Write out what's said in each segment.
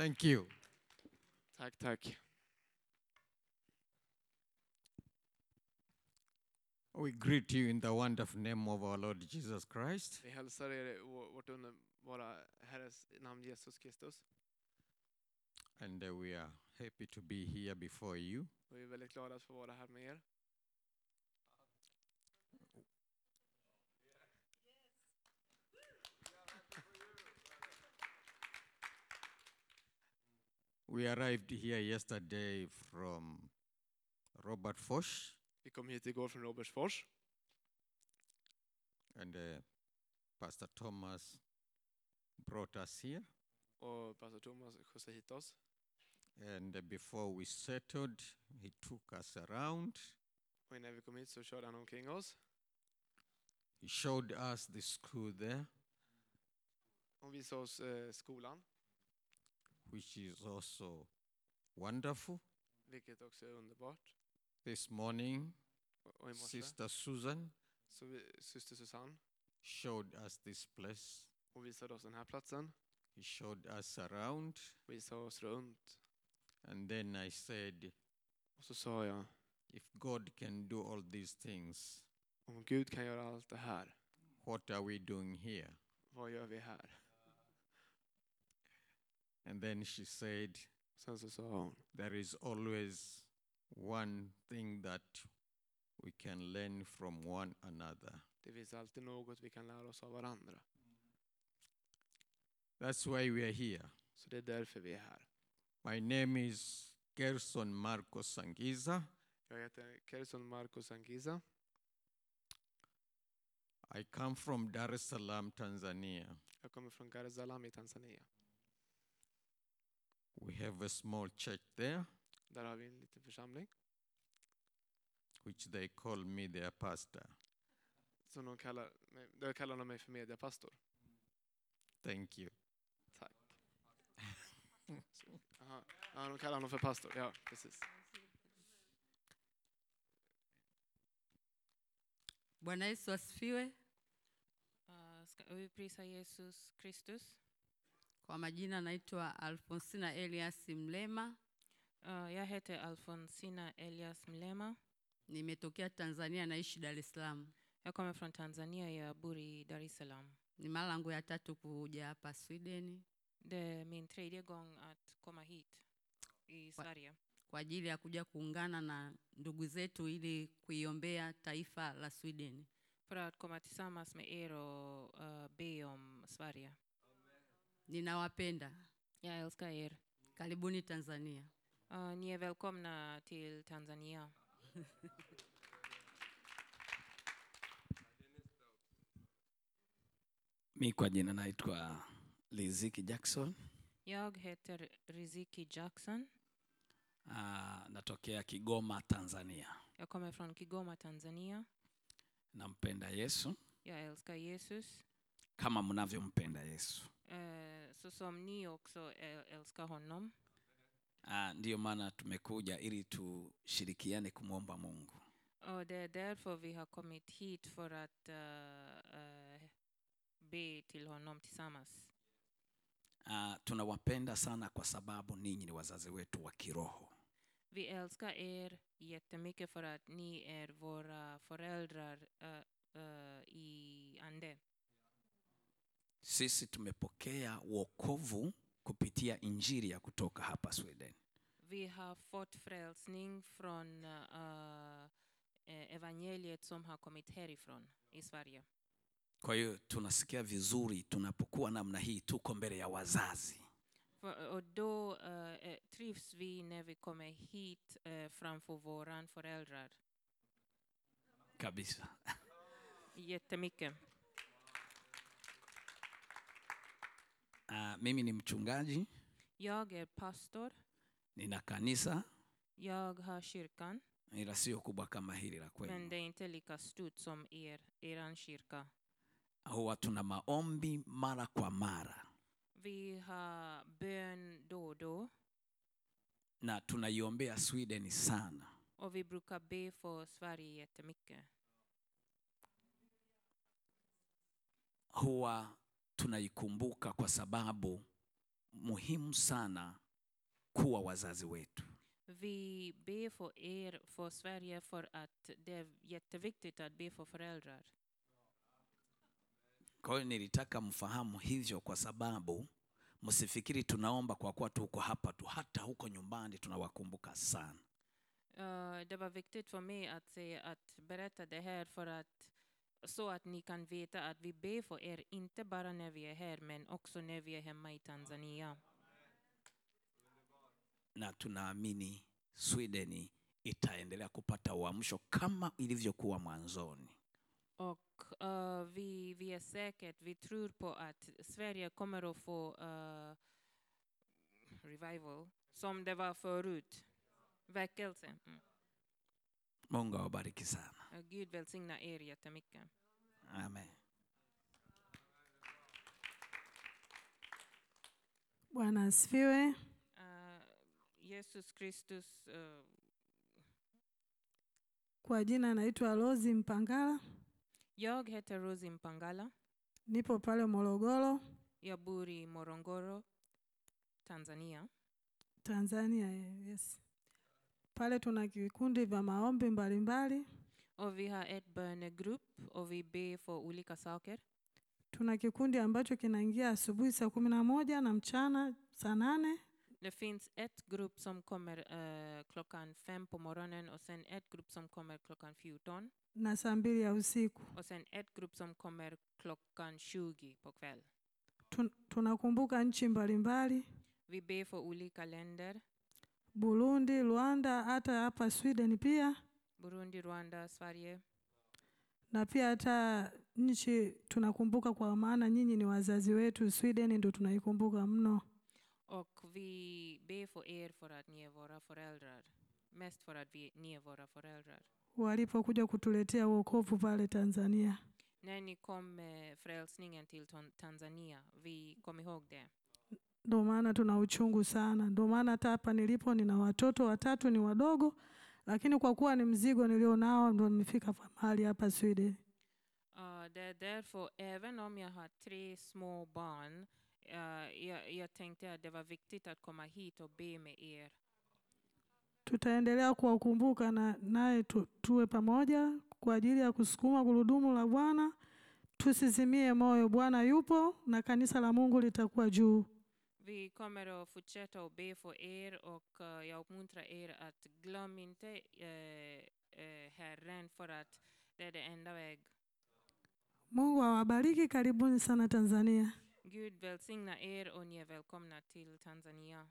Thank you. Tack, tack. We greet you in the wonderful name of our Lord Jesus Christ. Vi hälsar er i vår- vårt underbara Herres namn Jesus Kristus. And uh, we are happy to be here before you. Vi är väldigt glada att få vara här med er. We arrived here yesterday from Robert Foch, Vi kom hit igår från Robertsfors and uh, Pastor Thomas brought us here. och pastor Thomas skjutsade hit oss. And uh, before we settled, he took us around. Och innan vi kom hit så körde han omkring oss. He showed us the school there, Och visade oss eh, skolan, which is also wonderful. vilket också är underbart. This morning, Och, och Sister Susan så vi, syster Susanne showed us this place. och visade oss den här platsen. He showed us around. Visade oss runt. And then I said, Och så sa jag, if God can do all these things, om Gud kan göra allt det här, what are we doing here? vad gör vi här? And then she said, Sen så sa hon, there is always one thing that we can learn from one another. det finns alltid något vi kan lära oss av varandra. That's why we are here. Så det är därför vi är här. My name is Gerson Marcos Sangiza. Jag heter Kerson Marcos Angiza. I come from Dar es Salaam, Tanzania. Jag kommer från Dar es Salaam i Tanzania. We have a small church there, Där har vi en liten församling. which they call me their pastor. Som de kallar mig, där kallar de mig för mediapastor. Thank you. Tack. Aha. Ja, de kallar honom för pastor. Ja, precis. Bwana Yesu asifiwe. Uh, ska vi prisa Jesus Kristus? Kwa majina naitwa Alfonsina Elias Mlema, Uh, jag heter Alfonsina Elias Mlema. nimetokea Tanzania, naishi Dar es Salaam. Jag kommer från Tanzania, jag bor i Dar es Salaam. Ni mara yangu ya tatu kuja hapa Sweden Det är min tredje gång att komma hit i Wa- Sverige. kwa ajili ya kuja kuungana na ndugu zetu ili kuiombea taifa la Sweden. För att komma tillsammans med er och uh, be om Sverige. Ninawapenda, Jag älskar er. karibuni Tanzania. Uh, ni är välkomna till Tanzania. Mi kwa jina naitwa Liziki Jackson. Jag heter Riziki Jackson. Uh, natokea Kigoma, Tanzania. Jag kommer från Kigoma, Tanzania. Nampenda Yesu Jag älskar Jesus. kama mnavyompenda Yesu. Uh, så som ni också älskar honom. Uh, ndiyo maana tumekuja ili tushirikiane kumwomba Mungu. Och det är därför vi har kommit hit för att uh, uh, be till honom tillsammans. Uh, tunawapenda sana kwa sababu ninyi ni wazazi wetu wa kiroho. Vi älskar er jättemycket för att ni är våra föräldrar uh, uh, i ande. Sisi tumepokea wokovu kupitia injili ya kutoka hapa Sweden. Vi har fått frälsning från uh, eh, evangeliet som har kommit härifrån i Sverige. Kwa hiyo tunasikia vizuri tunapokuwa namna hii, tuko mbele ya wazazi. För, och då uh, eh, trivs vi när vi kommer hit uh, framför våran föräldrar. kabisa. Jättemycket. Uh, mimi ni mchungaji, Jag är pastor. nina kanisa Jag har kyrkan. ila sio kubwa kama hili la Men kwenu. det är inte lika stort som er, eran kyrka. Huwa tuna maombi mara kwa mara Vi har bön då och då na tunaiombea Sweden sana. och vi brukar be för Sverige jättemycket. Huwa tunaikumbuka kwa sababu muhimu sana kuwa wazazi wetu. Vi ber för er, för Sverige, för att det är jätteviktigt att be för föräldrar. Kwa hiyo nilitaka mfahamu hivyo, kwa sababu msifikiri tunaomba kwa kuwa tuko hapa tu, hata huko nyumbani tunawakumbuka sana. Eh, det var viktigt för mig att, säga, att berätta det här för att, så att ni kan veta att vi ber för er, inte bara när vi är här, men också när vi är hemma i Tanzania. na tunaamini Sweden itaendelea kupata uamsho kama ilivyokuwa mwanzoni. Och eh, vi, vi är säkert, vi tror på att Sverige kommer att få eh, revival som det var förut. Väckelse. Mm. Mungu awabariki sana, Gud välsigna er jättemycket. amen. Bwana asifiwe. Eh, Jesus Kristus eh, Kwa jina naitwa Rosi Mpangala, Jag heter Rosi Mpangala. nipo pale Morogoro, Jag bor i Morongoro, Tanzania. Tanzania. Yes. Pale tuna vikundi vya maombi mbalimbali. Och vi har ett bönegrupp och vi ber för olika saker. Tuna kikundi ambacho kinaingia asubuhi saa kumi na moja na mchana saa nane Det finns ett grupp som kommer eh, klockan fem på morgonen och sen ett grupp som kommer klockan 14 na saa mbili ya usiku. och sen ett grupp som kommer klockan 20 på kväll. Tun, tunakumbuka nchi mbalimbali, Vi ber för olika länder. Burundi, Rwanda, hata hapa Sweden pia Burundi, Rwanda, Sverige. na pia hata nchi tunakumbuka, kwa maana nyinyi ni wazazi wetu. Sweden ndo tunaikumbuka mno. Och vi ber för er för att ni är våra föräldrar. Mest för att vi, ni är våra föräldrar. walipokuja kutuletea wokovu pale Tanzania. När ni kom med frälsningen till Tanzania, vi kom ihåg det. Ndio maana tuna uchungu sana. Ndio maana hata hapa nilipo nina watoto watatu, ni wadogo, lakini kwa kuwa ni mzigo nilionao, ndo nimefika mahali hapa Sweden. Uh, det är därför, även om jag har tre små barn, uh, jag, jag tänkte att det var viktigt att komma hit och be med er. Tutaendelea kuwakumbuka na naye tu, tuwe pamoja kwa ajili ya kusukuma gurudumu la Bwana. Tusizimie moyo, Bwana yupo na kanisa la Mungu litakuwa juu. Vi kommer att fortsätta att be för er och uh, jag uppmuntrar er att glöm inte uh, uh, Herren för att det är det enda väg. Mungu awabariki. Karibuni sana Tanzania. Gud välsigna er och ni är välkomna till Tanzania.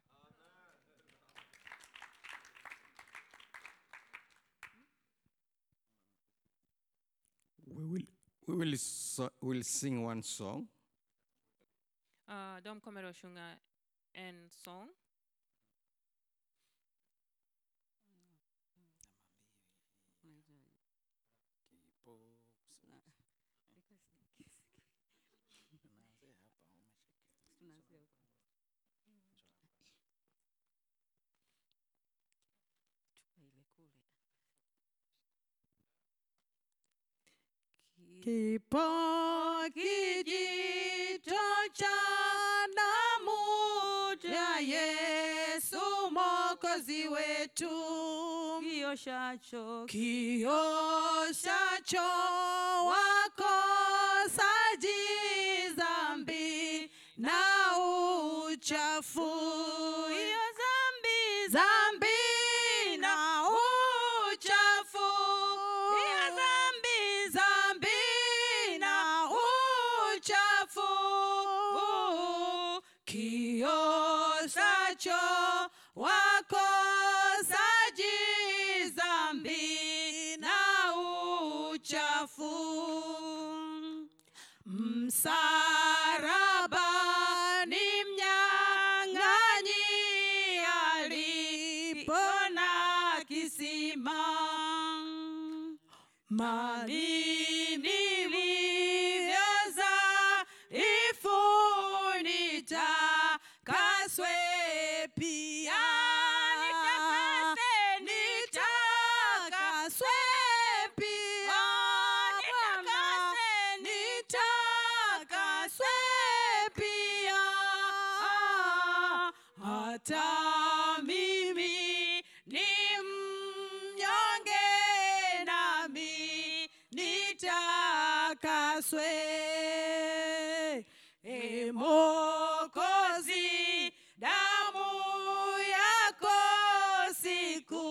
We will, we will, so, will sing one song. Uh, de kommer att sjunga en sång. Kipo kijito cha damu ya Yesu Mwokozi wetu, kioshacho kioshacho wakosaji dhambi na uchafu. Nitakaswe e mokozi damu yako siku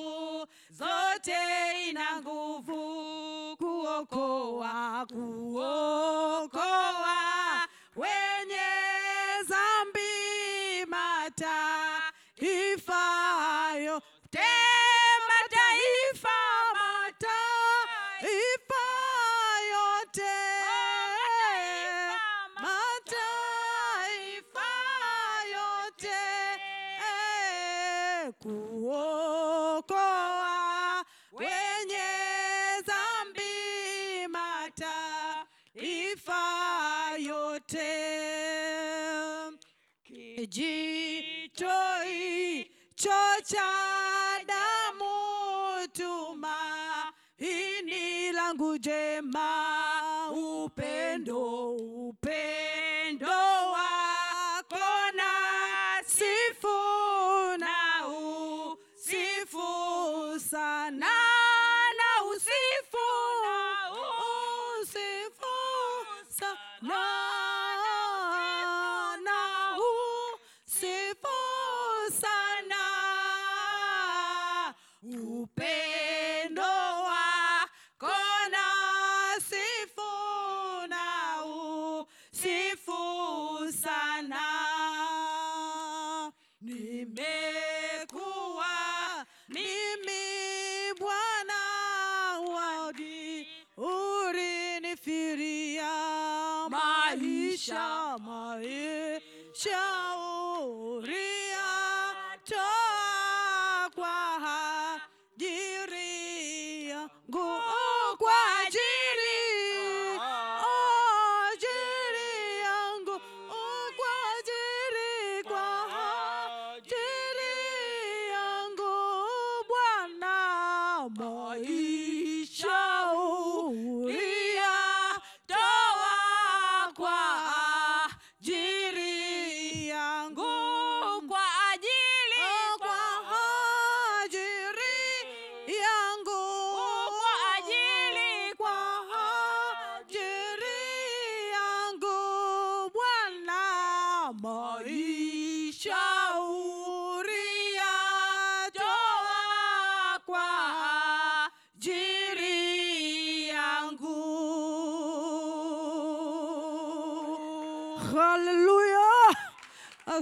zote ina nguvu kuokoa kuokoa cha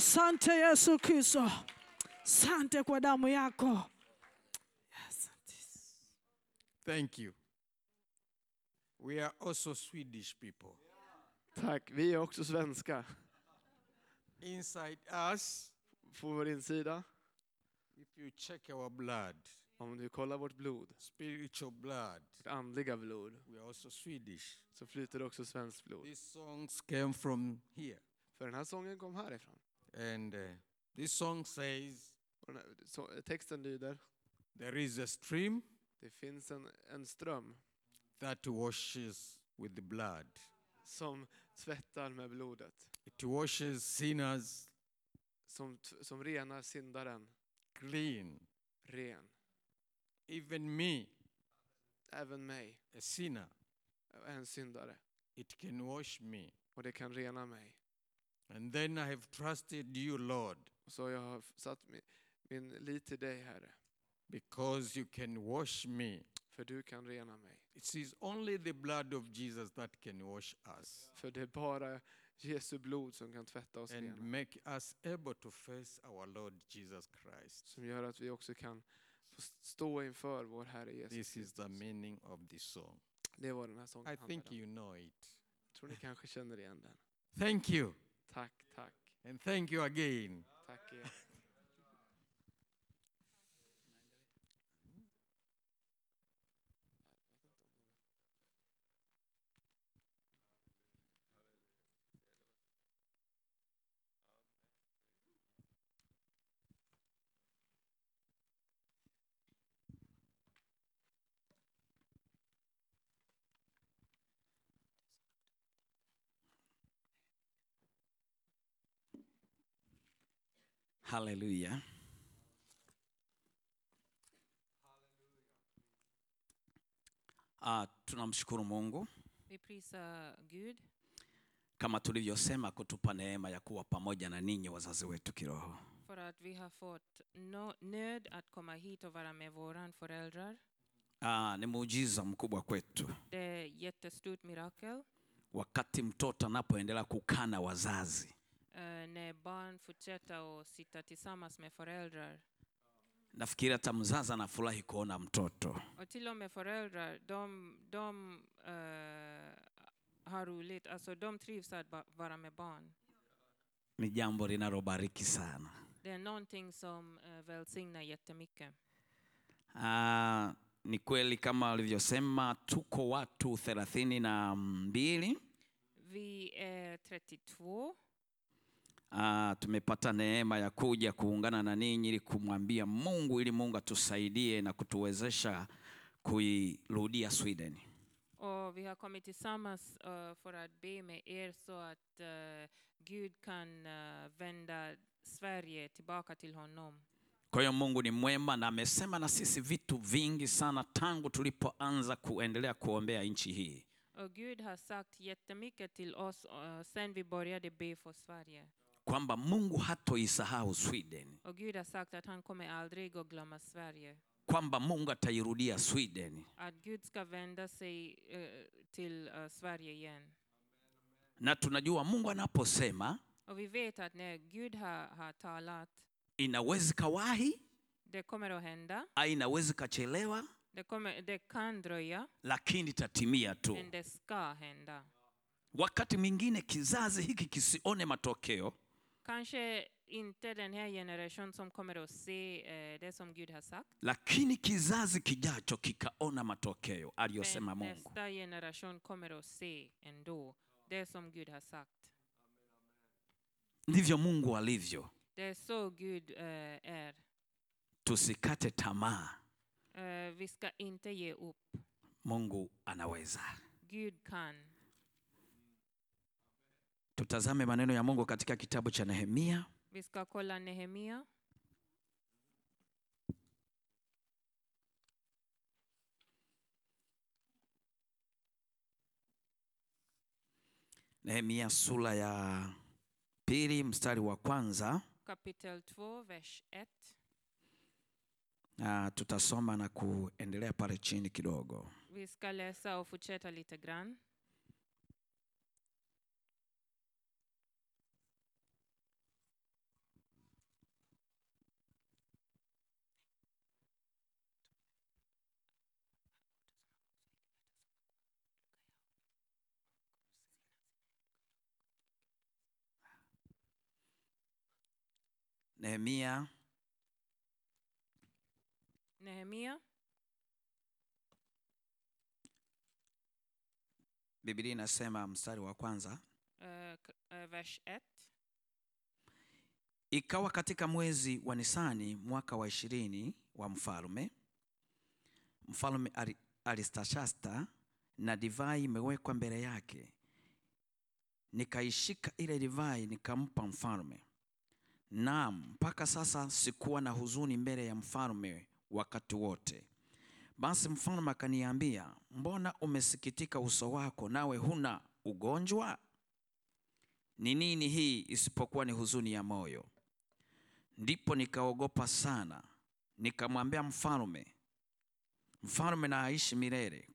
Asante Yesu Kristo, asante kwa damu yako. Thank you. We are also Swedish people. Tack, vi är också svenska. Inside us, På vår insida, if you check our blood, om du kollar vårt blod, spiritual blood, vårt andliga blod, we are also Swedish. så flyter det också svenskt blod. These songs came from here. För den här sången kom härifrån. And uh, this song says, Och den här, så, texten lyder, There is a stream det finns en, en ström that washes with the blood. som tvättar med blodet. It washes sinners Som, t- som renar syndaren clean. ren. Even me, Även mig, a sinner, är en syndare. it can wash me. Och det kan rena mig. And then I have trusted you, Lord, Så jag har satt min, min lit till dig, Herre. because you can wash me. För du kan rena mig. It is only the blood of Jesus that can wash us För det är bara Jesu blod som kan tvätta oss and rena. make us able to face our Lord Jesus Christ. Som gör att vi också kan stå inför vår Herre Jesus This is the meaning of this song. Det var den här sången I think om. you know it. Jag tror ni kanske känner igen den. Thank you. Tack, tack. And thank you again. Tack er. Haleluya Uh, tunamshukuru mungu. We praise, uh, Gud kama tulivyosema kutupa neema ya kuwa pamoja na ninyi wazazi wetu kiroho. För att vi har fått no, nöd att komma hit och vara med våran föräldrar. Ah, ni muujiza mkubwa kwetu. Det är jättestort mirakel wakati mtoto anapoendelea kukana wazazi när barn fortsätter att sitta tillsammans med föräldrar. nafikiri hata mzazi anafurahi kuona mtoto Och till och med föräldrar, de, de eh, har roligt, alltså de trivs att vara med barn. ni jambo linalobariki sana Det är någonting som uh, välsignar jättemycket. Ah, ni kweli kama walivyosema tuko watu thelathini na mbili Vi är 32 Ah, tumepata neema ya kuja kuungana na ninyi ili kumwambia Mungu ili Mungu atusaidie na kutuwezesha kuirudia Sweden. och vi har kommit tillsammans uh, för att be med er så att uh, Gud kan uh, vända Sverige tillbaka till honom. Kwa hiyo Mungu ni mwema na amesema na sisi vitu vingi sana tangu tulipoanza kuendelea kuombea nchi hii. Och Gud har sagt jättemycket till oss uh, sen vi började be för Sverige. Kwamba Mungu hatoisahau Sweden, Och Gud har sagt att han kommer aldrig att glömma Sverige. kwamba Mungu atairudia Sweden. Att Gud ska vända sig uh, till uh, Sverige igen. Na tunajua Mungu anaposema Och vi vet att när Gud har, har talat, inawezi kawahi, det kommer att hända. au inaweza kachelewa, Det, kommer, det kan dröja, lakini tatimia tu. men det ska hända. Wakati mwingine kizazi hiki kisione matokeo, Kanske inte den här generationen som kommer att se eh, det som Gud har sagt. lakini kizazi kijacho kikaona matokeo aliyosema Mungu. nästa generation kommer att se ändå det som Gud har sagt. Ndivyo Mungu alivyo. Det är så Gud eh, är. Tusikate tamaa, Eh, vi ska inte ge upp. Mungu anaweza. Gud kan. Tutazame maneno ya Mungu katika kitabu cha Nehemia Vi ska kolla Nehemia. Nehemia sura ya pili mstari wa kwanza kapitel 2, vers 1. na tutasoma na kuendelea pale chini kidogo. Vi ska läsa och fortsätta lite grann. Nehemia Nehemia, Biblia inasema mstari wa kwanza, uh, uh, vers 1. ikawa katika mwezi wa Nisani mwaka wa ishirini wa mfalme mfalme Ari- Aristashasta, na divai imewekwa mbele yake. Nikaishika ile divai nikampa mfalme. Naam, mpaka sasa sikuwa na huzuni mbele ya mfalme wakati wote. Basi mfalme akaniambia, mbona umesikitika uso wako, nawe huna ugonjwa? Ni nini hii isipokuwa ni huzuni ya moyo? Ndipo nikaogopa sana, nikamwambia mfalme, mfalme na aishi milele,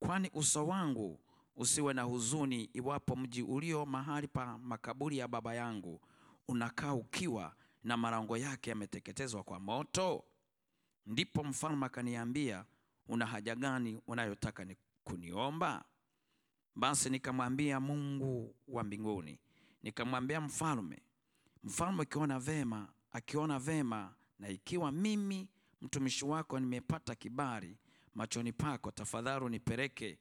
kwani uso wangu usiwe na huzuni iwapo mji ulio mahali pa makaburi ya baba yangu unakaa ukiwa na marango yake yameteketezwa kwa moto. Ndipo mfalme akaniambia, una haja gani unayotaka ni kuniomba? Basi nikamwambia Mungu wa mbinguni, nikamwambia mfalme, mfalme akiona vema, akiona vema na ikiwa mimi mtumishi wako nimepata kibali machoni pako, tafadhali unipeleke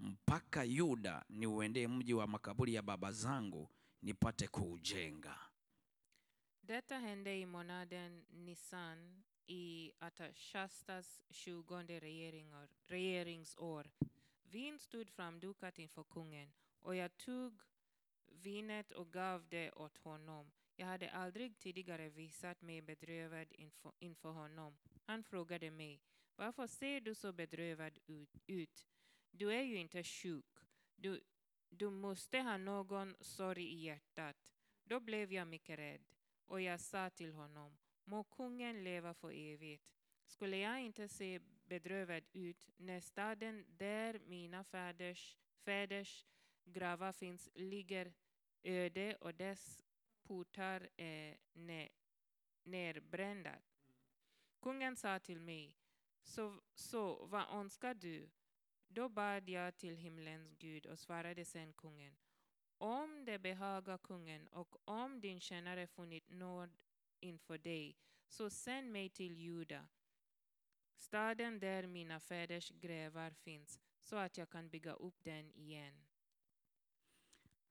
mpaka Yuda, niuendee mji wa makaburi ya baba zangu, nipate kuujenga. Detta hände i månaden Nisan i Atashastas tjugonde regeringsår. Vin stod framdukat inför kungen och jag tog vinet och gav det åt honom. Jag hade aldrig tidigare visat mig bedrövad inför, inför honom. Han frågade mig, varför ser du så bedrövad ut? ut? Du är ju inte sjuk. Du, du måste ha någon sorg i hjärtat. Då blev jag mycket rädd och jag sa till honom, må kungen leva för evigt. Skulle jag inte se bedrövad ut när staden där mina fäders, fäders gravar finns ligger öde och dess portar är ne, nerbrända? Kungen sa till mig, så, så vad önskar du? Då bad jag till himlens Gud och svarade sen kungen, om det behagar kungen och om din tjänare funnit nåd inför dig, så sänd mig till Juda, staden där mina fäders grävar finns, så att jag kan bygga upp den igen.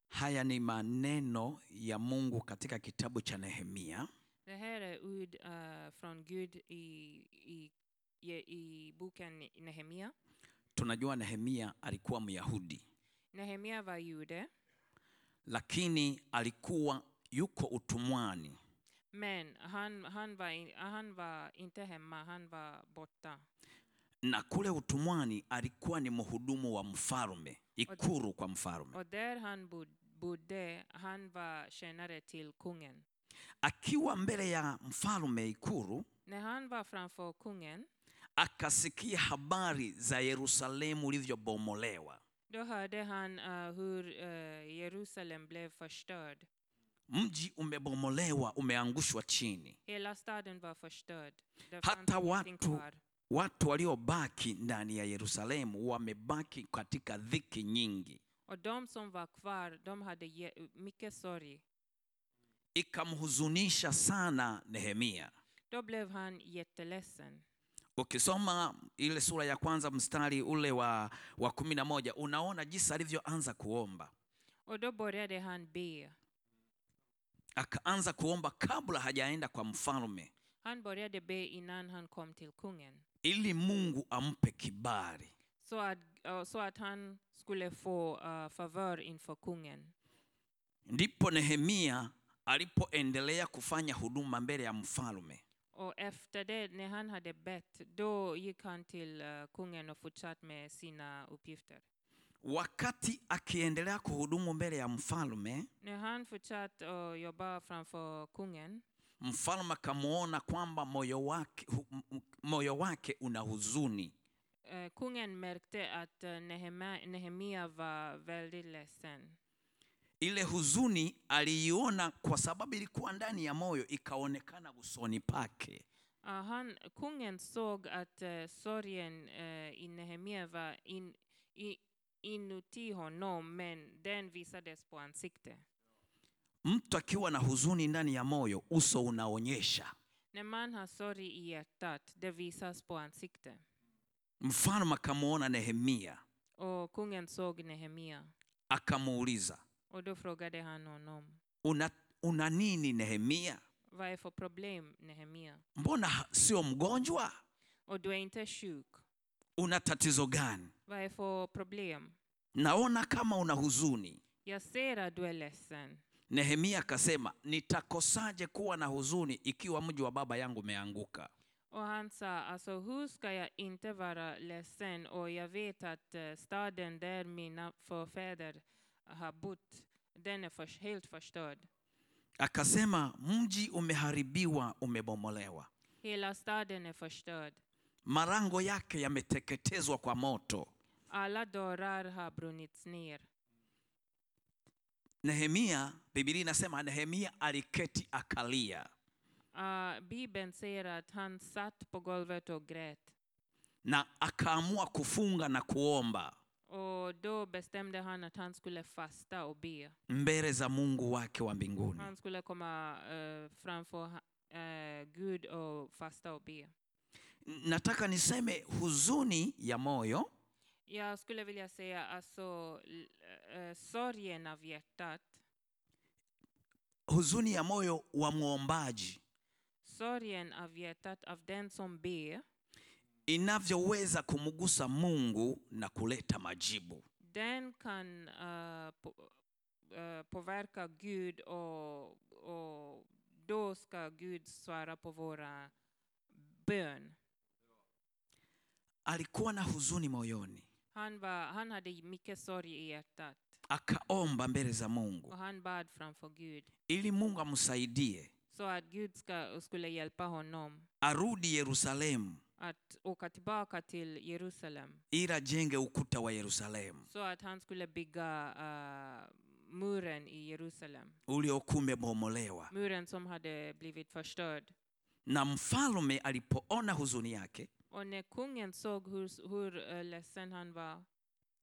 Haya ni maneno ya Mungu katika kitabu cha Nehemia Det här är ord uh, från Gud i, i, i, boken Nehemia. tunajua Nehemia alikuwa Myahudi, Nehemia var jude, lakini alikuwa yuko utumwani. men han, han, var han var inte hemma, han var borta. na kule utumwani alikuwa ni mhudumu wa mfalme, ikuru kwa mfalme. Och där han bod, bodde, han var tjänare till kungen. Akiwa mbele ya mfalme ikuru, När han var framför kungen, akasikia habari za Yerusalemu ulivyobomolewa, då hörde han uh, hur uh, Jerusalem blev förstörd. mji umebomolewa, umeangushwa chini. Hela staden var förstörd. Det Hata watu watu waliobaki ndani ya Yerusalemu wamebaki katika dhiki nyingi. Och de som var kvar, de hade mycket sorg. Ikamhuzunisha sana Nehemia. Då blev han jätteledsen. Ukisoma ile sura ya kwanza mstari ule wa, wa kumi na moja unaona jinsi alivyoanza kuomba. Och då började han be. Akaanza kuomba kabla hajaenda kwa mfalme, Han började be innan han kom till kungen. ili Mungu ampe kibali. Så att, uh, så att han skulle få uh, favör inför kungen. Ndipo Nehemia alipoendelea kufanya huduma mbele ya mfalme. Och efter det, när han hade bett, då gick han till uh, kungen och fortsatte med sina uppgifter. Wakati akiendelea kuhudumu mbele ya mfalme, När han fortsatte att jobba framför kungen, mfalme akamwona kwamba moyo wake, moyo wake una huzuni. uh, kungen märkte att Nehemia, Nehemia var väldigt ledsen. Ile huzuni aliiona kwa sababu ilikuwa ndani ya moyo, ikaonekana usoni pake. Uh, han, kungen såg att uh, sorgen uh, i Nehemia var in, i, inuti honom, men den visades på ansikte. Mtu akiwa na huzuni ndani ya moyo, uso unaonyesha. När man har sorg i hjärtat, det visas på ansikte. Mfalme akamwona Nehemia, Och kungen såg Nehemia, akamuuliza och då frågade han honom, una, una nini Nehemia? vad är för problem Nehemia? Mbona sio mgonjwa? Och du är inte sjuk. Una tatizo gani? Vad är för problem? Naona kama una huzuni. Jag ser att du är ledsen. Nehemia akasema, nitakosaje kuwa na huzuni ikiwa mji wa baba yangu umeanguka? Och han sa, alltså hur ska jag inte vara ledsen? Och jag vet att eh, staden där mina förfäder har bott, den är helt förstörd. Akasema, mji umeharibiwa, umebomolewa, Hela staden är förstörd. marango yake yameteketezwa kwa moto. Alla dörrar har brunnits ner. Nehemia, Biblia inasema Nehemia aliketi akalia, Uh, Bibeln säger att han satt på golvet och grät. na akaamua kufunga na kuomba Och då bestämde han att han skulle fasta och be. mbele za Mungu wake wa mbinguni. Han skulle komma uh, framför uh, Gud och fasta och be. Nataka niseme huzuni ya moyo Jag skulle vilja säga alltså l- eh, sorgen av hjärtat, huzuni ya moyo wa mwombaji sorgen av hjärtat av den som ber, inavyoweza kumgusa Mungu na kuleta majibu. den kan uh, po, uh, påverka Gud och, och då ska Gud svara på våra bön. alikuwa na huzuni moyoni. Han, var, han hade mycket sorg i hjärtat akaomba mbele za mungu. Och han bad framför Gud ili mungu amsaidie så att Gud ska, skulle hjälpa honom arudi yerusalemu att åka tillbaka till Jerusalem ili ajenge ukuta wa yerusalemu så att han skulle bygga eh, muren i Jerusalem. uliokuwa umebomolewa Muren som hade blivit förstörd. na mfalme alipoona huzuni yake Och när kungen såg hur, hur uh, ledsen han var,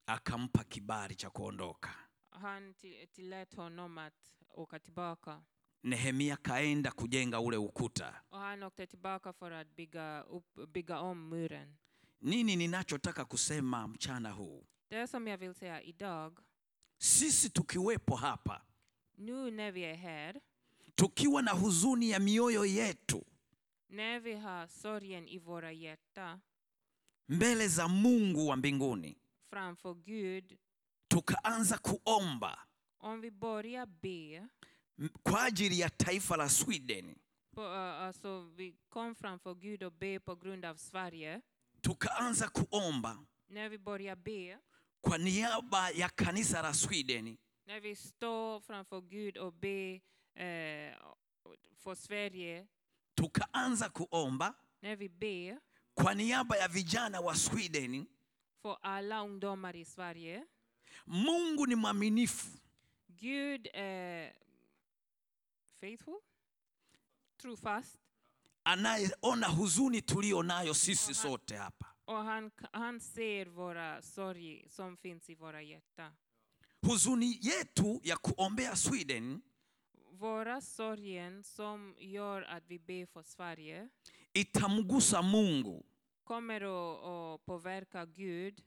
akampa kibali cha kuondoka han till- tillät honom att åka tillbaka. Nehemia kaenda kujenga ule ukuta. Och han åkte tillbaka för att bygga, upp, bygga om muren. nini ninachotaka kusema mchana huu? Det som jag vill säga idag, sisi tukiwepo hapa nu när vi är här, tukiwa na huzuni ya mioyo yetu när vi har sorgen i våra hjärtan mbele za mungu wa mbinguni framför Gud, tukaanza kuomba. Om vi börjar be, m- kwa ajili ya taifa la sweden. På, uh, alltså vi kom framför Gud och be på grund av Sverige, tukaanza kuomba när vi börjar be, kwa niaba ya kanisa la sweden. När vi står framför Gud och ber eh, för Sverige, tukaanza kuomba när vi ber kwa niaba ya vijana wa sweden. För alla ungdomar i Sverige, mungu ni mwaminifu. Gud är faithful, trofast, anayeona huzuni tulio nayo sisi sote hapa och han, han ser våra sorg som finns i våra hjärtan. huzuni yetu ya kuombea sweden Våra sorgen som gör att vi ber för Sverige itamgusa mungu kommer att påverka Gud.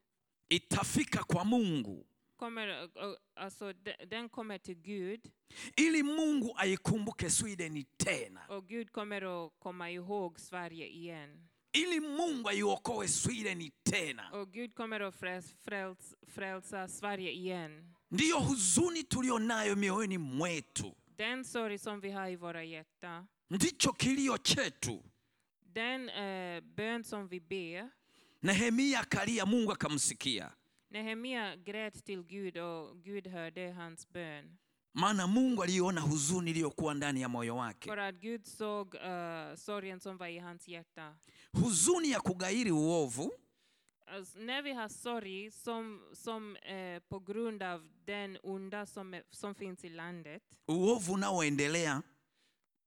itafika kwa mungu Kommer, uh, uh, alltså, de- den kommer till Gud. Ili mungu aikumbuke sweden tena. Och Gud kommer att komma ihåg Sverige igen. ili mungu aiokoe sweden tena. Och Gud kommer att fräls, fräls, frälsa Sverige igen. ndiyo huzuni tulio nayo mioyoni mwetu. Den sorg som vi har i våra hjärtan, ndicho kilio chetu. Den eh, bön som vi ber. nehemia akalia mungu akamsikia Nehemia grät till Gud och Gud hörde hans bön. maana mungu aliona huzuni iliyokuwa ndani ya moyo wake För att Gud såg uh, sorgen som var i hans hjärta. huzuni ya kugairi uovu Alltså, när vi har sorg som, som eh, på grund av den onda som, som finns i landet, uovu unaoendelea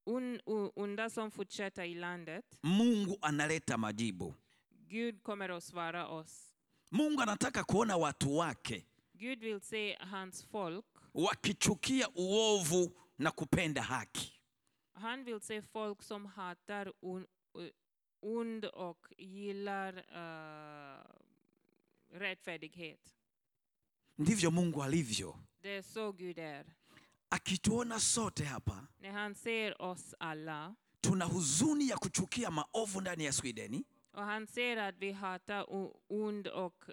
un, u- onda som fortsätter i landet, mungu analeta majibu Gud kommer att svara oss. Mungu anataka kuona watu wake God will say, hans folk. wakichukia uovu na kupenda haki Han will say, folk som hatar un, und och gillar uh, rättfärdighet. ndivyo mungu alivyo Det so good there. akituona sote hapa När han ser oss alla tuna huzuni ya kuchukia maovu ndani ya swedeni och han ser att vi hatar ond och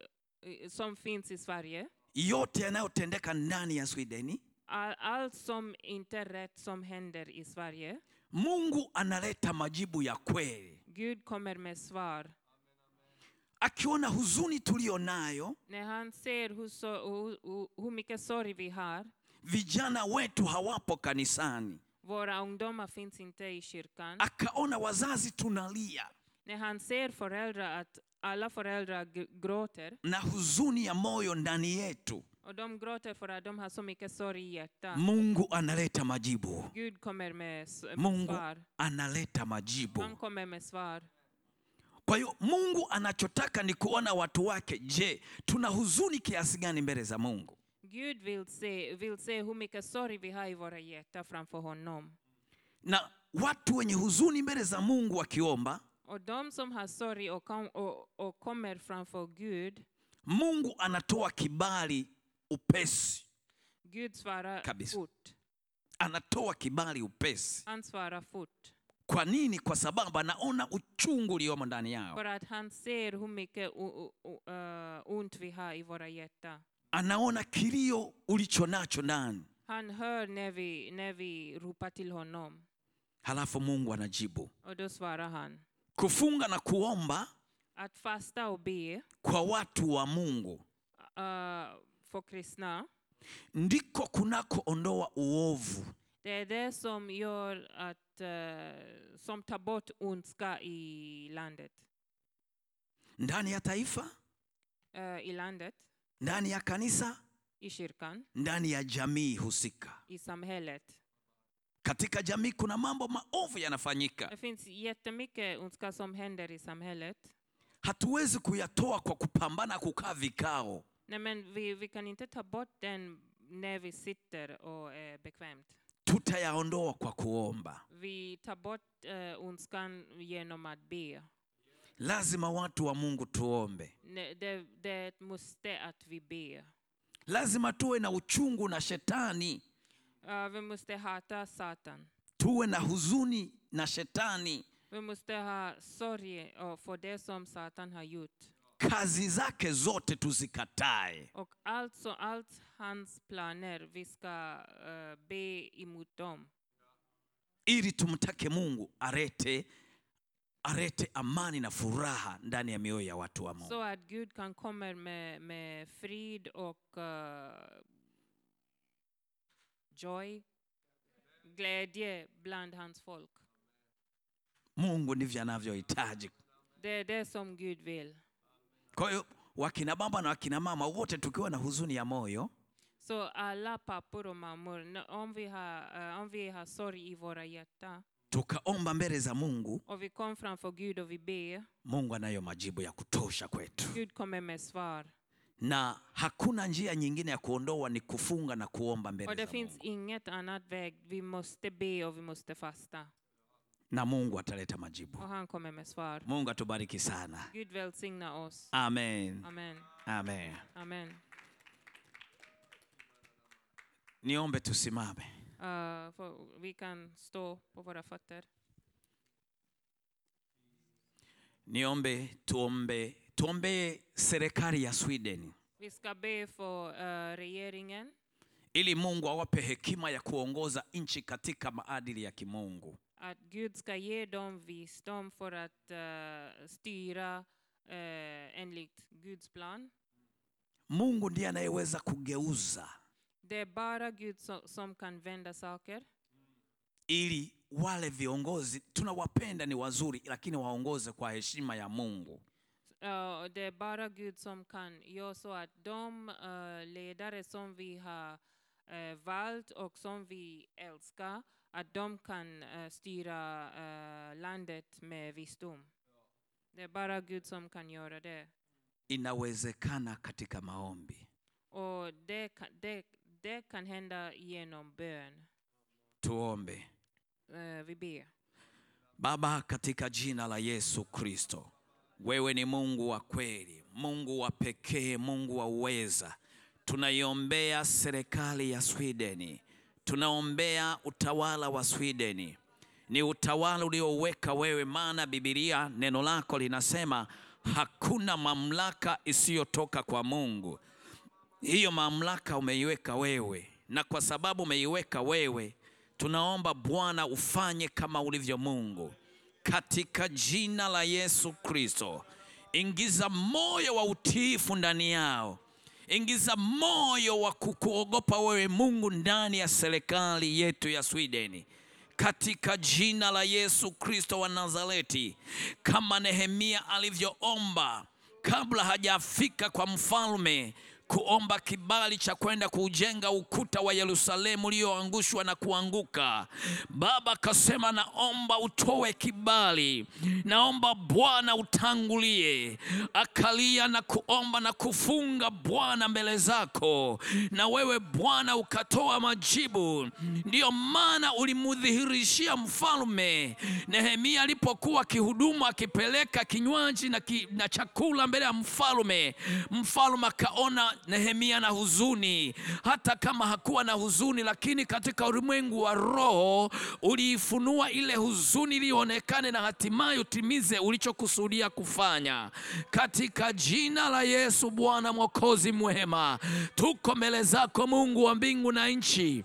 eh, som finns i Sverige. yote yanayotendeka ndani ya swedeni All- Allt som inte är rätt som händer i Sverige. mungu analeta majibu ya kweli Gud kommer med svar. akiona huzuni tuliyo nayo När han ser hur, så, hur, hur, hur mycket sorg vi har. vijana wetu hawapo kanisani Våra ungdomar finns inte i kyrkan. akaona wazazi tunalia När han ser föräldrar att alla föräldrar gråter na huzuni ya moyo ndani yetu och de gråter för att de har så mycket sorg i hjärtat. mungu analeta majibu Gud kommer med, svar. med mungu svar. analeta majibu Han kommer med svar. kwa hiyo mungu anachotaka ni kuona watu wake je tuna huzuni kiasi gani mbele za mungu Gud vill se, vill se hur mycket sorg vi har i våra hjärtan framför honom. na watu wenye huzuni mbele za mungu wakiomba Och de som har sorg och, kom, och, och kommer framför Gud, mungu anatoa kibali upesi Gud svarar Kabisa. fort. anatoa kibali upesi Han svarar fort. kwa nini kwa sababu anaona uchungu uliomo ndani yao För att han ser hur mycket o- eh, ont vi har i våra hjärtan. anaona kilio ulicho nacho ndani Han hör när vi, när vi ropar till honom. halafu mungu anajibu Och då svarar han. Kufunga na kuomba at fasta obey, be kwa watu wa mungu. uh, for Krishna, ndiko kunakoondoa uovu. Det är det som gör att, uh, som tar bort ondska i landet. ndani ya taifa Uh, I landet, ndani ya kanisa i kyrkan, ndani ya jamii husika. I samhället. Katika jamii kuna mambo maovu yanafanyika. Hatuwezi kuyatoa kwa kupambana kukaa vikao. Tutayaondoa kwa kuomba. Vi tar bort uh, ondskan genom att be. lazima watu wa mungu tuombe. Ne- Det, det måste att vi ber. lazima tuwe na uchungu na shetani Uh, vi måste hata Satan. tuwe na huzuni na shetani Vi måste ha sorg uh, för det som Satan har gjort. kazi zake zote tuzikatae Och allt, så, allt hans planer, vi ska uh, be emot dem. ili tumtake mungu arete arete amani na furaha ndani ya mioyo ya watu wa mungu Så att Gud kan komma med, med frid och uh, joy, glädje bland hans folk. mungu ndivyo anavyohitaji Det är det som Gud vill. kwa hiyo wakina baba na wakina mama wote tukiwa na huzuni ya moyo Så alla pappor och mammor, om vi har, uh, om vi har sorg i våra hjärtan tukaomba mbele za mungu och vi kom framför Gud och vi ber, mungu anayo majibu ya kutosha kwetu Gud kommer med svar. Na hakuna njia nyingine ya kuondoa ni kufunga na kuomba Och mbele det finns mungu inget annat väg. Vi måste be och vi måste fasta. na mungu ataleta majibu Och han kommer med svar. mungu atubariki sana Gud välsigna oss. amen Amen. amen Amen. niombe tusimame Uh, för vi kan stå på våra fötter. niombe tuombe tuombee serikali ya sweden Vi ska be för uh, regeringen ili mungu awape hekima ya kuongoza nchi katika maadili ya kimungu att Gud ska ge dem visdom för att uh, styra uh, enligt Guds plan. mungu ndiye anayeweza kugeuza Det är bara Gud so, som kan vända saker. ili wale viongozi tunawapenda ni wazuri lakini waongoze kwa heshima ya mungu Uh, det är bara Gud som kan göra så att de uh, ledare som vi har uh, valt och som vi älskar, att de kan uh, styra uh, landet med visdom. Det är bara Gud som kan göra det. inawezekana katika maombi Och det kan, det, det kan hända genom bön. tuombe Uh, vi ber. baba katika jina la yesu kristo wewe ni mungu wa kweli mungu wa pekee mungu wa uweza. Tunaiombea serikali ya Swideni, tunaombea utawala wa Swideni. ni utawala ulioweka wewe maana Biblia neno lako linasema hakuna mamlaka isiyotoka kwa mungu. Hiyo mamlaka umeiweka wewe, na kwa sababu umeiweka wewe, tunaomba Bwana ufanye kama ulivyo Mungu, katika jina la Yesu Kristo. Ingiza moyo wa utiifu ndani yao, ingiza moyo wa kukuogopa wewe Mungu ndani ya serikali yetu ya Sweden katika jina la Yesu Kristo wa Nazareti, kama Nehemia alivyoomba kabla hajafika kwa mfalme kuomba kibali cha kwenda kuujenga ukuta wa Yerusalemu ulioangushwa na kuanguka. Baba akasema, naomba utoe kibali, naomba Bwana utangulie. Akalia na kuomba na kufunga Bwana mbele zako, na wewe Bwana ukatoa majibu. Ndiyo maana ulimudhihirishia mfalme Nehemia alipokuwa kihudumu akipeleka kinywaji na, ki, na chakula mbele ya mfalme. Mfalme akaona Nehemia na huzuni, hata kama hakuwa na huzuni, lakini katika ulimwengu wa roho uliifunua ile huzuni iliyoonekane, na hatimaye utimize ulichokusudia kufanya, katika jina la Yesu. Bwana Mwokozi mwema, tuko mbele zako Mungu wa mbingu na nchi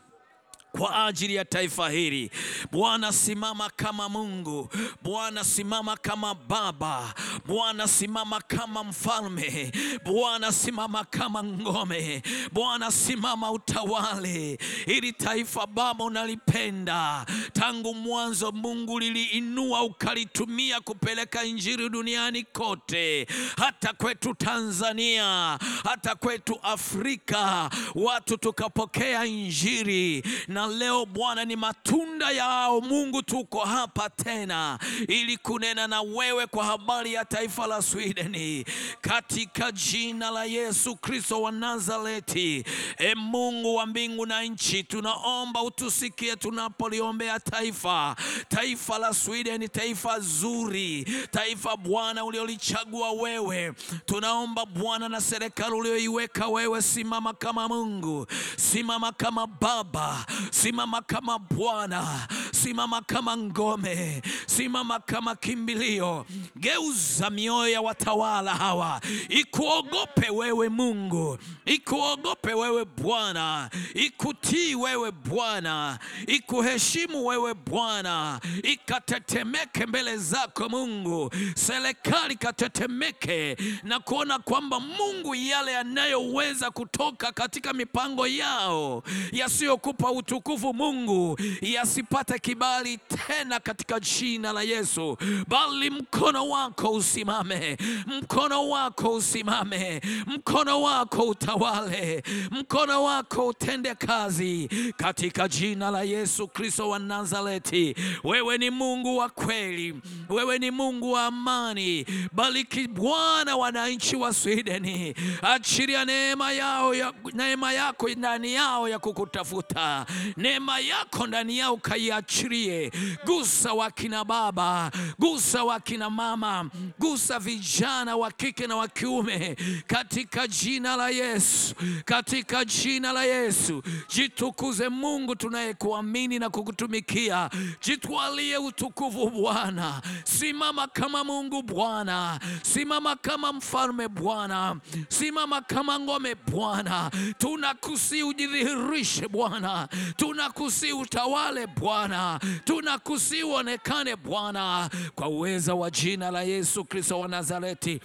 kwa ajili ya taifa hili. Bwana, simama kama Mungu. Bwana, simama kama Baba. Bwana, simama kama mfalme. Bwana, simama kama ngome. Bwana, simama utawale ili taifa Baba unalipenda tangu mwanzo. Mungu liliinua ukalitumia kupeleka injili duniani kote, hata kwetu Tanzania, hata kwetu Afrika, watu tukapokea injili na leo Bwana, ni matunda yao Mungu, tuko hapa tena ili kunena na wewe kwa habari ya taifa la Sweden katika jina la Yesu Kristo wa Nazareti. E Mungu wa mbingu na nchi, tunaomba utusikie tunapoliombea taifa, taifa la Sweden, taifa zuri, taifa Bwana uliolichagua wewe. Tunaomba Bwana na serikali ulioiweka wewe, simama kama Mungu, simama kama Baba, simama kama Bwana, simama kama ngome, simama kama kimbilio. Geuza mioyo ya watawala hawa. Ikuogope wewe Mungu, ikuogope wewe Bwana, ikutii wewe Bwana, ikuheshimu wewe Bwana, ikatetemeke mbele zako Mungu, serikali katetemeke na kuona kwamba Mungu, yale yanayoweza kutoka katika mipango yao yasiyokupa utukufu Mungu, yasipate kibali tena katika jina la Yesu, bali mkono wako usimame, mkono wako usimame, mkono wako utawale, mkono wako utende kazi katika jina la Yesu Kristo wa Nazareti. Wewe ni Mungu wa kweli, wewe ni Mungu wa amani. Bariki Bwana wananchi wa Swideni, achiria neema yao ya, neema yako ndani yao ya kukutafuta, neema yako ndani yao kaiachirie. Gusa wakina baba, gusa wakina mama, gusa vijana wa kike na wa kiume katika jina la Yesu, katika jina la Yesu. Jitukuze Mungu tunayekuamini na kukutumikia, jitwalie utukufu Bwana. Simama kama Mungu Bwana, simama kama mfalme Bwana, simama kama ngome Bwana. Tunakusi ujidhihirishe Bwana, tunakusi utawale Bwana, tunakusi uonekane Bwana, kwa uweza wa jina la Yesu Kristo wa Nazareti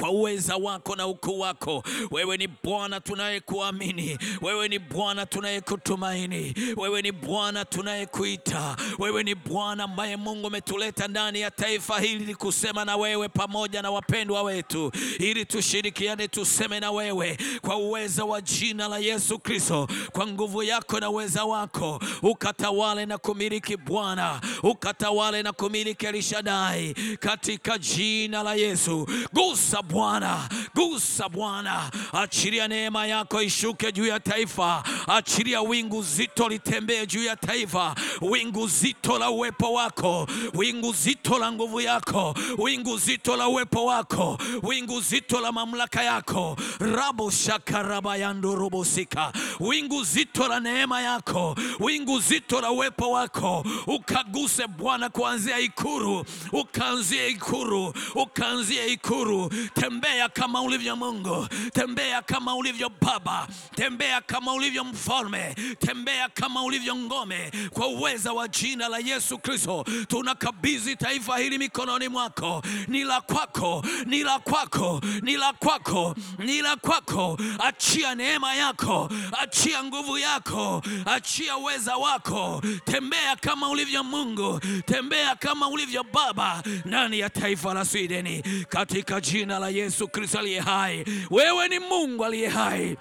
kwa uweza wako na ukuu wako. Wewe ni Bwana tunayekuamini, wewe ni Bwana tunayekutumaini, wewe ni Bwana tunayekuita, wewe ni Bwana ambaye Mungu umetuleta ndani ya taifa hili ili kusema na wewe pamoja na wapendwa wetu, ili tushirikiane tuseme na wewe kwa uweza wa jina la Yesu Kristo, kwa nguvu yako na uweza wako, ukatawale na kumiliki Bwana, ukatawale na kumiliki Elishadai katika jina la Yesu. Gusa Bwana, gusa Bwana, achilia neema yako ishuke juu ya taifa, achilia wingu zito litembee juu ya taifa, wingu zito la uwepo wako, wingu zito la nguvu yako, wingu zito la uwepo wako, wingu zito la mamlaka yako, rabo shakaraba yandurubusika, wingu zito la neema yako, wingu zito la uwepo wako, ukaguse Bwana, kuanzia Ikuru, ukaanzia Ikuru, ukaanzia Ikuru tembea kama ulivyo Mungu, tembea kama ulivyo Baba, tembea kama ulivyo Mfalme, tembea kama ulivyo ngome. Kwa uweza wa jina la Yesu Kristo, tunakabidhi taifa hili mikononi mwako. Ni la kwako, ni la kwako, ni la kwako, ni la kwako. Achia neema yako, achia nguvu yako, achia uweza wako. Tembea kama ulivyo Mungu, tembea kama ulivyo Baba ndani ya taifa la Swideni katika jina la Yesu Kristo aliye hai. Wewe ni Mungu aliye hai.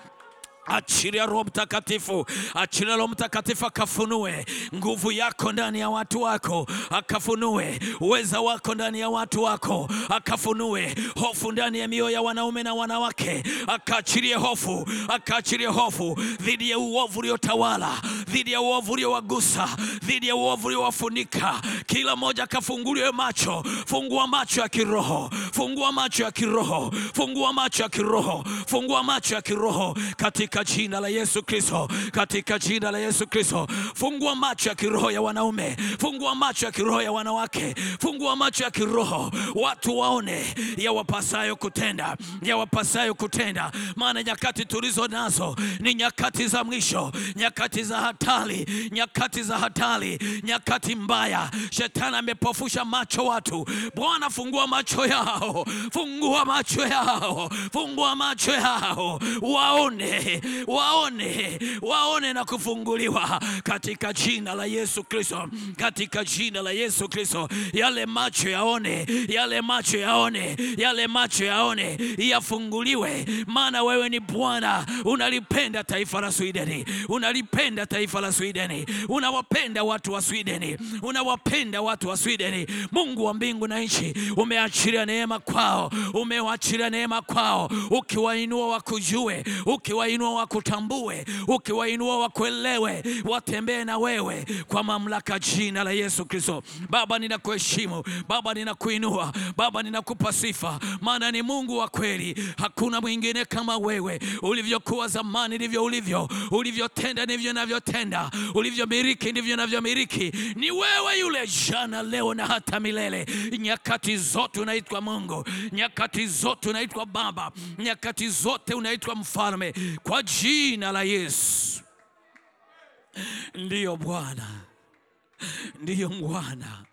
Achilia Roho Mtakatifu, achilia Roho Mtakatifu akafunue nguvu yako ndani ya watu wako, akafunue uweza wako ndani ya watu wako, akafunue hofu ndani ya mioyo ya wanaume na wanawake, akaachilie hofu, akaachilie hofu dhidi ya uovu uliotawala, dhidi ya uovu uliowagusa, dhidi ya uovu uliowafunika kila mmoja akafunguliwe macho. Fungua macho ya kiroho, fungua macho ya kiroho, fungua macho ya kiroho, fungua macho ya kiroho katika jina la Yesu Kristo, katika jina la Yesu Kristo. Fungua macho ya kiroho ya wanaume, fungua macho ya kiroho ya wanawake, fungua macho ya kiroho, watu waone yawapasayo kutenda, yawapasayo kutenda, maana nyakati tulizo nazo ni nyakati za mwisho, nyakati za hatari, nyakati za hatari, nyakati mbaya. Shetani amepofusha macho watu. Bwana, fungua macho yao, fungua macho yao, fungua macho yao, waone, waone, waone na kufunguliwa katika jina la Yesu Kristo, katika jina la Yesu Kristo. Yale macho yaone, yale macho yaone, yale macho yaone, yafunguliwe, maana wewe ni Bwana, unalipenda taifa la Swideni, unalipenda taifa la Swideni, unawapenda watu wa Swideni, unawapenda watu wa Swideni. Mungu wa mbingu na nchi, umeachilia neema kwao, umewaachilia neema kwao, ukiwainua wakujue, ukiwainua wakutambue, ukiwainua wakuelewe, watembee na wewe kwa mamlaka jina la Yesu Kristo. Baba, ninakuheshimu. Baba, ninakuinua. Baba, ninakupa sifa, maana ni Mungu wa kweli, hakuna mwingine kama wewe. Ulivyokuwa zamani ndivyo ulivyo, ulivyotenda ndivyo navyotenda, ulivyomiriki ndivyo navyomiliki. Ni wewe yule jana, leo na hata milele. Nyakati zote unaitwa Mungu, nyakati zote unaitwa Baba, nyakati zote unaitwa Mfalme, kwa jina la Yesu. Ndiyo Bwana, ndiyo Bwana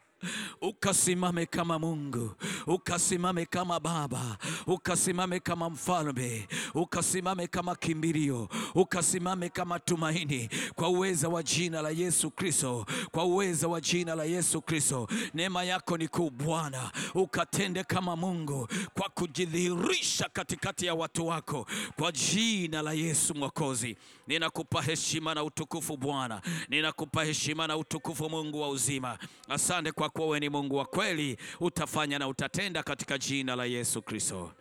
ukasimame kama Mungu, ukasimame kama Baba, ukasimame kama mfalme, ukasimame kama kimbilio, ukasimame kama tumaini, kwa uweza wa jina la Yesu Kristo, kwa uweza wa jina la Yesu Kristo. Neema yako ni kuu Bwana, ukatende kama Mungu kwa kujidhihirisha katikati ya watu wako, kwa jina la Yesu Mwokozi. Ninakupa heshima na utukufu Bwana, ninakupa heshima na utukufu Mungu wa uzima. Asante kwa kuwa wewe ni Mungu wa kweli, utafanya na utatenda katika jina la Yesu Kristo,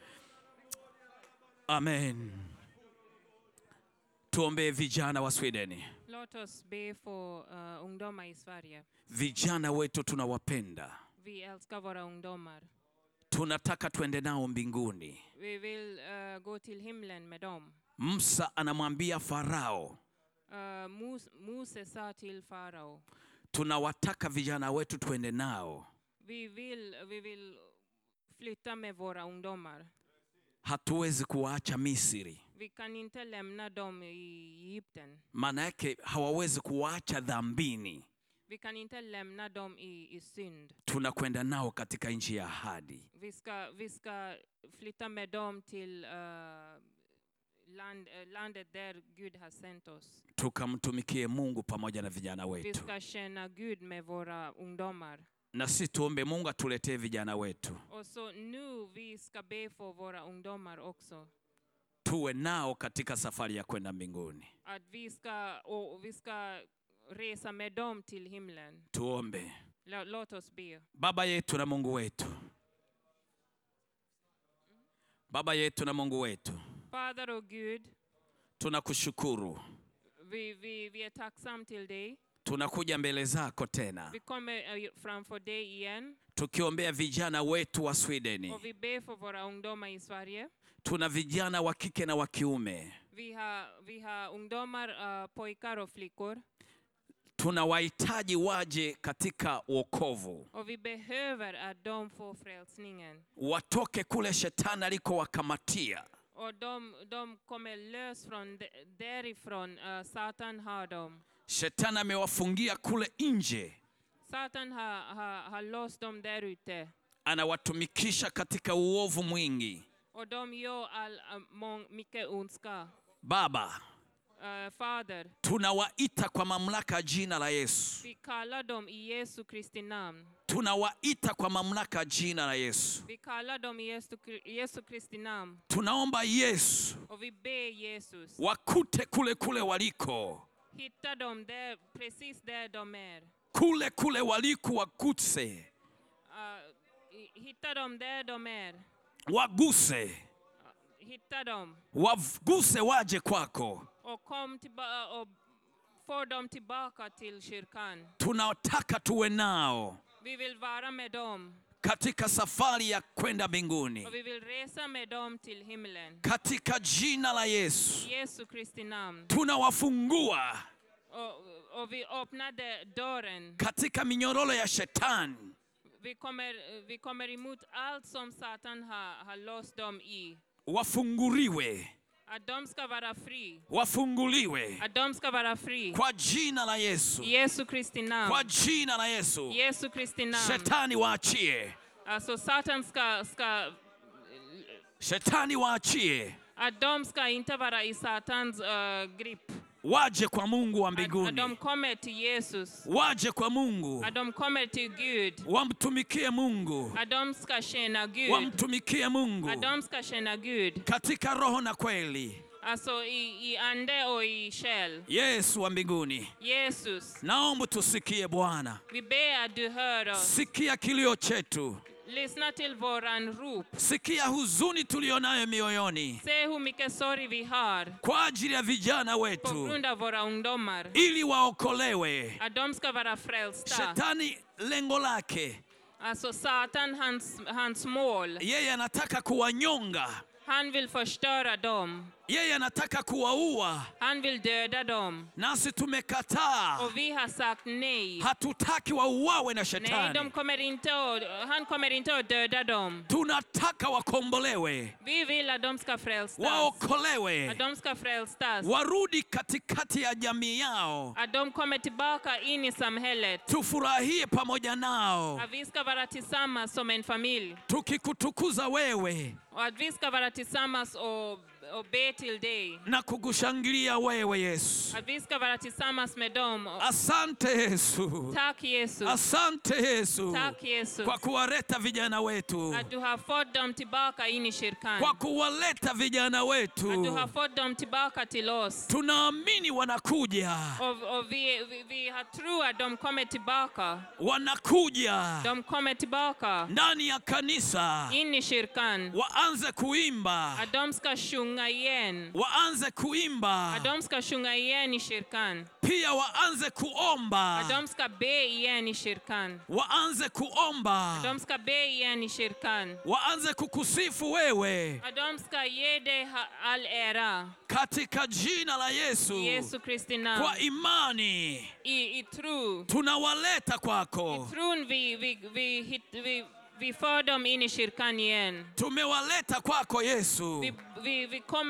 amen. Tuombee vijana wa Sweden. Let us be for, uh, ungdomar i Sverige. Vijana wetu tunawapenda, Vi älskar våra ungdomar. tunataka tuende nao mbinguni. Vi vill uh, go till himlen med dem. Musa anamwambia Farao, Uh, Mos Mose sa till farao, tunawataka vijana wetu tuende nao, vi vill, vi vill flytta med våra ungdomar. hatuwezi kuwaacha Misri. Vi kan inte lämna dem i Egypten. Maana yake hawawezi kuwaacha dhambini. Vi kan inte lämna dem i, i synd. Tunakwenda nao katika nchi ya ahadi. Vi ska, vi ska flytta med dem till uh, land, uh, landed there Gud has sent us. tukamtumikie Mungu pamoja na vijana Vi wetu, ska tjäna Gud med våra ungdomar. na si tuombe Mungu atuletee vijana wetu, Och så nu vi ska be för våra ungdomar också. tuwe nao katika safari ya kwenda mbinguni. Att vi ska, och vi ska resa med dem till himlen. Tuombe. Lå- Låt oss be. Baba yetu na Mungu wetu, Baba yetu na Mungu wetu, Fader oh good, tunakushukuru, we, we, we are tacksamma till day. tunakuja mbele zako tena we come, uh, from for day igen tukiombea vijana wetu wa Sweden. och vi ber för våra ungdomar i Sverige. Tuna vijana wa kike na wa kiume, Vi har, vi har ungdomar, uh, pojkar och flickor. tunawahitaji waje katika wokovu, Och vi behöver att de får frälsningen. watoke kule shetani alikowakamatia Och de, de kommer lös från därifrån. Uh, Satan har dem. Shetani amewafungia kule nje, Satan har, ha, ha låst dem där ute. anawatumikisha katika uovu mwingi. Och de gör all, uh, mycket ondska. Baba, Uh, Fader, tunawaita kwa mamlaka jina la Yesu, vi kallar dem i Jesu Kristi namn. tunawaita kwa mamlaka jina la Yesu. Vi kallar dem i Jesu, Kri- Jesu Kristi namn. Tunaomba Yesu Och vi ber Jesus, wakute kule kule waliko, hitta dem där, precis där de är. kule kule waliko wakutse, Uh, hi- hitta dem där de är. waguse, Hitta dem waguse waje kwako. Och kom tillbaka och få dem tillbaka till kyrkan. Tunataka tuwe nao, Vi vill vara med dem katika safari ya kwenda mbinguni och vi vill resa med dem till himlen. katika jina la Yesu. I Jesu Kristi namn. Tunawafungua Och, och vi öppnade dörren. katika minyororo ya shetani, Vi kommer, vi kommer emot allt som Satan har, har låst dem i. wafunguliwe, Wafunguliwe. Kwa jina la Yesu, Kristi kwa jina la Yesu. Kristi. Shetani waachie, Alltså Satan ska, ska shetani waachie, att ska inte vara i Satans uh, grip. Waje kwa Mungu wa mbinguni, waje kwa Mungu, wamtumikie Mungu, wamtumikie Mungu. Katika roho na kweli. Aso i, i ande o i shell. Yesu wa mbinguni, naombu naomba tusikie Bwana, vi ber att du hör oss. sikia kilio chetu, Lyssna till våran rop. sikia huzuni tulionayo mioyoni Se hur mycket sorg vi har kwa ajili ya vijana på wetu, grund av våra ungdomar. ili waokolewe. Att de ska vara frälsta. Shetani lengo lake Alltså Satan, hans, hans mål, yeye anataka kuwanyonga, han vill förstöra dem. Yeye anataka kuwaua, nasi tumekataa. Hatutaki wauawe na shetani, tunataka wakombolewe, waokolewe, warudi katikati ya jamii yao, tufurahie pamoja nao, tukikutukuza wewe Att be till day. na kugushangilia wewe Yesu. Att Asante Yesu, Tak Yesu. asante Yesu Tak Yesu. kwa kuwaleta vijana wetu, Att du har fått dem tillbaka in i kyrkan. kwa kuwaleta vijana Att du wetu. har fått dem tillbaka till oss. Tunaamini wanakuja, Och, och vi, vi, vi true tro att de kommer tillbaka. wanakuja De kommer tillbaka ndani ya kanisa, in i kyrkan. waanze kuimba, Att de ska sjunga igen. waanze kuimba, Adomska shunga yen sjunga igen i kyrkan. pia waanze kuomba, Adomska de ska be yen i kyrkan. waanze kuomba, Adomska de ska be yen i kyrkan. waanze kukusifu wewe Adomska yede al era. katika jina la Yesu. Yesu. Jesu Kristi na. Kwa imani I, i true. tunawaleta I kwako, tron vi, vi, vi, hit, vi, vi för dem in i kyrkan igen. tumewaleta kwako Yesu. Vi, vi, vi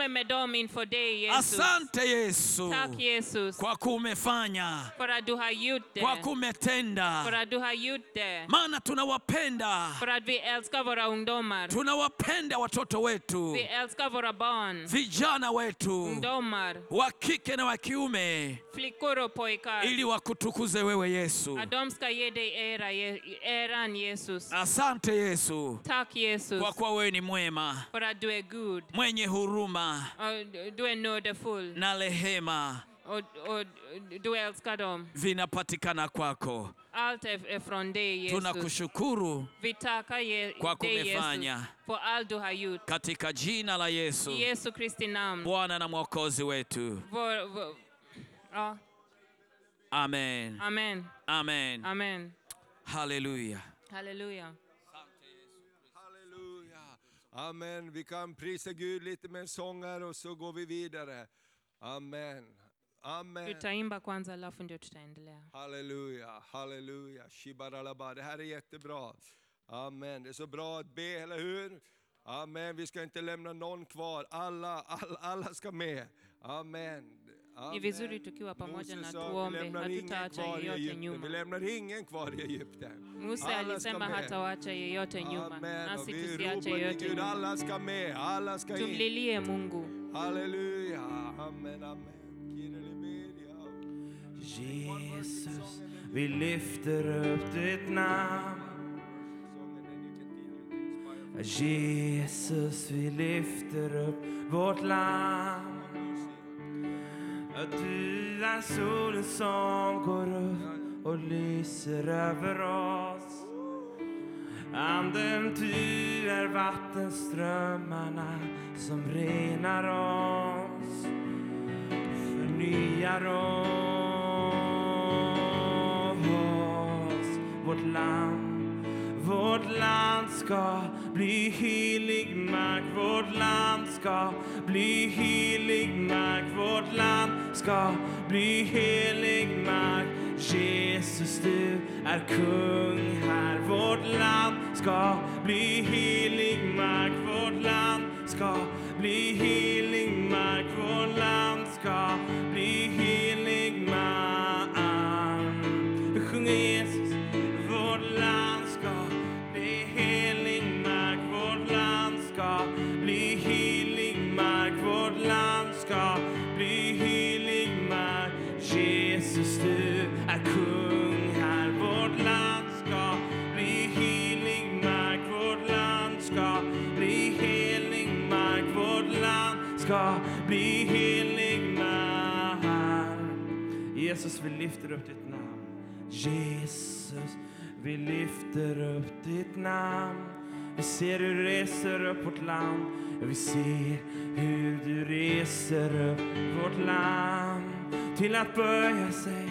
med dem inför dig Jesus. Asante Yesu Tack Jesus. kwa kumefanya, För att du har gjort kwa kumetenda, att du har gjort det. maana tunawapenda, För att vi älskar våra ungdomar. tunawapenda watoto wetu, Vi älskar våra barn. vijana wetu Ungdomar. wa kike na wa kiume, Flickor och pojkar. ili wakutukuze wewe Yesu. Att de ska ge dig ära, äran Jesus. Asante Yesu Tack Jesus. kwa kuwa wewe ni mwema, För att du är god. mwenye huruma du är nådefull. na rehema vinapatikana kwako. Jesus. Tunakushukuru Kwa kumefanya. katika jina la Yesu, Yesu Kristi. Bwana na mwokozi wetu. Oh. Amen, amen. amen, Amen. haleluya. Halleluja. Amen. Vi kan prisa Gud lite med en sång här och så går vi vidare. Amen. Amen. Tutaimba kwanza alafu ndio tutaendelea. Halleluja, halleluja. Shibaralaba. Det här är jättebra. Amen. Det är så bra att be, eller hur? Amen. Vi ska inte lämna någon kvar. Alla, alla, alla ska med. Amen. Ni Amen. vizuri tukiwa pamoja Mose na sa, vi tuombe, lämnar ingen hatutaacha kvar i yeyote Egypten. Vi nyuma. lämnar ingen kvar i Egypten. Musa Alla ska alisema med. hatawaacha yeyote nyuma, Amen. Nasi vi tusiache yeyote Gud, nyuma. alla ska med, alla ska in. Tumlilie Mungu. Halleluja, amen, amen. Jesus, vi lyfter upp ditt namn. Jesus, vi lyfter upp vårt land. Du är solen som går upp och lyser över oss. Anden, du är vattenströmmarna som renar oss förnyar oss. vårt land. Vårt land ska bli helig mark, vårt land ska bli helig mark, vårt land ska bli helig mark. Jesus, du är kung här. Vårt land ska bli helig mark, vårt land ska bli helig mark, vårt land ska Jesus, vi lyfter upp ditt namn. Jesus, vi lyfter upp ditt namn. Vi ser hur du reser upp vårt land. Vi ser hur du reser upp vårt land till att böja sig,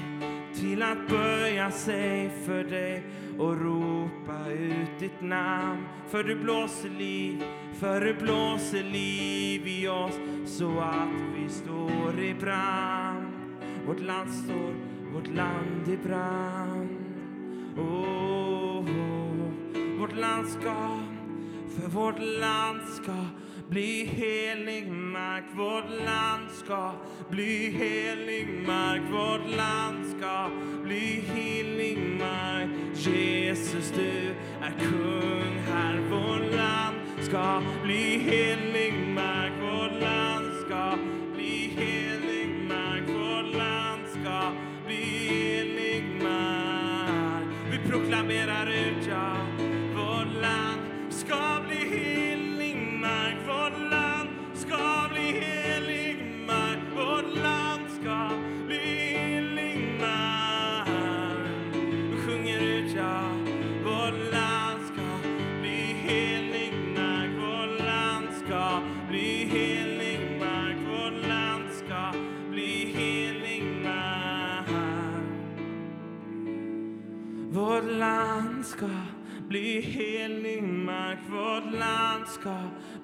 till att böja sig för dig och ropa ut ditt namn. För du blåser liv, för du blåser liv i oss så att vi står i brand. Vårt land står, vårt land i brand. Oh, oh, vårt land ska, för vårt land ska bli helig mark. Vårt land ska bli helig mark. Vårt land ska bli helig mark. Jesus, du är kung här. Vårt land ska bli helig mark. Bli helig mark. Vårt land ska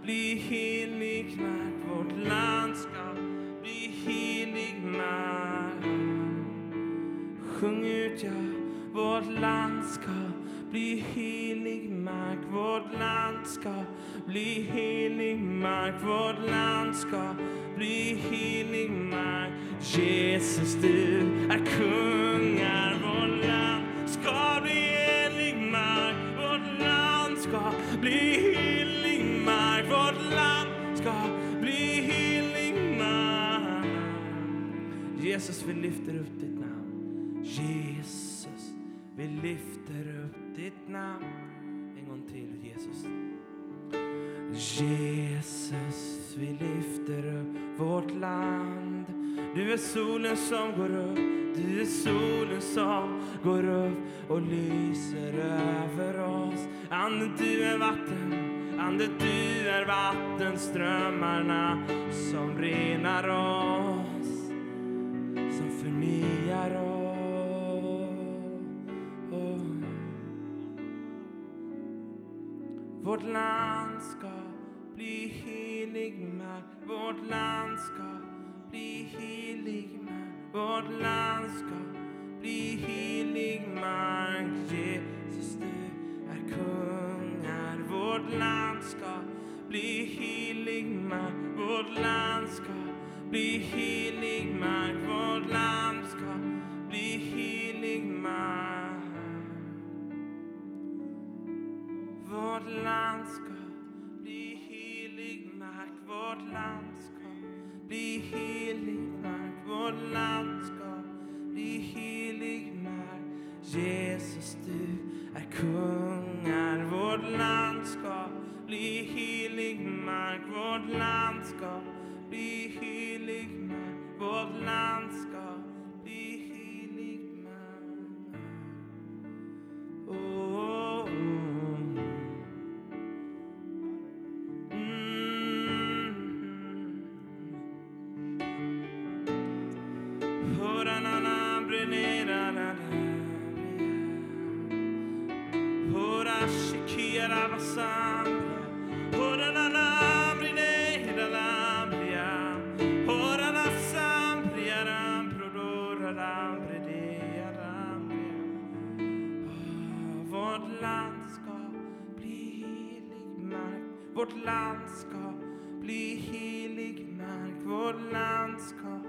bli helig mark. Vårt land ska bli helig mark. Sjung ut, ja. Vårt land ska bli helig mark. Vårt land ska bli helig mark. Vårt land ska bli helig mark. Jesus, du är kungar. Vårt land ska bli helig mark. Vårt land ska bli helig mark. Vårt land ska bli helig mark. Jesus, vi lyfter upp ditt namn. Jesus, vi lyfter upp ditt namn. En gång till, Jesus. Jesus, vi lyfter upp vårt land. Du är solen som går upp, du är solen som går upp och lyser över oss. Ande, du är vatten, Ande, du är vattenströmmarna som renar oss, som förnyar oss. Vårt land ska bli helig mark. Vårt land ska bli helig mark. Vårt land ska bli helig mark. Jesus, du är kungar. Vårt land ska bli helig mark. Vårt land ska bli helig mark. Vårt land ska bli helig mark. Vårt land ska mark. Vårt land ska bli helig mark. Vårt land ska bli helig mark. Jesus, du är kungar. Vårt land ska bli helig mark. Vårt land ska bli helig mark. Vårt land ska bli helig mark. Oh, oh. oh. E e e ah, vårt land ska bli helig mark. Vårt land ska bli helig mark. Vårt land ska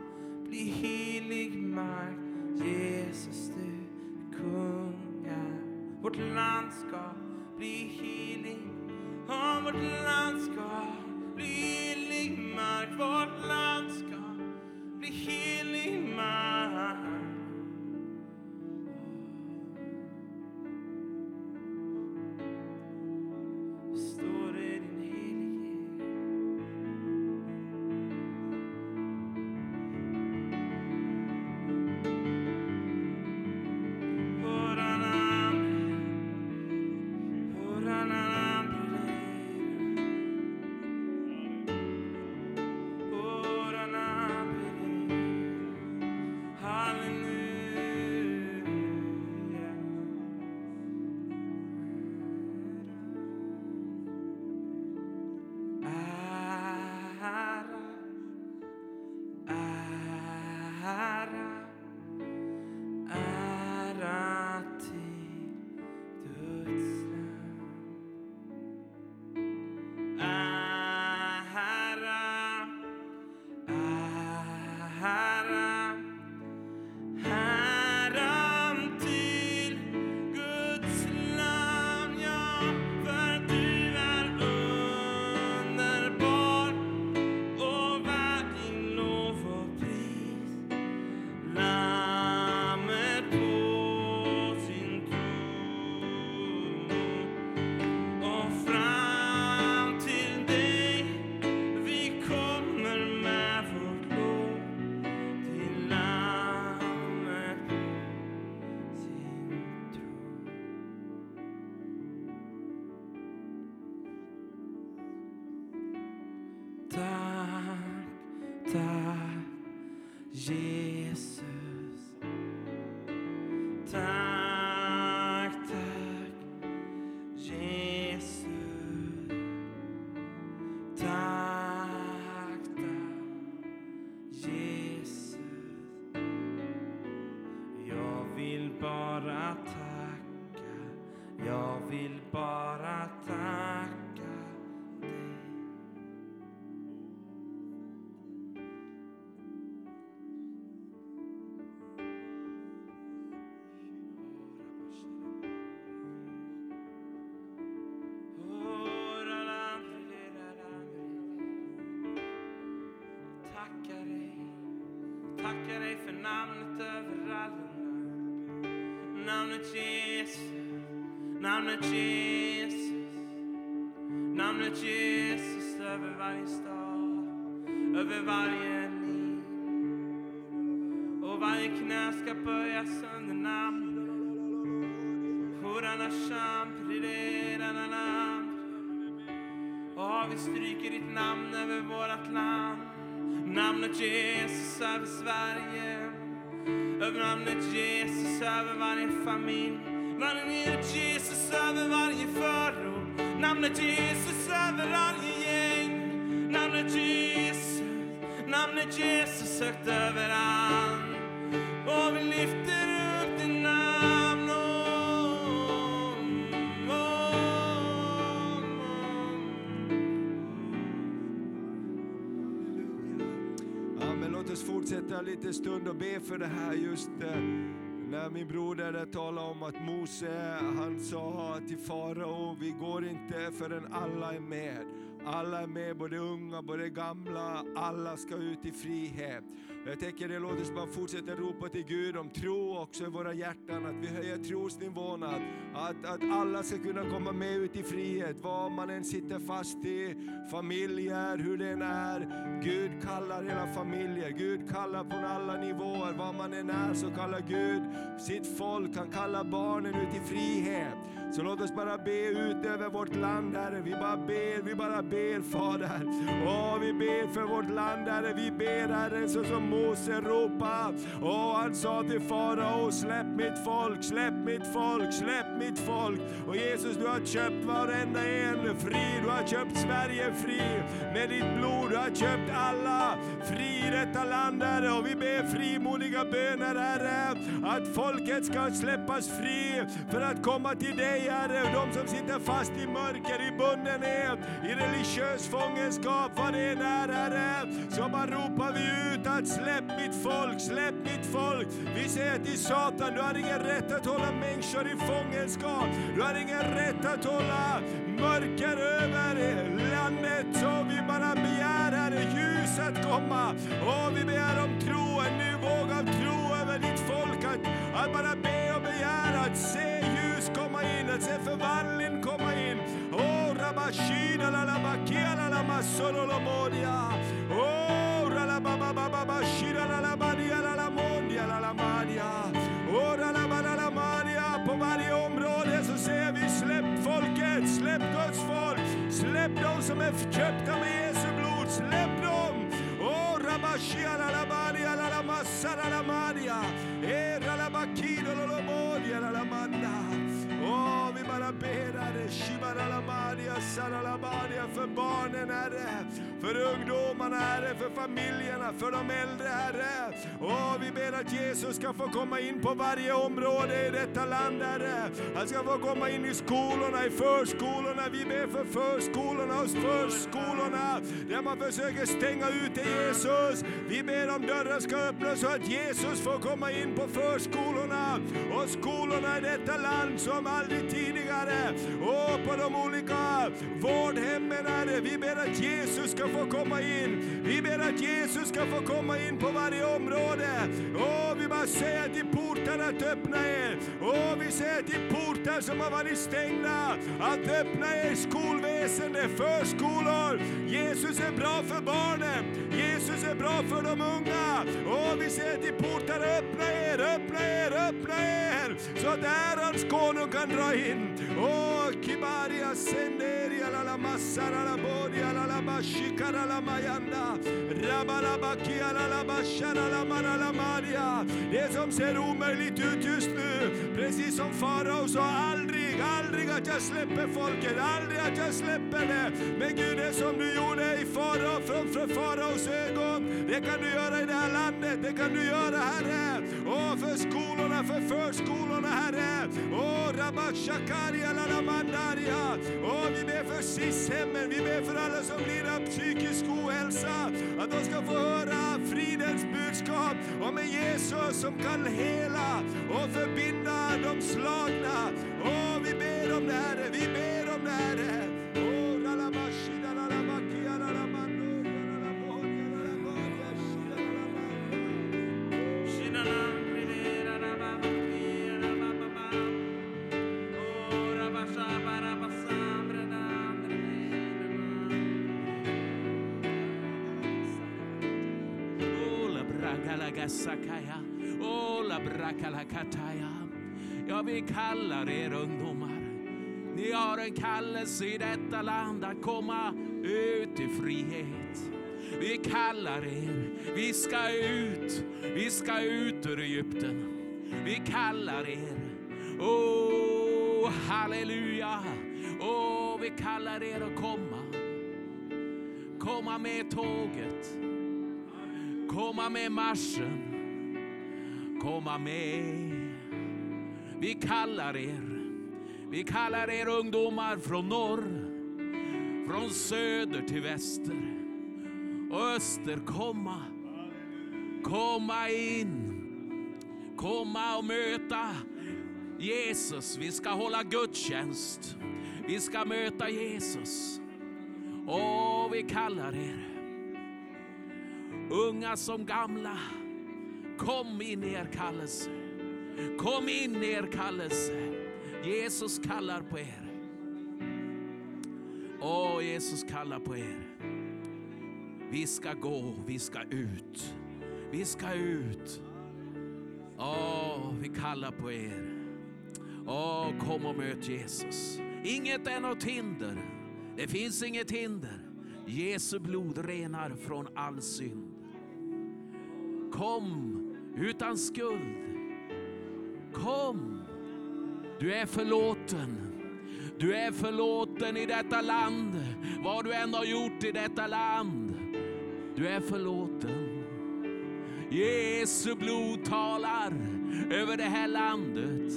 bli helig mark. Jesus, du är kung. Vårt land ska bli helig. Om vårt land ska bli helig mark. Vårt land ska bli helig mark. Tackar dig för namnet över alla namn. Namnet Jesus, namnet Jesus, namnet Jesus över varje stad, över varje liv. Och varje knä ska böjas under namnet. Hurana shamprirerana namn. Och vi stryker ditt namn över vårt land. Namnet Jesus över Sverige. Över namnet Jesus över varje familj. Namnet Jesus över varje förort. Namnet Jesus över varje gäng. Namnet Jesus, namnet Jesus högt över fortsätta lite stund och be för det här just eh, när min broder där talade om att Mose, han sa till farao, vi går inte förrän alla är med. Alla är med, både unga, både gamla, alla ska ut i frihet. Jag tänker det låter som att fortsätta ropa till Gud om tro också i våra hjärtan, att vi höjer trosnivån, att, att, att alla ska kunna komma med ut i frihet, vad man än sitter fast i, familjer, hur det än är. Gud kallar hela familjer, Gud kallar på alla nivåer, vad man än är så kallar Gud sitt folk, han kallar barnen ut i frihet. Så låt oss bara be ut över vårt land Herre, vi bara ber, vi bara ber Fader. Åh, vi ber för vårt land Herre, vi ber Herre så som Mose ropade. Åh, han sa till farao, släpp mitt folk, släpp mitt folk, släpp mitt folk. Och Jesus, du har köpt varenda en fri. Du har köpt Sverige fri med ditt blod. Du har köpt alla fri i detta land, Herre. Och vi ber frimodiga böner, Herre, att folket ska släppas fri för att komma till dig, Herre. De som sitter fast i mörker, i bundenhet, i religiös fångenskap, vad det än är, Herre, så bara ropar vi ut att släpp mitt folk, släpp mitt folk. Vi säger till Satan, du har ingen rätt att hålla människor i fångenskap. Du har ingen rätt att hålla mörker över landet. Så vi bara begär, Herre, ljus att komma. Och vi begär om tro, en ny våg av tro över ditt folk. Att, att bara be och begära att se ljus komma in, att se förvandling komma in. Oh, rabashina, lalabakia, lalamasololomodia. bakia la. Oh, släpp Guds folk, släpp de som är köpta med Jesu blod, släpp dem. Oh, rabashia la la badia la la för barnen Herre, för ungdomarna Herre, för familjerna, för de äldre Herre. Åh, vi ber att Jesus ska få komma in på varje område i detta land Herre. Han ska få komma in i skolorna, i förskolorna. Vi ber för förskolorna, och förskolorna, där man försöker stänga ute Jesus. Vi ber om dörrar ska öppnas så att Jesus får komma in på förskolorna och skolorna i detta land som aldrig tidigare. Och på de olika vårdhemmen, Herre. Vi ber att Jesus ska få komma in. Vi ber att Jesus ska få komma in på varje område. Och vi bara säger till portarna att öppna er. Och vi säger till portar som har varit stängda att öppna er skolväsende, förskolor. Jesus är bra för barnen. Jesus är bra för de unga. Och vi säger till portar, öppna er, öppna er, öppna er. Så att ärans konung kan dra in. Åh, kibaria senderia la la massara la bodia la la bashikara la mayanda. Rabalabakia la la bashara la mana la maria. Det som ser omöjligt ut just nu, precis som farao sa, aldrig, aldrig att jag släpper folket, aldrig att jag släpper det. Men Gud, det som du gjorde i farao, framför faraos ögon, det kan du göra i det här landet, det kan du göra Herre. Och för skolorna, för förskolorna Herre. Åh, Och rabashakaria la vi ber för SIS-hemmen, vi ber för alla som lider av psykisk ohälsa, att de ska få höra fridens budskap om en Jesus som kan hela och förbinda de slagna. Och vi ber om det Herre, vi ber om det Herre. Oh, brakalagassakaya, ola brakalakataya. Ja, vi kallar er ungdomar. Ni har en kallelse i detta land att komma ut i frihet. Vi kallar er. Vi ska ut. Vi ska ut ur Egypten. Vi kallar er. Oh, halleluja. Oh, vi kallar er att komma. Komma med tåget. Komma med marschen. Komma med. Vi kallar er. Vi kallar er ungdomar från norr, från söder till väster och öster. Komma, komma in, komma och möta Jesus. Vi ska hålla gudstjänst. Vi ska möta Jesus. Och vi kallar er. Unga som gamla, kom in i er kallelse. Kom in i er kallelse. Jesus kallar på er. Åh, Jesus kallar på er. Vi ska gå, vi ska ut. Vi ska ut. Åh, vi kallar på er. Åh, kom och möt Jesus. Inget är något hinder. Det finns inget hinder. Jesu blod renar från all synd. Kom utan skuld. Kom Du är förlåten. Du är förlåten i detta land. Vad du än har gjort i detta land. Du är förlåten. Jesu blod talar över det här landet.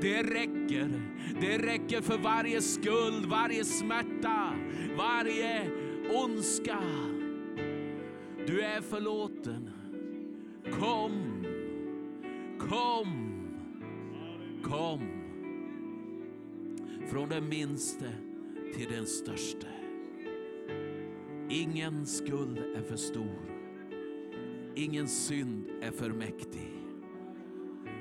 Det räcker. Det räcker för varje skuld, varje smärta, varje ondska. Du är förlåten. Kom, kom, kom. Från den minste till den störste. Ingen skuld är för stor. Ingen synd är för mäktig.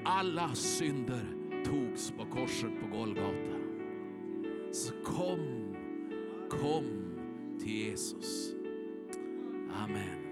Alla synder togs på korset på Golgata. Så kom, kom till Jesus. Amen.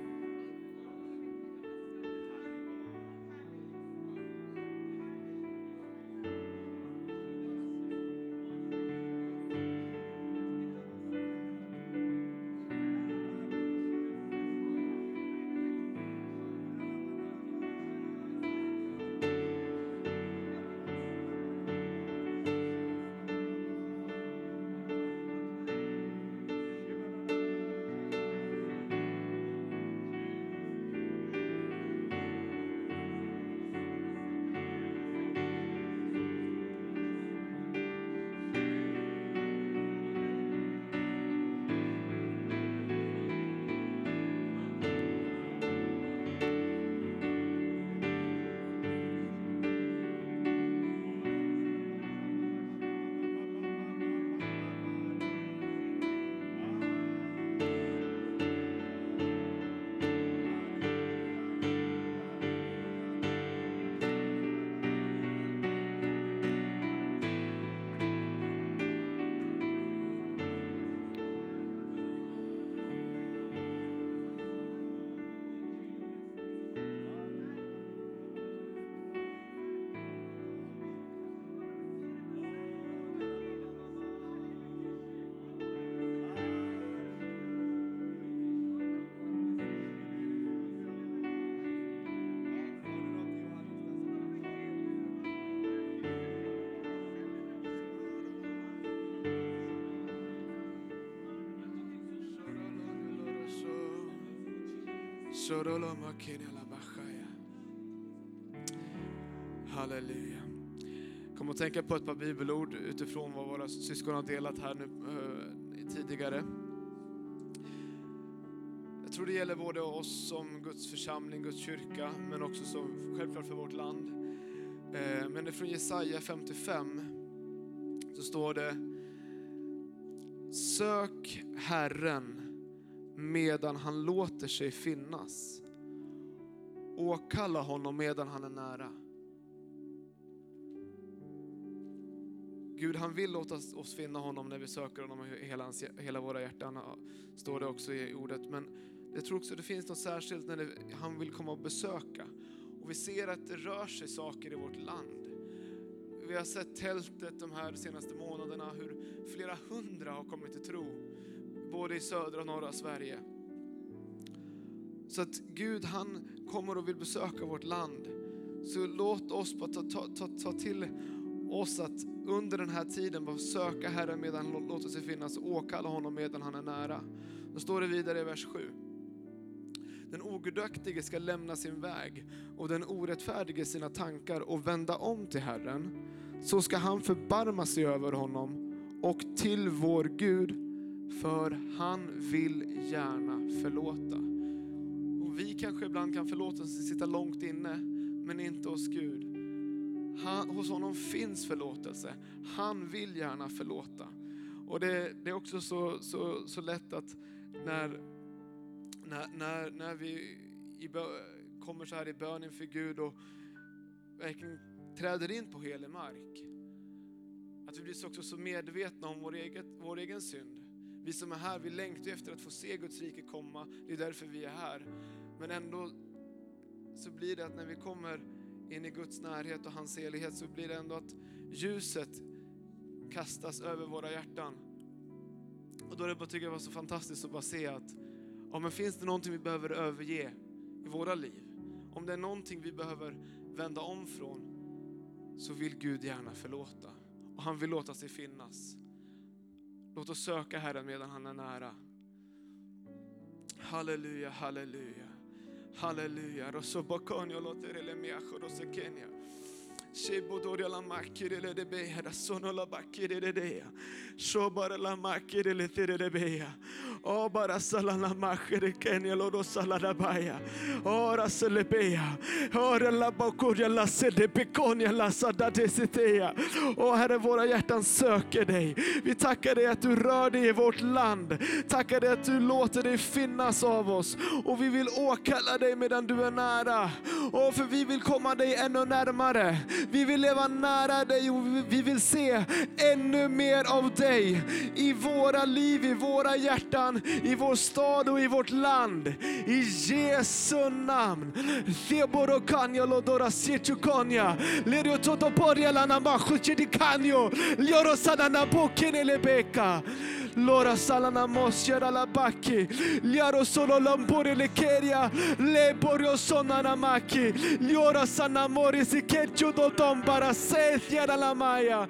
Halleluja. Kom att tänka på ett par bibelord utifrån vad våra syskon har delat här nu eh, tidigare. Jag tror det gäller både oss som Guds församling, Guds kyrka, men också som, självklart för vårt land. Eh, men det är från Jesaja 55 så står det Sök Herren medan han låter sig finnas. Åkalla honom medan han är nära. Gud han vill låta oss finna honom när vi söker honom i hela, hans, hela våra hjärtan, står det också i ordet. Men jag tror också det finns något särskilt när det, han vill komma och besöka. Och vi ser att det rör sig saker i vårt land. Vi har sett tältet de här senaste månaderna, hur flera hundra har kommit till tro. Både i södra och norra Sverige. Så att Gud han kommer och vill besöka vårt land. Så låt oss bara ta, ta, ta, ta till oss att under den här tiden bara söka Herren medan han låter sig finnas och åkalla honom medan han är nära. Då står det vidare i vers 7. Den ogudaktige ska lämna sin väg och den orättfärdige sina tankar och vända om till Herren. Så ska han förbarma sig över honom och till vår Gud, för han vill gärna förlåta. Och vi kanske ibland kan förlåta oss sitta långt inne, men inte hos Gud. Han, hos honom finns förlåtelse. Han vill gärna förlåta. Och det, det är också så, så, så lätt att när, när, när, när vi i bö, kommer så här i bön inför Gud och verkligen träder in på helig mark. Att vi blir också så medvetna om vår, eget, vår egen synd. Vi som är här, vi längtar efter att få se Guds rike komma. Det är därför vi är här. Men ändå så blir det att när vi kommer in i Guds närhet och hans helighet så blir det ändå att ljuset kastas över våra hjärtan. Och då är det bara, tycker jag var så fantastiskt att bara se att ja, men finns det någonting vi behöver överge i våra liv? Om det är någonting vi behöver vända om från, så vill Gud gärna förlåta. Och han vill låta sig finnas. Låt oss söka Herren medan han är nära. Halleluja, halleluja. Halleluja. Rosobakonio loterele miacho rosekenia. Shebodoria la makirele de beha, sono la bakirele dea. Shobara la makirele tere de beha. O bara sala la makire kenya lodo sala la baya. Ora se le bea. Ora la bakuria la sede bekonia la sada desitea. O Herre, våra hjärtan söker dig. Vi tackar dig att du rör dig i vårt land. Tackar dig att du låter dig finnas av oss. Och vi vill åkalla dig medan du är nära. Och för vi vill komma dig ännu närmare. Vi vill leva nära dig och vi- vill se ännu mer av dig i våra liv, i våra hjärtan, i vår stad och i vårt land. I Jesu namn. Theborokanyo lodora siechukonya. Lerio totoporia lana machuchidikanyo. Lioro sanana bokenelebeka. Lora salana mosjera la baki. Liaro solo lampore le keria. Le borio sonana maki. Liora sanamori sikecho do dombara sethjera la maya.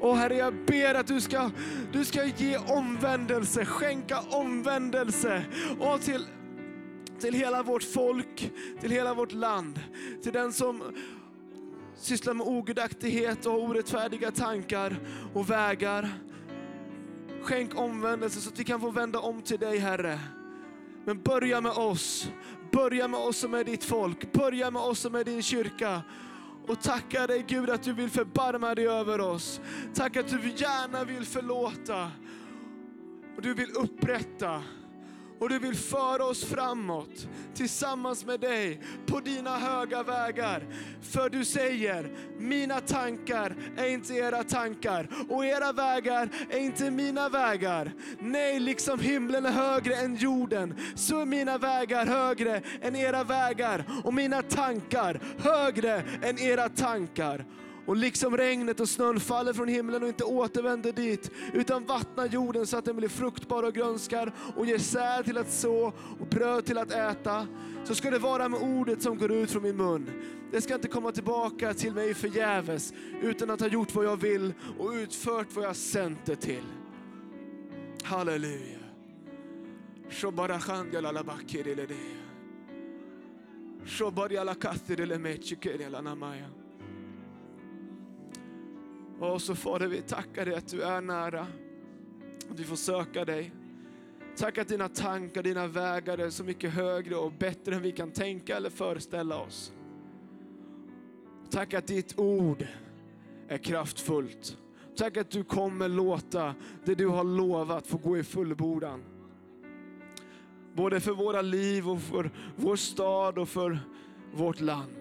Och Herre, jag ber att du ska, du ska ge omvändelse, skänka omvändelse. Och till, till hela vårt folk, till hela vårt land. Till den som sysslar med ogudaktighet och orättfärdiga tankar och vägar. Skänk omvändelse så att vi kan få vända om till dig Herre. Men börja med oss. Börja med oss som är ditt folk. Börja med oss som är din kyrka. Och tacka dig Gud att du vill förbarma dig över oss. Tack att du gärna vill förlåta. Och du vill upprätta. Och du vill föra oss framåt tillsammans med dig på dina höga vägar. För du säger, mina tankar är inte era tankar och era vägar är inte mina vägar. Nej, liksom himlen är högre än jorden så är mina vägar högre än era vägar och mina tankar högre än era tankar. Och liksom regnet och snön faller från himlen och inte återvänder dit, utan vattnar jorden så att den blir fruktbar och grönskar och ger säd till att så och bröd till att äta, så ska det vara med ordet som går ut från min mun. Det ska inte komma tillbaka till mig förgäves, utan att ha gjort vad jag vill och utfört vad jag sänt det till. Halleluja. Shobarachandjalalabakiriledea. Shobarjalakathirelemechikerialanamaya. Och så Fader, vi tackar dig att du är nära. Att vi får söka dig. Tack att dina tankar, dina vägar är så mycket högre och bättre än vi kan tänka eller föreställa oss. Tack att ditt ord är kraftfullt. Tack att du kommer låta det du har lovat få gå i fullbordan. Både för våra liv och för vår stad och för vårt land.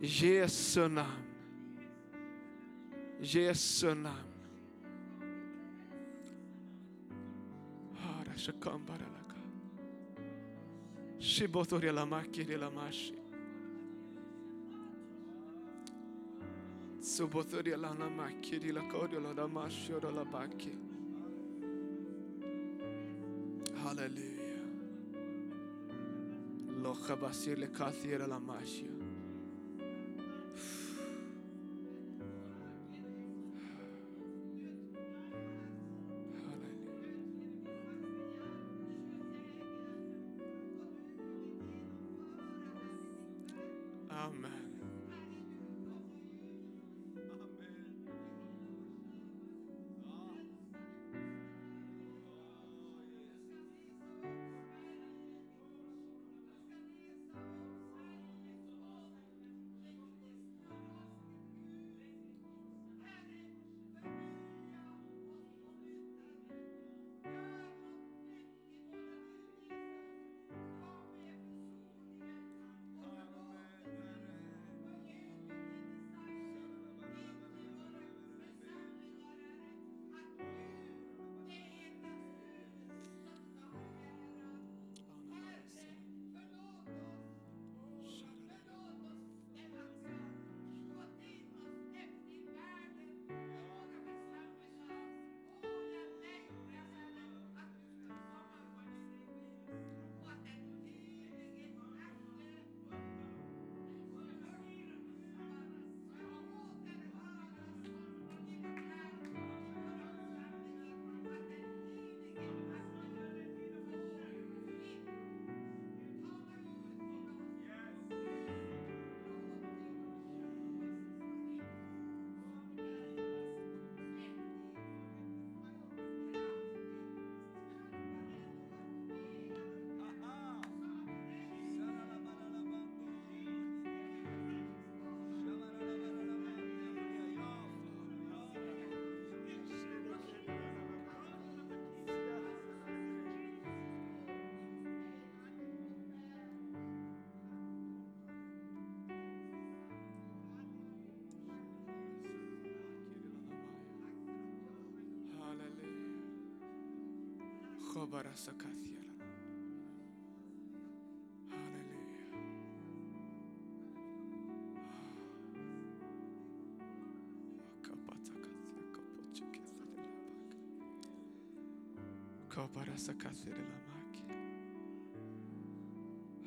I Jesu namn. Jesu namn. Shakambaralaka. Shibotorialamaki relamashi. Subotorialanamaki relakodiolamashi oralabaki. Hallelujah. Lokabasir lekathieralamashi. Hallelujah.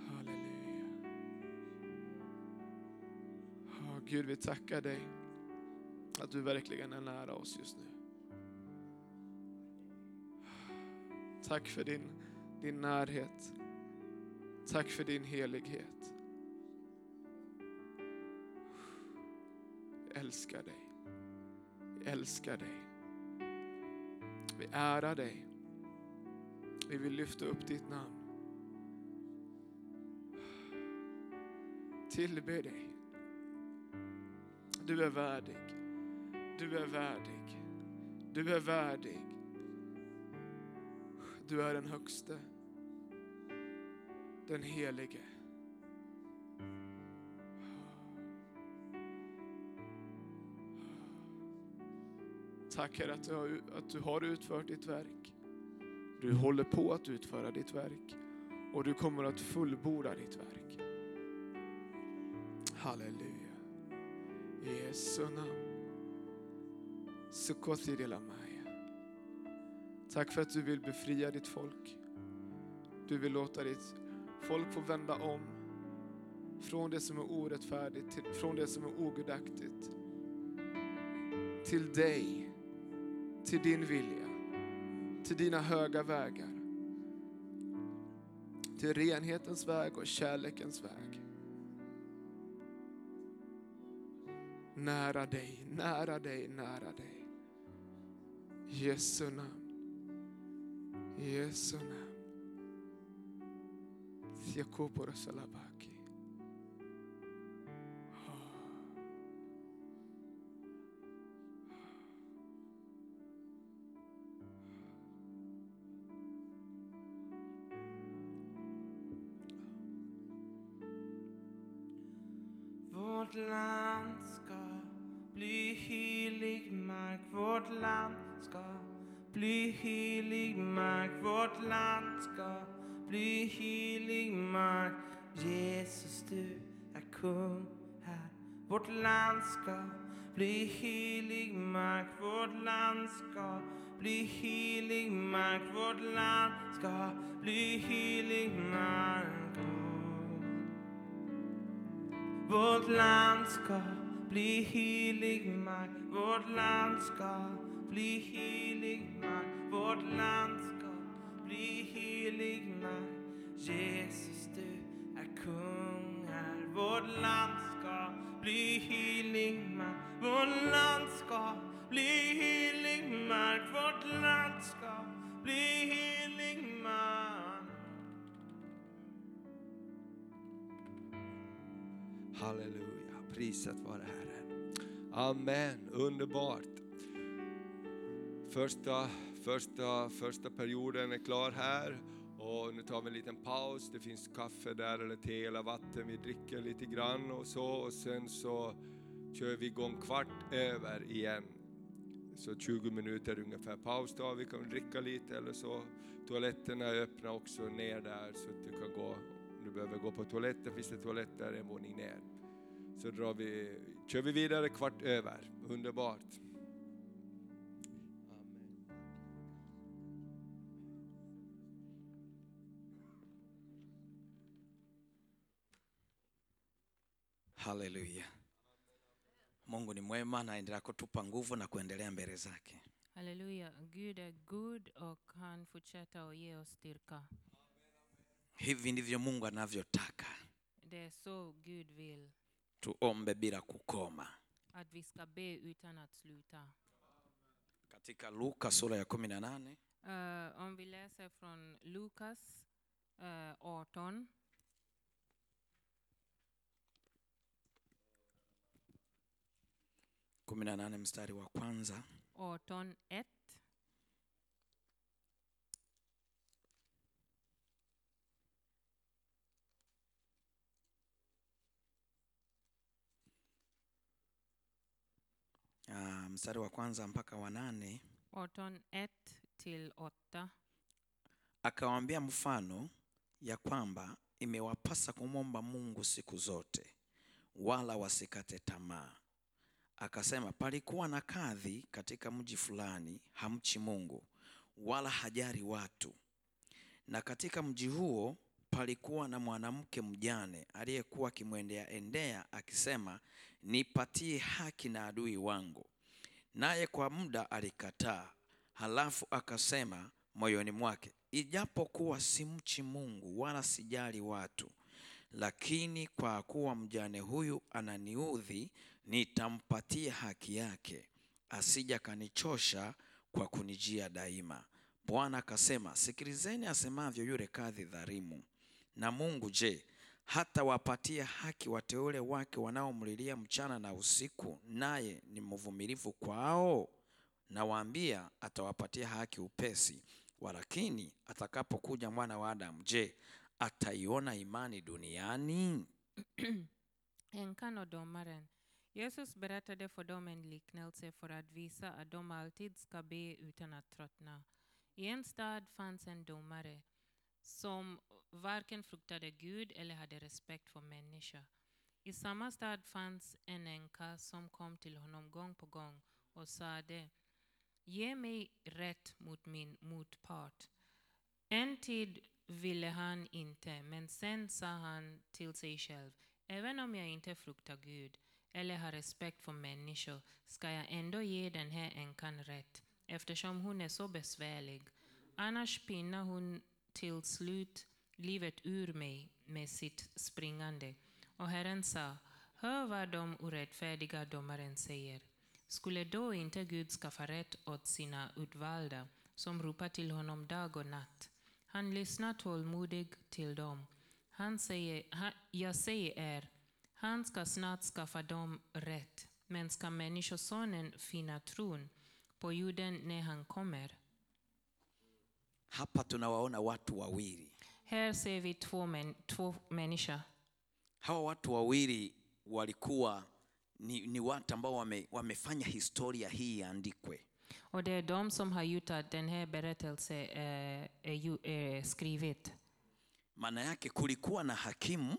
Halleluja. Oh, Gud, vi tackar dig att du verkligen är nära oss just nu. Tack för din, din närhet. Tack för din helighet. Vi älskar dig. Vi älskar dig. Vi ärar dig. Vi vill lyfta upp ditt namn. Tillbe dig. Du är värdig. Du är värdig. Du är värdig. Du är den högste. Den helige. Tack Herre att du, har, att du har utfört ditt verk. Du håller på att utföra ditt verk. Och du kommer att fullborda ditt verk. Halleluja. I Jesu namn. Sukotidelamaya. Tack för att du vill befria ditt folk. Du vill låta ditt folk få vända om från det som är orättfärdigt, till, från det som är ogudaktigt. Till dig, till din vilja, till dina höga vägar. Till renhetens väg och kärlekens väg. Nära dig, nära dig, nära dig. Jesu namn. I Jesu namn. Thiakopora salabaki. Vårt land ska bli helig mark. Vårt land ska bli helig mark. Vårt land ska bli helig mark. Jesus, du är kung här. Vårt land ska bli helig mark. Vårt land ska bli helig mark. Vårt land ska bli helig mark. Vårt land ska bli helig mark. Vårt land ska bli helig mark. Vårt land ska bli helig mark. Jesus, du är kung här. Vårt land ska bli helig mark. Vårt land ska bli helig mark. Vårt land ska bli helig mark. Halleluja, priset vare Herren. Amen, underbart. Första, första, första perioden är klar här och nu tar vi en liten paus. Det finns kaffe där eller te eller vatten. Vi dricker lite grann och så och sen så kör vi igång kvart över igen. Så 20 minuter ungefär paus då. Vi kan dricka lite eller så. Toaletterna är öppna också ner där så att du kan gå. Om du behöver gå på toaletten finns det toaletter en våning ner. Så drar vi, kör vi vidare kvart över. Underbart. Haleluya. Mungu ni mwema, naendelea kutupa nguvu na kuendelea mbele zake. Haleluya! Gud är god och han fortsätter att ge oss styrka. Hivi ndivyo Mungu anavyotaka Det är så Gud vill. tuombe bila kukoma. Att vi ska be utan att sluta. Katika Luka sura ya kumi na nane Eh, om vi läser från Lukas uh, 18. Kumi na nane mstari wa kwanza 18 1. Uh, mstari wa kwanza mpaka wa nane 18 1 till 8. akawaambia mfano ya kwamba imewapasa kumwomba Mungu siku zote, wala wasikate tamaa. Akasema, palikuwa na kadhi katika mji fulani, hamchi Mungu wala hajari watu. Na katika mji huo palikuwa na mwanamke mjane aliyekuwa akimwendea endea akisema, nipatie haki na adui wangu. Naye kwa muda alikataa, halafu akasema moyoni mwake, ijapokuwa simchi Mungu wala sijali watu, lakini kwa kuwa mjane huyu ananiudhi, nitampatia haki yake, asija kanichosha kwa kunijia daima. Bwana akasema, sikilizeni asemavyo yule kadhi dharimu Na Mungu je, hata wapatia haki wateule wake wanaomlilia mchana na usiku, naye ni mvumilivu kwao? Nawaambia, atawapatia haki upesi. Walakini atakapokuja mwana wa Adamu, je, ataiona imani duniani? Jesus berättade för dem en liknelse för att visa att de alltid ska be utan att tröttna. I en stad fanns en domare som varken fruktade Gud eller hade respekt för människa. I samma stad fanns en änka som kom till honom gång på gång och sade Ge mig rätt mot min motpart. En tid ville han inte, men sen sa han till sig själv, även om jag inte fruktar Gud eller har respekt för människor ska jag ändå ge den här änkan rätt, eftersom hon är så besvärlig. Annars pinnar hon till slut livet ur mig med sitt springande. Och Herren sa, hör vad de orättfärdiga domaren säger. Skulle då inte Gud skaffa rätt åt sina utvalda som ropar till honom dag och natt? Han lyssnar tålmodigt till dem. Han säger, jag säger er, han ska snart skaffa dem rätt. Men ska Människosonen finna tron på jorden när han kommer? Hapa tunawaona watu wawili. Här ser vi två, män, två människor. Hawa watu wawili walikuwa ni, ni watu ambao wame, wamefanya historia hii iandikwe. Och det är de som har gjort att den här berättelsen eh, är, ju- är skrivet. Maana yake kulikuwa na hakimu,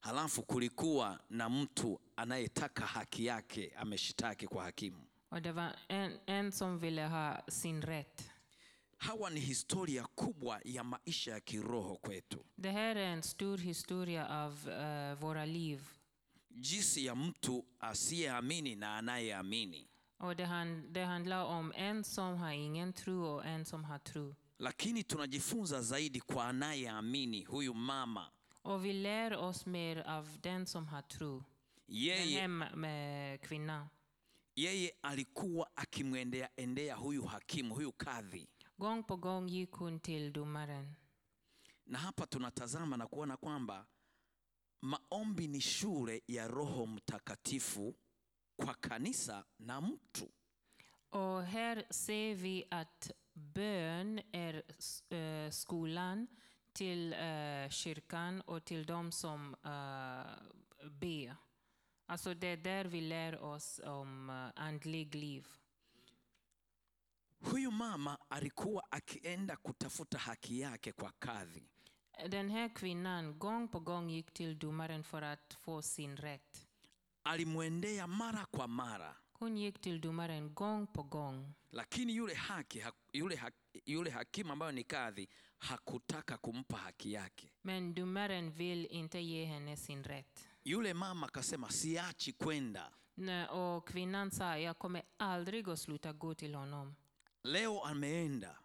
Halafu kulikuwa na mtu anayetaka haki yake, ameshitaki kwa hakimu. och det var en, en som ville ha sin rätt. Hawa ni historia kubwa ya maisha ya kiroho kwetu, Det här är en stor historia av eh, våra liv. jinsi ya mtu asiyeamini na anayeamini. Och det, han, det handlar om en som har ingen tro och en som har tro. Lakini tunajifunza zaidi kwa anayeamini, huyu mama. Och vi lär oss mer av den som har tro. Den Yeye, här kvinnan. yeye alikuwa akimwendea endea huyu hakimu, huyu kadhi, gong po gong yikun hon till domaren. na hapa tunatazama na kuona kwamba maombi ni shule ya Roho Mtakatifu kwa kanisa na mtu. Och her sevi at att bön är s- eh, skolan till eh, kyrkan och till de som uh, ber. Alltså det är där vi lär oss om uh, andlig liv. Huyu mama alikuwa akienda kutafuta haki yake kwa kadhi, Den här kvinnan gång på gång gick till domaren för att få sin rätt. alimwendea mara kwa mara, Hon gick till domaren gång på gång. lakini yule haki, ha- yule, ha, yule hakimu ambayo ni kadhi hakutaka kumpa haki yake. Men domaren vill inte ge henne sin rätt. Yule mama akasema siachi kwenda. Och kvinnan sa, jag kommer aldrig att sluta gå till honom. Leo ameenda,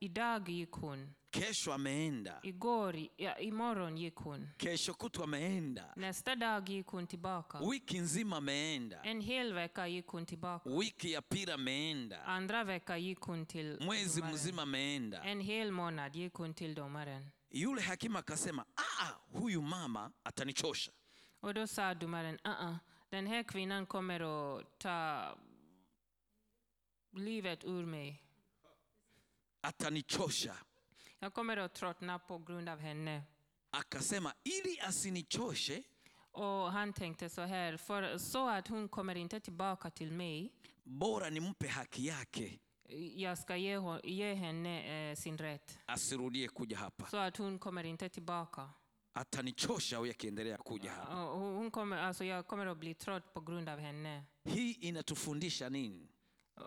Idag gick hon. Kesho ameenda, Igår, ja, imorgon gick hon. kesho kutwa ameenda, Nästa dag gick hon tillbaka. wiki nzima ameenda, En hel vecka gick hon tillbaka. wiki ya pili ameenda, Andra vecka gick hon till mwezi domaren. mzima ameenda. En hel månad gick hon till domaren. Yule hakimu akasema "Ah, huyu mama atanichosha. Och då sa domaren, uh-uh, den här kvinnan kommer att ta livet ur mig. atanichosha. Jag kommer att tröttna på grund av henne. Akasema ili asinichoshe, Och han tänkte så här, för så att hon kommer inte tillbaka till mig, bora nimpe haki yake. jag ska ge, ge henne eh, sin rätt. asirudie kuja hapa. Så att hon kommer inte tillbaka. Atanichosha huyu akiendelea kuja hapa. Hon kommer, alltså jag kommer att bli trött på grund av henne. Hii inatufundisha nini?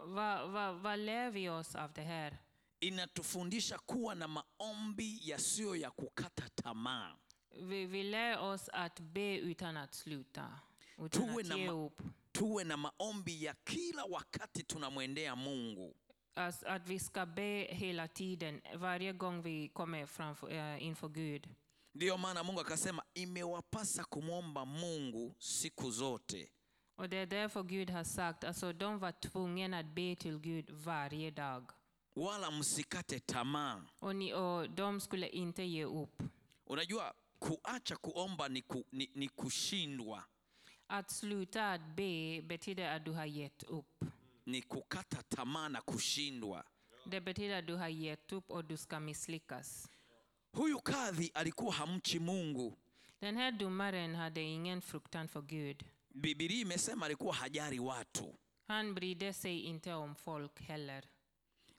Vad va, vad lär vi oss av det här? Inatufundisha kuwa na maombi yasiyo ya kukata tamaa. Vi, vi lär oss att be utan att sluta, utan Tuwe att na ge ma- upp. Tuwe na maombi ya kila wakati tunamwendea Mungu. As, att vi ska be hela tiden, varje gång vi kommer framför, uh, inför Gud. Ndiyo maana Mungu akasema imewapasa kumwomba Mungu siku zote. Och det är därför Gud har sagt, alltså de var tvungna att be till Gud varje dag. Wala msikate tamaa. Och, ni, och de skulle inte ge upp. Unajua, kuacha kuomba ni, ku, ni, ni kushindwa, Att sluta att be betyder att du har gett upp. ni kukata tamaa na kushindwa. Det betyder att du har gett upp och du ska misslyckas. Huyu kadhi alikuwa hamchi Mungu. Den här domaren hade ingen fruktan för Gud. Biblia imesema alikuwa hajari watu, Han brydde sig inte om folk heller.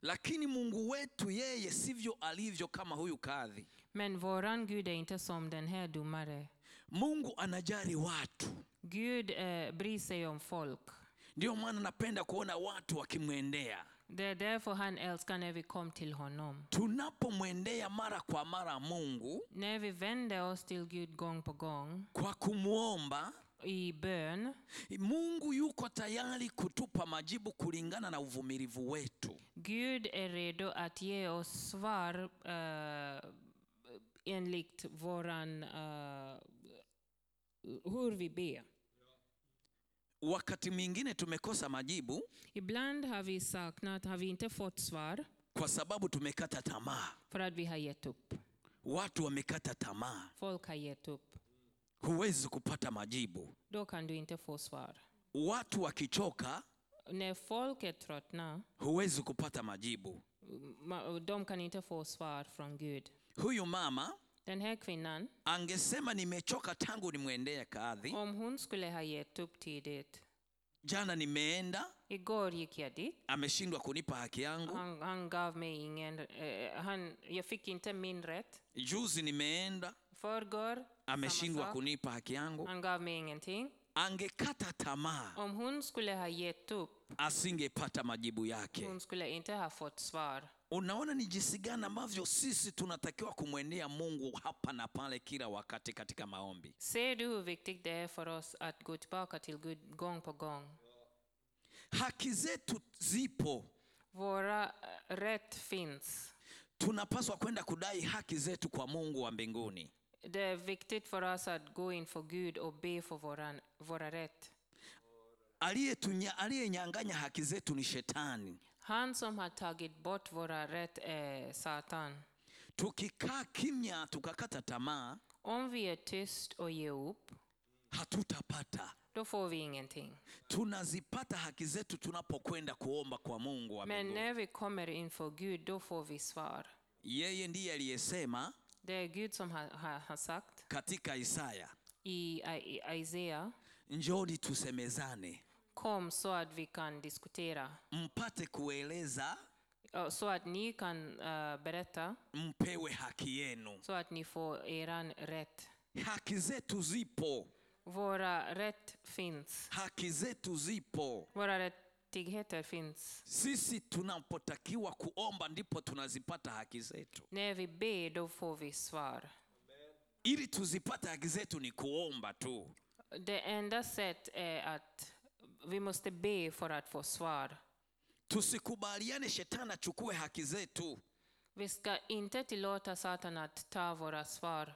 Lakini Mungu wetu yeye sivyo alivyo kama huyu kadhi. Men voran Gud är inte som den här domare. Mungu anajari watu, Gud eh, bryr sig om folk. ndiyo maana napenda kuona watu wakimwendea. Det är därför han älskar när vi kom till honom. Tunapomwendea mara kwa mara Mungu När vi vänder oss till Gud gång på gång kwa kumwomba, i bön, Mungu yuko tayari kutupa majibu kulingana na uvumilivu wetu. Gud är redo att ge oss svar eh, enligt våran, eh, hur vi ber. Wakati mwingine tumekosa majibu Ibland har vi saknat, har vi inte fått svar kwa sababu tumekata tamaa. för att vi har gett upp. Watu wamekata tamaa, Folk har gett upp. huwezi kupata majibu. Då kan du inte få svar. Watu wakichoka, När huwezi kupata majibu. ma- de kan inte få svar från Gud. Huyu mama Den här kvinnan, angesema nimechoka tangu nimwendee kadhi, om hon skulle ha gett upp tidigt, jana nimeenda, igår gick jag dit, ameshindwa kunipa haki yangu, han, han gav mig ingen, eh, han, jag fick inte min rätt. juzi nimeenda, Förrgår, ameshindwa sak, kunipa haki yangu. han gav mig ingenting. Angekata tamaa, Om hon skulle ha gett upp, asingepata majibu yake. hon skulle inte ha fått svar. Unaona ni jinsi gani ambavyo sisi tunatakiwa kumwendea Mungu hapa na pale kila wakati katika maombi. Ser du hur viktigt det är för oss att gå tillbaka till Gud gång på gång? Haki zetu zipo, Våra eh, rätt finns. tunapaswa kwenda kudai haki zetu kwa Mungu wa mbinguni. Det är viktigt för oss att gå inför Gud och be för våran, våra rätt. Aliyenyang'anya haki zetu ni Shetani. Han som har tagit bort våra rätt är Satan. Tukikaa kimya tukakata tamaa, Om vi är tyst och ger upp, hatutapata. då får vi ingenting. Tunazipata haki zetu tunapokwenda kuomba kwa Mungu wa Men mbinguni. när vi kommer inför Gud, då får vi svar. Yeye ndiye aliyesema Det är Gud som har, har, har sagt katika Isaya, i, i Isaiah, njoni tusemezane, kom så att vi kan diskutera. mpate kueleza, Ja, Så att ni kan eh, berätta, mpewe haki yenu. så att ni får eran rätt. Haki zetu zipo, Våra rätt finns. haki zetu zipo. Våra rättigheter finns. Sisi tunapotakiwa kuomba ndipo tunazipata haki zetu. När vi ber, då får vi svar. Ili tuzipate haki zetu ni kuomba tu. Det enda sätt är att vi måste be för att få svar. Tusikubaliane shetani achukue haki zetu. Vi ska inte tillåta Satan att ta våra svar.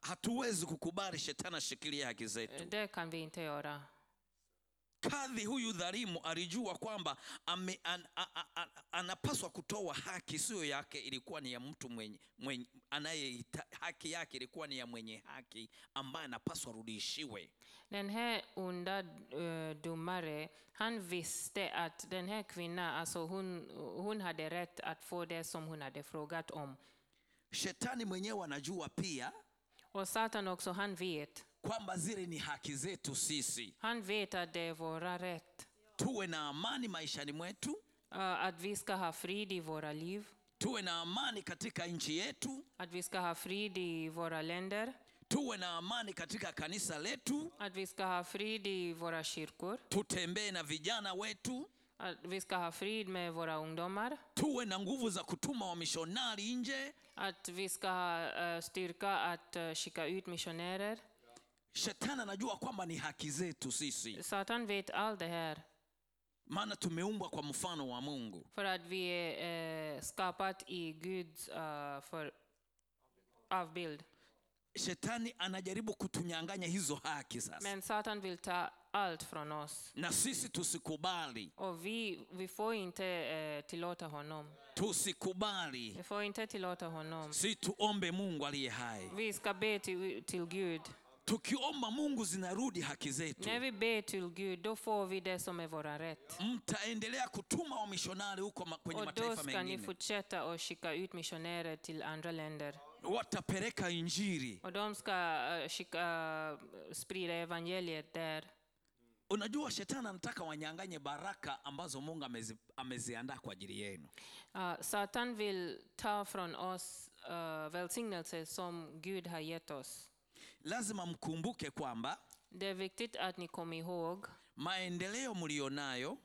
Hatuwezi kukubali shetani ashikilie haki zetu. Det kan vi inte göra. Kadhi huyu dhalimu alijua kwamba ame, an, a, a, a, anapaswa kutoa haki, sio yake, ilikuwa ni ya mtu mwenye, mwenye anaye haki yake ilikuwa ni ya mwenye haki ambaye anapaswa rudishiwe. Den här uh, dumare han visste att den här kvinnan, alltså hon, hon hade rätt att få det som hon hade frågat om. Shetani mwenyewe anajua pia Och Satan också, han vet. Kwamba zile ni haki zetu sisi, Han vet att det är våra rätt. tuwe na amani maishani mwetu, Uh, att vi ska ha frid i våra liv, tuwe na amani katika nchi yetu, att vi ska ha frid i våra länder, tuwe na amani katika kanisa letu, att vi ska ha frid i våra kyrkor, tutembee na vijana wetu, att vi ska ha frid med våra ungdomar, tuwe na nguvu za kutuma wamishonari nje. att vi ska ha uh, styrka att uh, skicka ut missionärer. Shetani anajua kwamba ni haki zetu sisi, Satan vet all det här, maana tumeumbwa kwa mfano wa Mungu. för att vi är uh, skapat i Guds uh, för avbild. Shetani anajaribu kutunyang'anya hizo haki sasa, Men Satan vill ta allt från oss. na sisi tusikubali, Och vi, vi får inte eh, tillåta honom. tusikubali. Vi får inte tillåta honom. Si tuombe Mungu aliye hai. Vi ska be till, till Gud. Tukiomba Mungu zinarudi haki zetu. När vi ber till Gud, då får vi det som är våra rätt. Mtaendelea kutuma wamishonari huko ma- kwenye Och då mataifa ska ni mengine, fortsätta att skicka ut missionärer till andra länder. watapeleka injili. Och de ska eh, skicka, sprida evangeliet där. Unajua, shetani anataka wanyang'anye baraka ambazo Mungu amezi, ameziandaa kwa ajili yenu. Uh, Satan vill ta från oss uh, välsignelser som Gud har gett oss. Lazima mkumbuke kwamba Det är viktigt att ni kommer ihåg maendeleo mlionayo,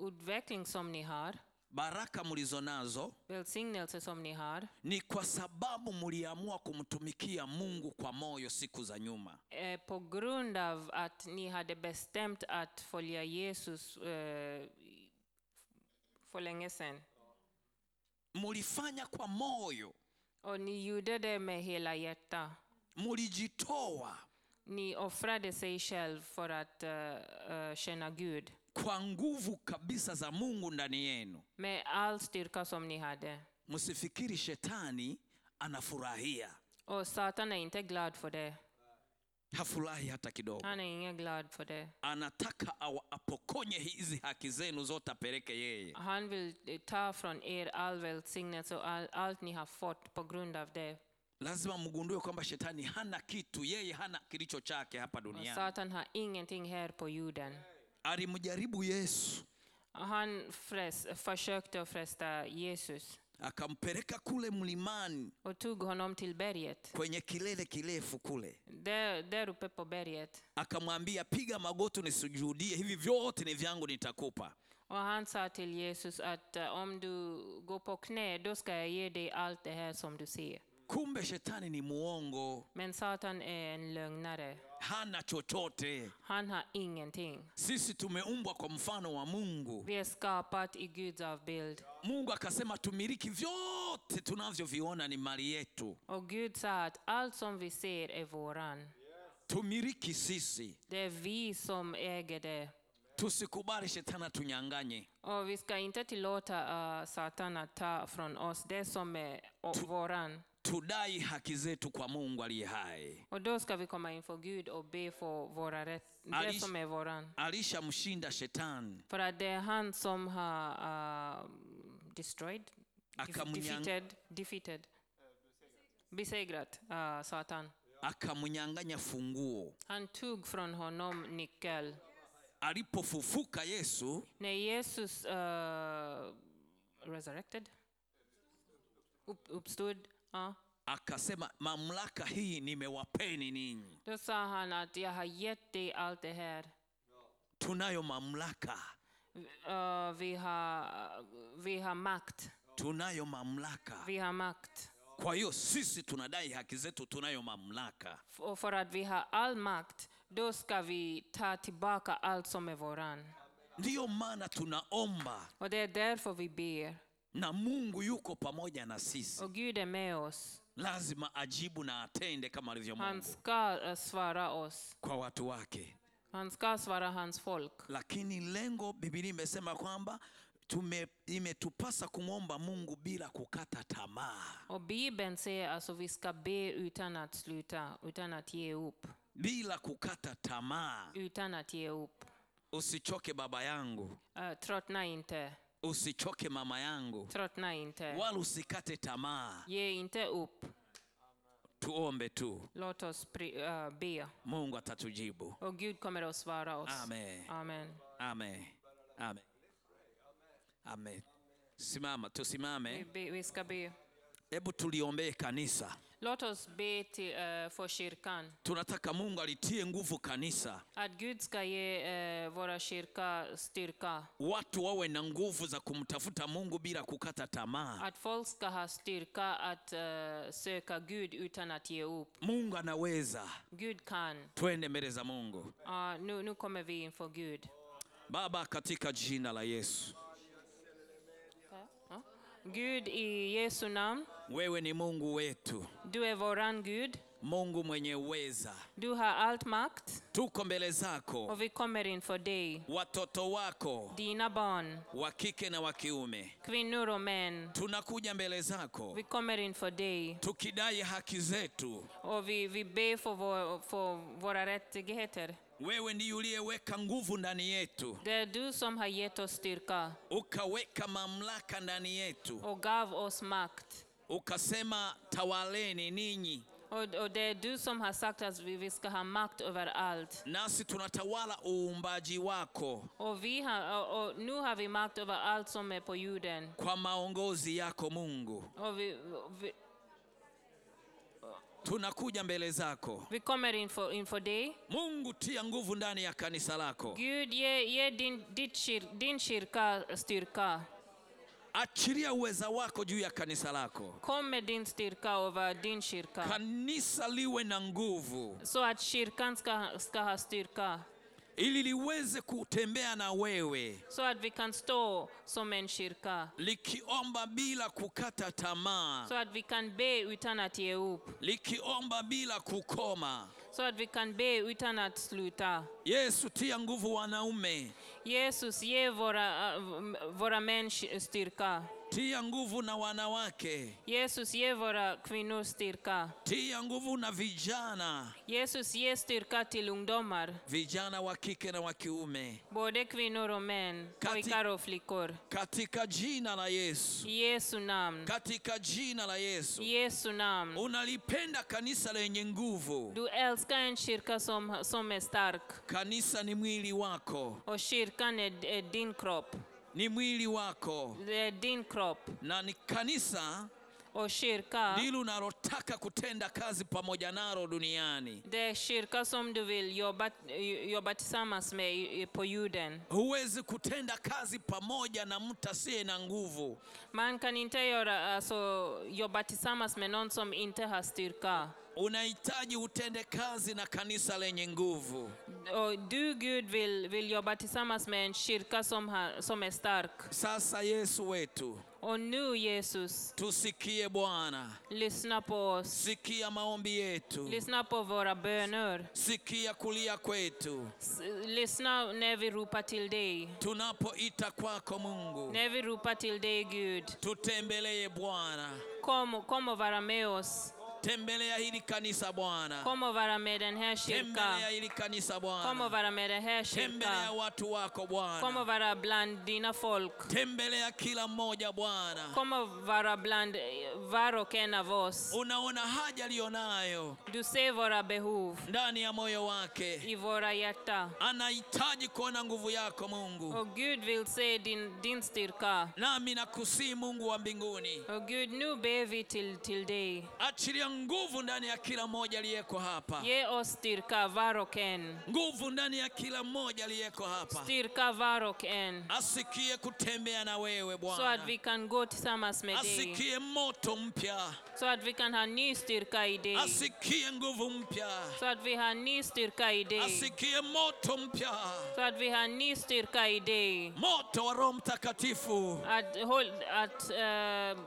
utveckling som ni har, baraka mlizonazo välsignelse som ni har, ni kwa sababu mliamua kumtumikia Mungu kwa moyo siku za nyuma. är på grund av att ni hade bestämt att följa Jesus eh, för länge sedan. Mlifanya kwa moyo, Och ni gjorde det med hela. Mlijitoa Ni offrade sig själv för att uh, uh, tjäna Gud. kwa nguvu kabisa za Mungu ndani yenu. Med all styrka som ni hade. Msifikiri shetani anafurahia, Och Satan är inte glad för det. hafurahi hata kidogo. Han är inte glad för det. Anataka awa- apokonye hizi haki zenu zote, apeleke yeye. Han vill ta från er all välsignelse och all, allt ni har fått på grund av det. Lazima mgundue kwamba shetani hana kitu, yeye hana kilicho chake hapa duniani. Satan har ingenting här på jorden. Alimjaribu Yesu Han fräs, försökte fresta Jesus akampeleka kule mlimani och tog honom till berget. kwenye kilele kirefu kule, Där, där uppe på berget. akamwambia piga magoti nisujudie, hivi vyote ni vyangu, nitakupa. Och han sa till Jesus att om du går på knä, då ska jag ge dig allt det här som du ser. Kumbe shetani ni muongo, Men Satan är en lögnare. hana chochote. Han har ingenting. Sisi tumeumbwa kwa mfano wa Mungu. Vi är skapat i Guds avbild. Mungu akasema tumiliki vyote tunavyoviona ni mali yetu, Och Gud sa att allt som vi ser är våran. tumiliki sisi. Det är vi som äger det. Tusikubali shetani atunyang'anye. Och vi ska inte tillåta uh, Satan att ta från oss det som är o- våran. Tudai haki zetu kwa Mungu aliye hai. Och då ska vi komma inför Gud och be för våra rätt, det Alish- som är våran. Alishamshinda shetani, För att det är han som har uh, destroyed, defeated, defeated, besegrat uh, Satan. akamnyang'anya funguo. Han tog från honom nyckel. Alipofufuka Yesu, När Jesus uh, resurrected, upp, uppstod, ja, akasema mamlaka hii nimewapeni ninyi. då sa han att jag har gett dig allt det här. Tunayo mamlaka, Uh, vi, har, vi har makt. tunayo mamlaka. Vi har makt. Kwa hiyo sisi tunadai haki zetu, tunayo mamlaka. Och för att vi har all makt, då ska vi ta tillbaka allt som är våran. Ndiyo maana tunaomba Och det är därför vi ber. Na Mungu yuko pamoja na sisi, Och Gud är med oss. lazima ajibu na atende kama alivyo Han Mungu ska eh, svara oss. kwa watu wake. Han ska svara hans folk. Lakini lengo, Biblia imesema kwamba tume, imetupasa kumwomba Mungu bila kukata tamaa, Och Bibeln säger alltså vi ska be utan att sluta, utan att ge upp. bila kukata tamaa. Utan att ge upp. Usichoke baba yangu, Uh, tröttna inte. Usichoke mama yangu, Tröttna inte. wala usikate tamaa. Ge inte upp. Tuombe tu, Låt oss pri- uh, be. Mungu atatujibu. Och Gud kommer att svara oss. Amen. Amen. Amen. Amen. Amen. Simama, tusimame. Vi, vi ska be. Hebu tuliombee kanisa. Let us be uh, for shirkan. Tunataka Mungu alitie nguvu kanisa, Att Gud ska ge eh, våra kyrka styrka. watu wawe na nguvu za kumtafuta Mungu bila kukata tamaa. Att folk ska ha styrka att uh, söka Gud utan att ge upp. Mungu anaweza. Gud kan. Twende mbele za Mungu. Uh, nu, nu kommer vi inför Gud. Baba, katika jina la Yesu, huh? Gud i Jesu namn. Wewe ni Mungu wetu, Du är våran Gud. Mungu mwenye uweza. Du har allt makt Tuko mbele zako, och vi kommer inför dig. watoto wako Dina barn, wa kike na wa kiume, kvinnor men män. tunakuja mbele zako Vi kommer inför dig tukidai haki zetu. och vi, vi ber för, vår, för våra rättigheter. Wewe ndiye uliyeweka nguvu ndani yetu, Det är du som har gett oss styrka ukaweka mamlaka ndani yetu, och gav oss makt. Ukasema tawaleni ninyi, Och, och det är du som har sagt att vi, vi ska ha makt över allt. nasi tunatawala uumbaji wako Och, vi har, och, och nu har vi makt över allt som är på jorden. kwa maongozi yako Mungu. Och vi, vi, Tunakuja mbele zako vi kommer inför, inför dig. Mungu, tia nguvu ndani ya kanisa lako, Gud, ge, ge din, din shir, din kyrka styrka. Achilia uweza wako juu ya kanisa lako. Kom med din styrka över din kyrka. Kanisa liwe na nguvu Så att kyrkan ska, ska ha styrka. ili liweze kutembea na wewe so at vi kan stå som en kyrka. likiomba bila kukata tamaa, so at vi kan be utan att ge upp. likiomba bila kukoma. Så att vi kan be utan att sluta. Yesu, tia nguvu wanaume, Jesus, ge våra, äh, våra män styrka. Tia nguvu na wanawake, Jesus, yevora kvinnor styrka. tia nguvu na vijana, Jesus, ge styrka till ungdomar. vijana wa kike na wa kiume, Både kvinnor och män, flikor pojkar och flickor. katika jina la Yesu, yesu nam namn. katika jina la Yesu. yesu nam namn. Unalipenda kanisa lenye nguvu. Du älskar en kyrka som, som är stark. Kanisa ni mwili wako, Och kyrkan är, är din kropp. Ni mwili wako, the din crop. na ni kanisa Och kyrka, ndilo unalotaka kutenda kazi pamoja nalo duniani. det är kyrka som du vill jobba, jobba tillsammans med i- på jorden. Huwezi kutenda kazi pamoja na mtu asiye na nguvu. Man kan inte göra, alltså, jobba tillsammans med någon som inte har styrka. Unahitaji utende kazi na kanisa lenye nguvu. Och du Gud vill, vill jobba tillsammans med en kyrka som, har, som är stark. Sasa Yesu wetu, Och nu Jesus, tusikie Bwana, lyssna på oss. sikia maombi yetu, Lyssna på våra böner. sikia kulia kwetu S- Lyssna när vi ropar till dig. tunapoita kwako Mungu. När vi ropar till dig Gud. Tutembelee Bwana, Kom, kom och vara med oss. Tembelea hili kanisa Bwana, Kom och vara med den här tembelea kyrkan. hili kanisa Kom och Bwana, vara med den här tembelea kyrkan. watu wako Kom Bwana, och vara bland dina folk. tembelea kila mmoja Bwana. Kom och vara bland var och en av oss. Unaona haja aliyonayo Du ser våra behov ndani ya moyo wake, i våra hjärtan. anahitaji kuona nguvu yako Mungu. Och Gud vill se din, din styrka. Nami nakusii Mungu wa mbinguni, Och Gud, nu ber vi till, till dig. achilia nguvu ndani ya kila mmoja aliyeko hapa, Ye ostirka styrka var och en. nguvu ndani ya kila mmoja aliyeko hapa, Styrka var och en. asikie kutembea na wewe Bwana. So att vi kan gå tillsammans med dig. asikie moto mpya, So att vi kan ha ny styrka i dig. asikie nguvu mpya, So att vi har ny styrka i dig. asikie moto mpya, So att vi har ny styrka i dig. moto wa Roho Mtakatifu, Att, hold att, eh,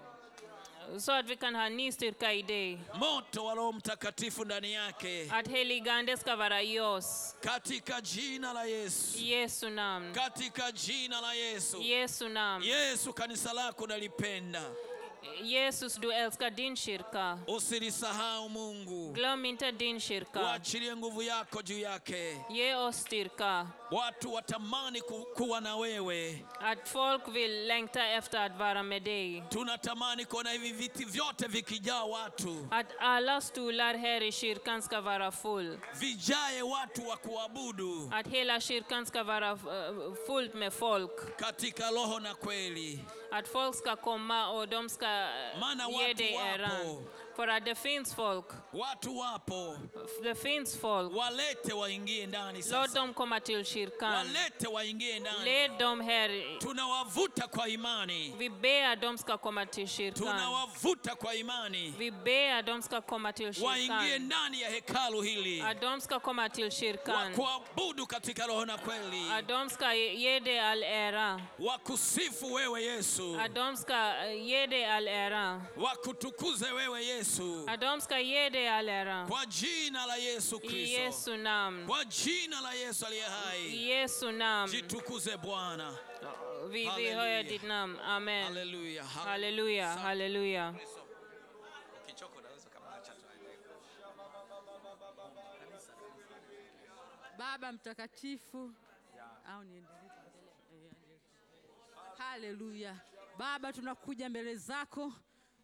så att vi kan ha ny styrka i dig. moto wa Roho Mtakatifu ndani yake, Att heligande ska vara i oss. katika jina la Yesu, I Jesu namn. katika jina la Yesu. Yesu namn. Yesu, kanisa lako nalipenda, Jesus, du älskar din kyrka. usilisahau Mungu, Glöm inte din kyrka. uachilie nguvu yako juu yake, Ge oss styrka. Watu watamani ku, kuwa na wewe. Att folk vill längta efter att vara med dig. Tunatamani kuona hivi viti vyote vikijaa watu, Att alla stolar här i kyrkan ska vara full. vijae watu wa kuabudu Att hela kyrkan ska vara uh, fullt med folk. katika roho na kweli. Att folk ska komma och de ska Mana ge watu dig äran. The det finns folk. watu wapo, The finns folk. walete waingie ndani Låt sasa, dem komma till kyrkan. walete waingie ndani. Led dem här. Tunawavuta kwa imani, Vi ber them ska komma till kyrkan. tunawavuta kwa imani, Vi ber att de ska komma till waingie kyrkan. ndani ya hekalu hili, Att de ska komma till kyrkan. wakuabudu katika roho na kweli, Att de ska ge dig all ära. wakusifu wewe Yesu, Att de ska ge dig all ära. wakutukuze wewe Yesu, Att Adomska yede ära. kwa jina la Yesu Kristo, Yesu nam. kwa jina la Yesu aliye hai, Yesu nam. jitukuze Bwana. Vi, vi Halleluja. höjer. Amen. Haleluya, ukaacha tuendelee. Baba mtakatifu, au niendelee? Haleluya. Baba, tunakuja mbele zako,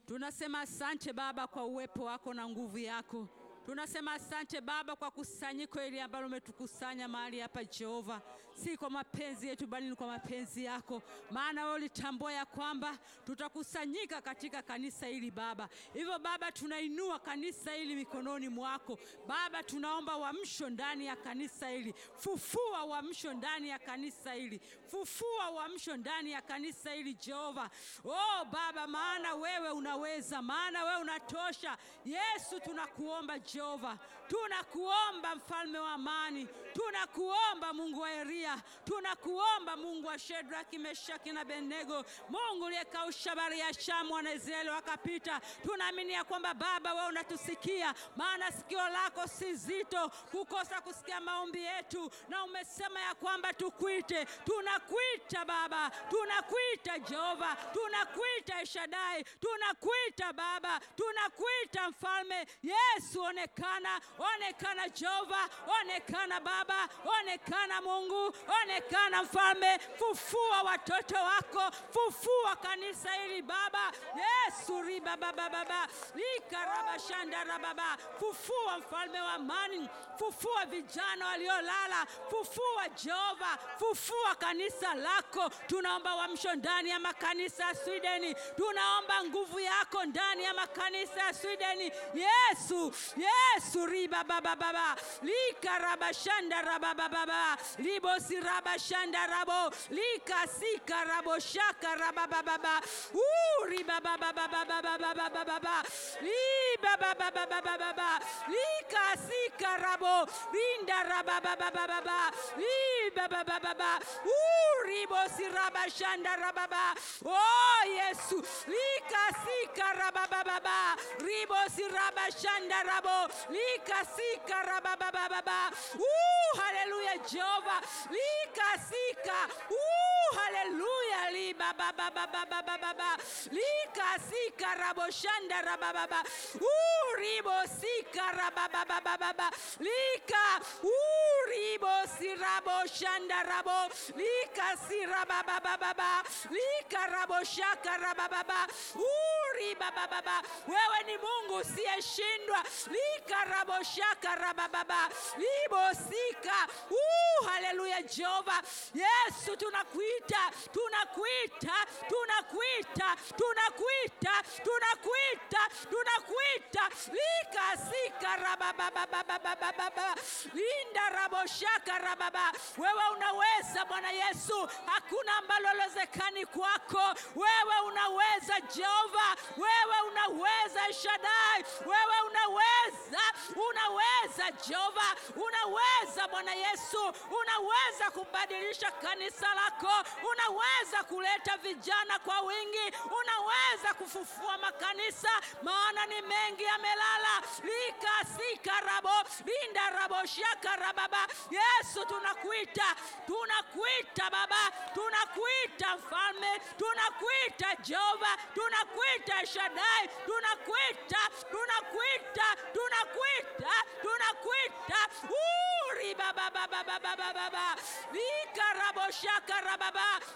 tunasema asante Baba kwa uwepo wako na nguvu yako. Tunasema asante Baba kwa kusanyiko hili ambalo umetukusanya mahali hapa Jehova, si kwa mapenzi yetu, bali ni kwa mapenzi yako, maana wewe ulitambua ya kwamba tutakusanyika katika kanisa hili Baba. Hivyo Baba, tunainua kanisa hili mikononi mwako Baba, tunaomba uamsho ndani ya kanisa hili, fufua uamsho ndani ya kanisa hili, fufua uamsho ndani ya kanisa hili Jehova. Oh Baba, maana wewe unaweza, maana wewe unatosha. Yesu, tunakuomba Jehova, tunakuomba mfalme wa amani, tunakuomba Mungu wa eria tunakuomba Mungu wa Shedraki, Meshaki na Abednego, Mungu uliyekausha bahari ya Shamu, Wanaisraeli wakapita. Tunaamini ya kwamba Baba wewe unatusikia, maana sikio lako si zito kukosa kusikia maombi yetu, na umesema ya kwamba tukuite. Tunakuita Baba, tunakuita Jehova, tunakuita Eshadai, tunakuita Baba, tunakuita Mfalme. Yesu, onekana, onekana Jehova, onekana Baba, onekana Mungu, onekana Mfalme. Fufua watoto wako, fufua kanisa hili Baba. Yesu riba baba baba likaraba shandara baba, fufua mfalme wa amani, fufua vijana waliolala, fufua Jehova, fufua kanisa lako. Tunaomba uamsho ndani ya makanisa ya Swideni, tunaomba nguvu yako ndani ya makanisa ya Swideni. Yesu, Yesu riba baba baba likaraba shandara baba baba libosi raba shandarabo likasika rabo shaka raba baba baba uri baba baba baba baba baba baba li baba baba baba baba likasika rabo rinda raba baba baba baba li baba baba baba uri bosi raba shandara baba oh Yesu likasika raba baba baba ribosi raba shandarabo likasika raba baba baba uh haleluya Jehova likasika uh haleluya li baba baba baba baba likasika rabo shanda raba baba uh ribo sika raba baba baba lika uh ribo sirabo shanda rabo lika siraba baba baba lika rabo shaka raba baba uh riba baba baba wewe ni Mungu usiyeshindwa lika rabo shaka raba baba uh haleluya Jehova. Yesu tunakuita tunakuita tunakuita tunakuita tunakuita tunakuita. Lika sika raba baba baba baba baba linda raboshaka rababa. wewe unaweza Bwana Yesu. Hakuna ambalo lawezekani kwako. Wewe unaweza Jehova. Wewe unaweza Shaddai. Wewe unaweza unaweza Jehova. Unaweza Bwana Yesu. Unaweza kubadilisha kanisa lako unaweza kuleta vijana kwa wingi unaweza kufufua makanisa maana ni mengi yamelala. Likasika rabo linda rabo shaka rababa. Yesu tunakuita tunakuita baba tunakuita mfalme tunakuita Jehova tunakuita Shaddai tunakuita tunakuita tunakuita tunakuita. Uri baba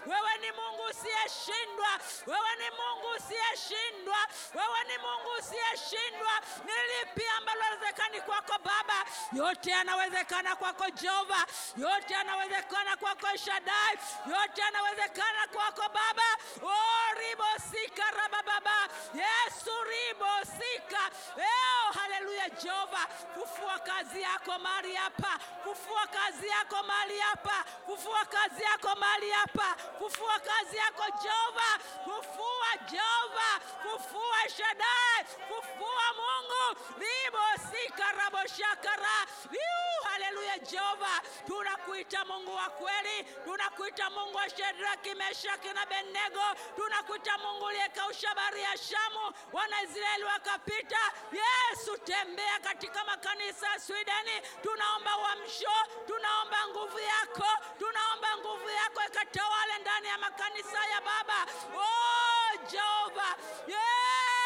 wewe ni mungu usiyeshindwa. Wewe ni mungu usiyeshindwa. Wewe ni mungu usiyeshindwa. Ni lipi ambalo awezekani kwako baba? Yote yanawezekana kwako jehova. Yote yanawezekana kwako shadai yote yanawezekana kwako baba. Oh, ribosika rabababa yesu ribosika Leo haleluya jehova. Fufua kazi yako mahali hapa fufua kazi yako mahali hapa. Kufua kazi yako mahali hapa. Kufua kazi yako jehova. Kufua jehova. Kufua shadai kufua mungu. Ribosika raboshakara Iu, haleluya jehova. Tunakuita mungu wa kweli. Tunakuita mungu wa Shadraki, meshaki na benego tunakuita mungu uliyekausha bahari ya shamu. Wanaisraeli wakapita. Yesu tembea katika makanisa ya swideni tunaomba uamsho tunaomba nguvu yako tunaomba nguvu yako ikatawale ndani ya makanisa ya baba. Oh, jehova. Yesu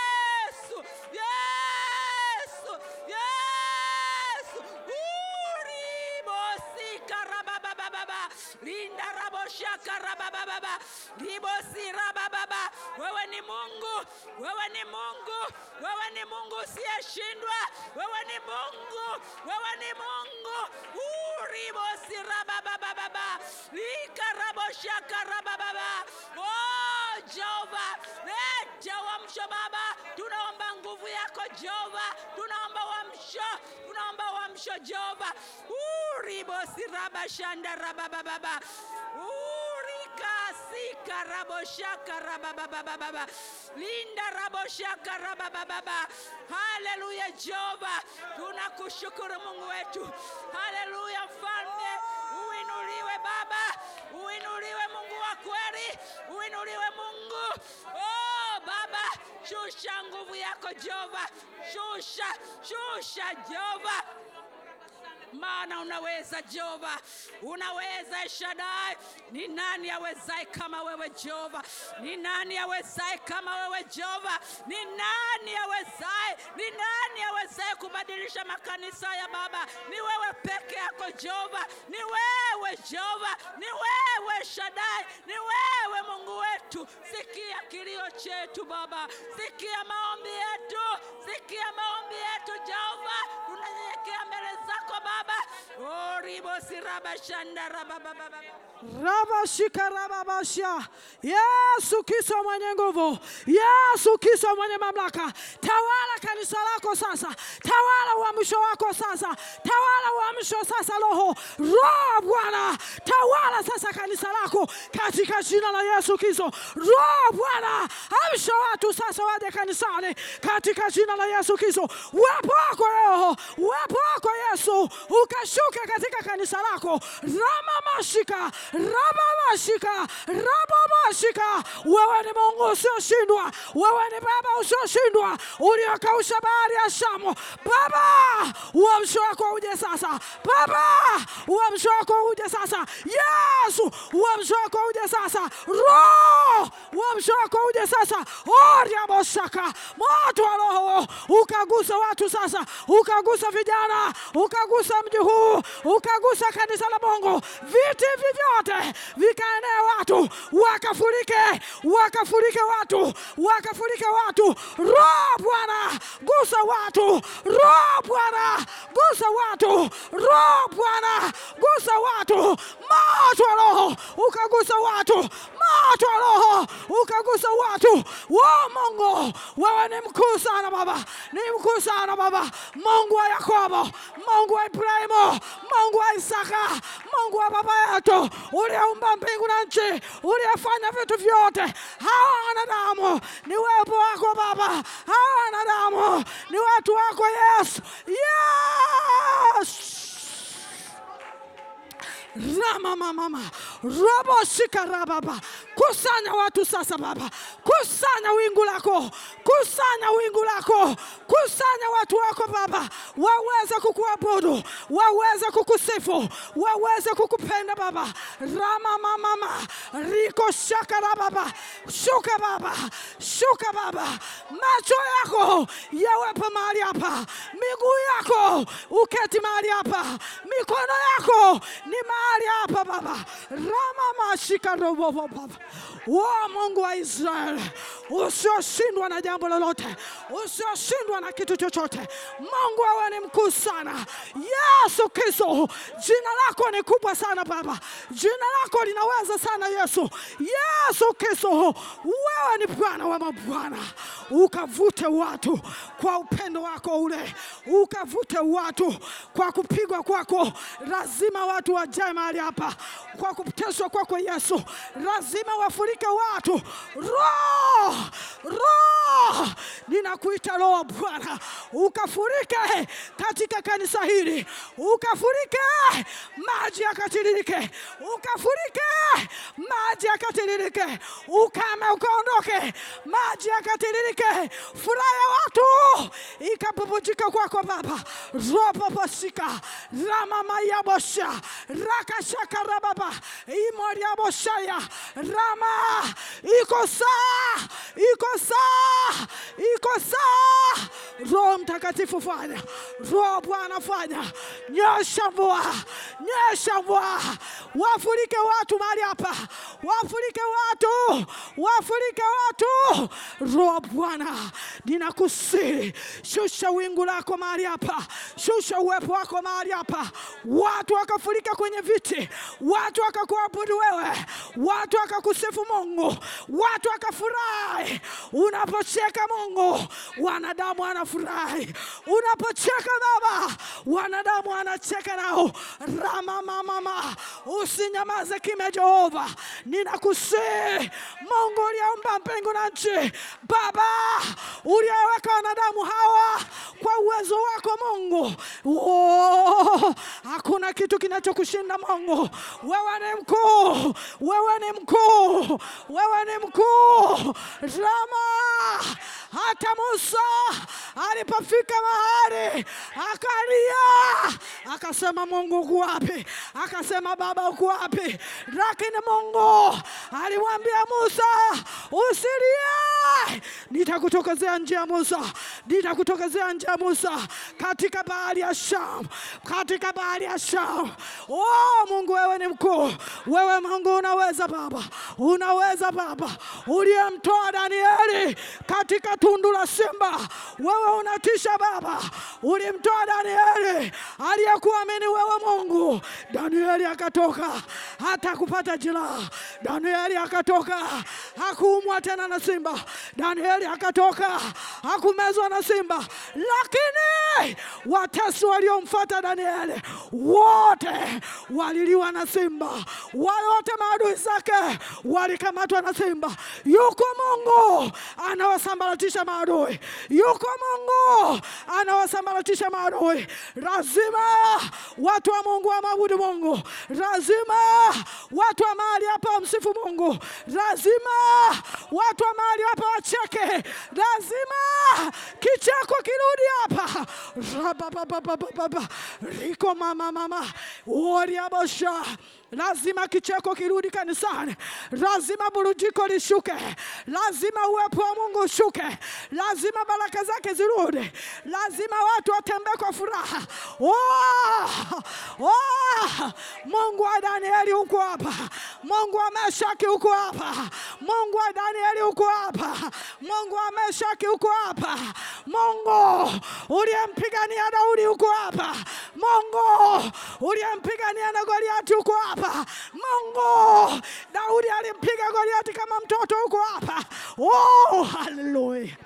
uribosikarabababa linda raboshakarabababa ribosirabababa wewe ni mungu wewe ni mungu wewe ni mungu usiyeshindwa. Wewe ni mungu wewe ni mungu. Uribosirabababa likaraboshakarabababa oh, jehova leta uamsho baba. Tunaomba nguvu yako jehova. Tunaomba uamsho tunaomba uamsho jehova uribosirabashandarabababa urikasika raboshaka rabababababa linda raboshaka rababababa haleluya jehova. Tunakushukuru mungu wetu. Haleluya mfalme. Uinuliwe baba. Uinuliwe mungu wa kweli. Uinuliwe mungu. Oh, baba shusha nguvu yako jehova. Shusha shusha jehova maana unaweza Jehova, unaweza Shadai. Ni nani awezaye kama wewe Jehova? Ni nani awezaye kama wewe Jehova? Ni nani awezaye? Ni nani awezaye kubadilisha makanisa ya Baba? Ni wewe peke yako Jehova, ni wewe Jehova, ni wewe Shadai, ni wewe Mungu wetu. Sikia kilio chetu Baba, sikia maombi yetu, sikia maombi yetu Jehova, tunanyenyekea mbele zako Baba. Oribosirabashandarabababa raba basha Yesu Kristo mwenye nguvu, Yesu Kristo mwenye mamlaka, tawala kanisa lako sasa, tawala uamsho wako sasa, tawala uamsho sasa, Roho. Roho Bwana, tawala sasa kanisa lako. Katika jina la Yesu Kristo. Roho Bwana, amsha watu sasa waje kanisani. Katika jina la Yesu Kristo. Uwepo wako Roho, wako Yesu ukashuke katika kanisa lako ramamashika rabamashika ramamashika. Wewe ni Mungu usioshindwa, wewe ni Baba usioshindwa, uliokausha bahari ya Shamu. Baba, uamsho wako uje sasa. Baba, uamsho wako uje sasa. Yesu, uamsho wako uje sasa. Roho, uamsho wako uje sasa. oriamoshaka moto wa Roho ukagusa watu sasa, ukagusa vijana, ukagusa mji huu, ukagusa kanisa la Mungu, viti hivi vyote vikaenea watu, wakafurike, wakafurike watu, wakafurike watu. Roho Bwana, gusa watu. Roho Bwana, gusa watu. Roho Bwana, gusa watu. Moto wa Roho ukagusa watu, moto wa Roho ukagusa watu. Wo Mungu, wewe ni mkuu sana Baba, ni mkuu sana Baba, Mungu wa Yakobo, Mungu wa Ibrahimu, Mungu wa Isaka, Mungu wa baba yetu, uliyeumba mbingu na nchi, uliyefanya vitu vyote. Hawa wanadamu ni wepo wako Baba, hawa wanadamu ni watu wako Yesu. Yes! Rama mama mama. Robo shikara baba, kusanya watu sasa Baba, kusanya wingu lako, kusanya wingu lako, kusanya watu wako Baba, waweze kukuabudu, waweze kukusifu, waweze kukupenda Baba. Rama mama riko shakara Baba, shuka Baba, shuka Baba, macho yako yawepo mahali hapa, miguu yako uketi mahali hapa, mikono yako ni mahali hapa Baba. Rama mashika robo Baba, wa Mungu wa Israeli, usioshindwa na jambo lolote, usioshindwa na kitu chochote. Mungu wewe ni mkuu sana. Yesu Kristo, jina lako ni kubwa sana Baba, jina lako linaweza sana Yesu. Yesu Kristo, wewe ni Bwana wa mabwana, ukavute watu kwa upendo wako ule, ukavute watu kwa kupigwa kwako. Lazima watu wajae mahali hapa kwa kuteswa kwako Yesu, lazima wafurike watu. Roho, roho, ninakuita Roho wa Bwana, ukafurike katika kanisa hili, ukafurike maji yakatiririke, ukafurike maji yakatiririke, ukame ukaondoke, maji yakatiririke, furaha ya watu ikapupujika kwako Baba. ropoposika ramamayabosha rakashakarababa. Imoriaboshaya. Rama iko saa iko saa iko saa Roho Mtakatifu fanya, Roho Bwana fanya, nyesha mvua, nyesha mvua, wafurike watu mahali hapa, wafurike watu, wafurike watu. Roho Bwana, ninakusihi, shusha wingu lako mahali hapa, shusha uwepo wako mahali hapa, watu wakafurika kwenye viti, watu wakakuabudu wewe, watu wakakusifu Mungu, watu wakafurahi. Unapocheka Mungu, wanadamu wanafurahi. Unapocheka Baba, wanadamu wanacheka nao. Rama mama, usinyamaze kimya Jehova, ninakusihi Mungu uliyeumba mbingu na nchi, Baba uliyeweka wanadamu hawa kwa uwezo wako Mungu. Oh, hakuna kitu kinachokushinda Mungu. Wewe ni mkuu, wewe ni mkuu, wewe ni mkuu. Rama, hata Musa alipofika mahali akalia, akasema Mungu uko wapi? Akasema Baba uko wapi? Lakini Mungu alimwambia Musa, usilie, nitakutokezea njia Musa, nitakutokezea njia Musa. Katika bahari ya Shamu, katika bahari ya Shamu. Oh, Mungu wewe ni mkuu, wewe Mungu unaweza Baba, unaweza Baba, uliyemtoa Danieli katika tundu la simba, wewe unatisha Baba, ulimtoa Danieli aliyekuamini wewe Mungu. Danieli akatoka hata kupata jeraha, Danieli akatoka hakuumwa tena na simba, Danieli akatoka hakumezwa na simba, lakini watesi waliomfuata Danieli wote waliliwa na simba, wale wote maadui zake walikamatwa na simba. Yuko Mungu anawasambaratisha maadui, yuko Mungu anawasambaratisha maadui. Lazima watu wa Mungu wamwabudu Mungu, lazima watu wa mahali hapa wamsifu Mungu, lazima watu wa mahali hapa wacheke, lazima kichako kirudi hapa. Riko mama mama. Woriabosha lazima kicheko kirudi kanisani, lazima burudiko lishuke, lazima uwepo wa Mungu ushuke, lazima baraka zake zirudi, lazima watu watembee kwa furaha. Oh, oh, Mungu wa Danieli uko hapa, Mungu wa Meshaki uko hapa, Mungu wa Danieli uko hapa, Mungu wa Meshaki uko hapa, Mungu uliyempigania Daudi uko hapa, Mungu uliyempigania na Goliati uko hapa. Mungu Daudi alimpiga Goliati kama mtoto huko hapa. Oh, haleluya.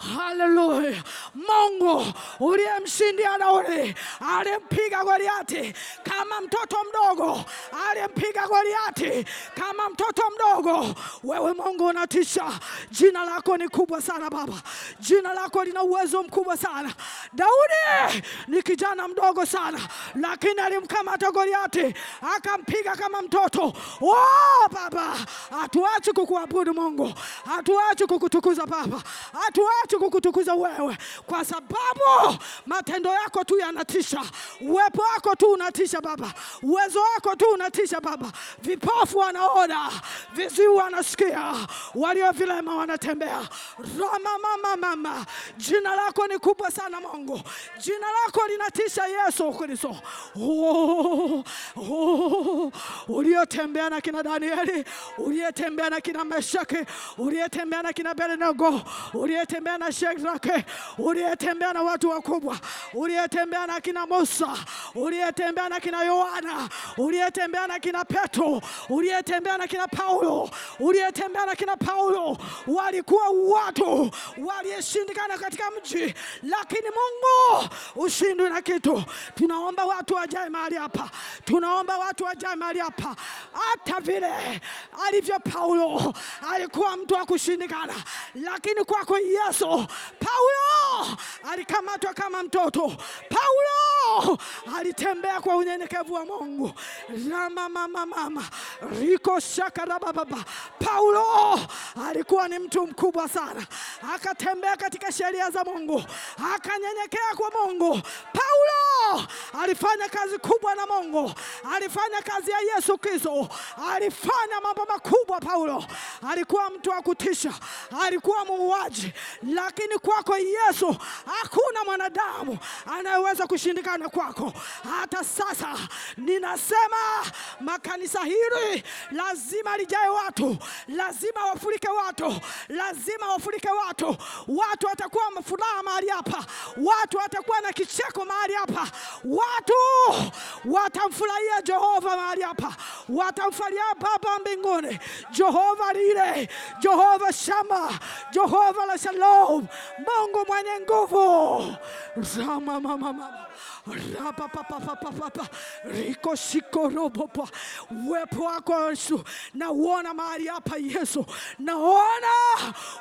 Haleluya. Mungu uliyemshindia Daudi, alimpiga Goliati kama mtoto mdogo, alimpiga Goliati kama mtoto mdogo. Wewe Mungu unatisha, jina lako ni kubwa sana Baba, jina lako lina uwezo mkubwa sana. Daudi ni kijana mdogo sana, lakini alimkamata Goliati akampiga kama mtoto. Oh, Baba, hatuachi kukuabudu Mungu, hatuachi kukutukuza Baba, hatuachi kukutukuza wewe, kwa sababu matendo yako tu yanatisha, uwepo wako tu unatisha Baba, uwezo wako tu unatisha Baba. Vipofu wanaona, viziwi wanasikia, walio vilema wanatembea. Rama mama mama, jina lako ni kubwa sana Mungu, jina lako linatisha Yesu Kristo. Oh, oh, uliyotembea na kina Danieli, uliyetembea na kina Meshaki, uliyetembea na kina Abednego, uliyetembea na Shedrake, uliyetembea na watu wakubwa, uliyetembea na kina Musa, uliyetembea na kina Yohana, uliyetembea na kina Petro, uliyetembea na kina Paulo, uliyetembea na kina Paulo, walikuwa watu waliyeshindikana katika mji, lakini Mungu ushindwe na kitu. Tunaomba watu wajae mahali hapa, tunaomba watu wajae mahali hapa, hata vile alivyo Paulo alikuwa mtu wa kushindikana, lakini kwako Yesu, Paulo. Alikamatwa kama mtoto. Paulo! Alitembea kwa unyenyekevu wa Mungu. Rama mama mama. Riko shaka raba baba. Paulo! Alikuwa ni mtu mkubwa sana, akatembea katika sheria za Mungu, akanyenyekea kwa Mungu. Paulo! Alifanya kazi kubwa na Mungu, alifanya kazi ya Yesu Kristo, alifanya mambo makubwa. Paulo. Alikuwa mtu wa kutisha, alikuwa muuaji, lakini kwako Yesu hakuna mwanadamu anayeweza kushindikana kwako. Hata sasa ninasema makanisa hili lazima lijae watu, lazima wafurike watu, lazima wafurike watu. Watu watakuwa furaha mahali hapa, watu watakuwa na kicheko mahali hapa, watu watamfurahia Jehova mahali hapa, watamfurahia Baba mbinguni, Jehova lile, Jehova Shama, Jehova la Shalom, Mungu mwenye nguvu. Rama mama mama. Rapapapapapapa riko shiko robopa uwepo wako Yesu, nauona mahali hapa Yesu, naona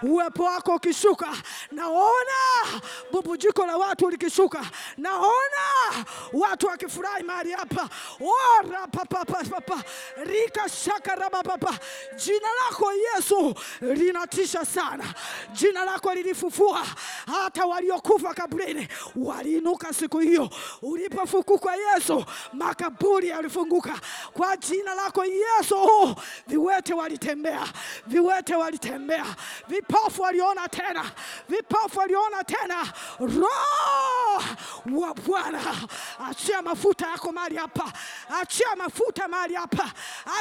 uwepo wako ukishuka, naona bubujiko la watu likishuka, naona watu wakifurahi mahali hapa. Oh, rapapapapapa rika shaka rabapapa. Jina lako Yesu linatisha sana, jina lako lilifufua. Hata waliokufa kaburini waliinuka siku hiyo. Ulipofukuka Yesu, makaburi yalifunguka. Kwa jina lako Yesu. Viwete walitembea, viwete walitembea, vipofu waliona tena, vipofu waliona tena. Roho wa Bwana, achia mafuta yako mahali hapa, achia mafuta mahali hapa,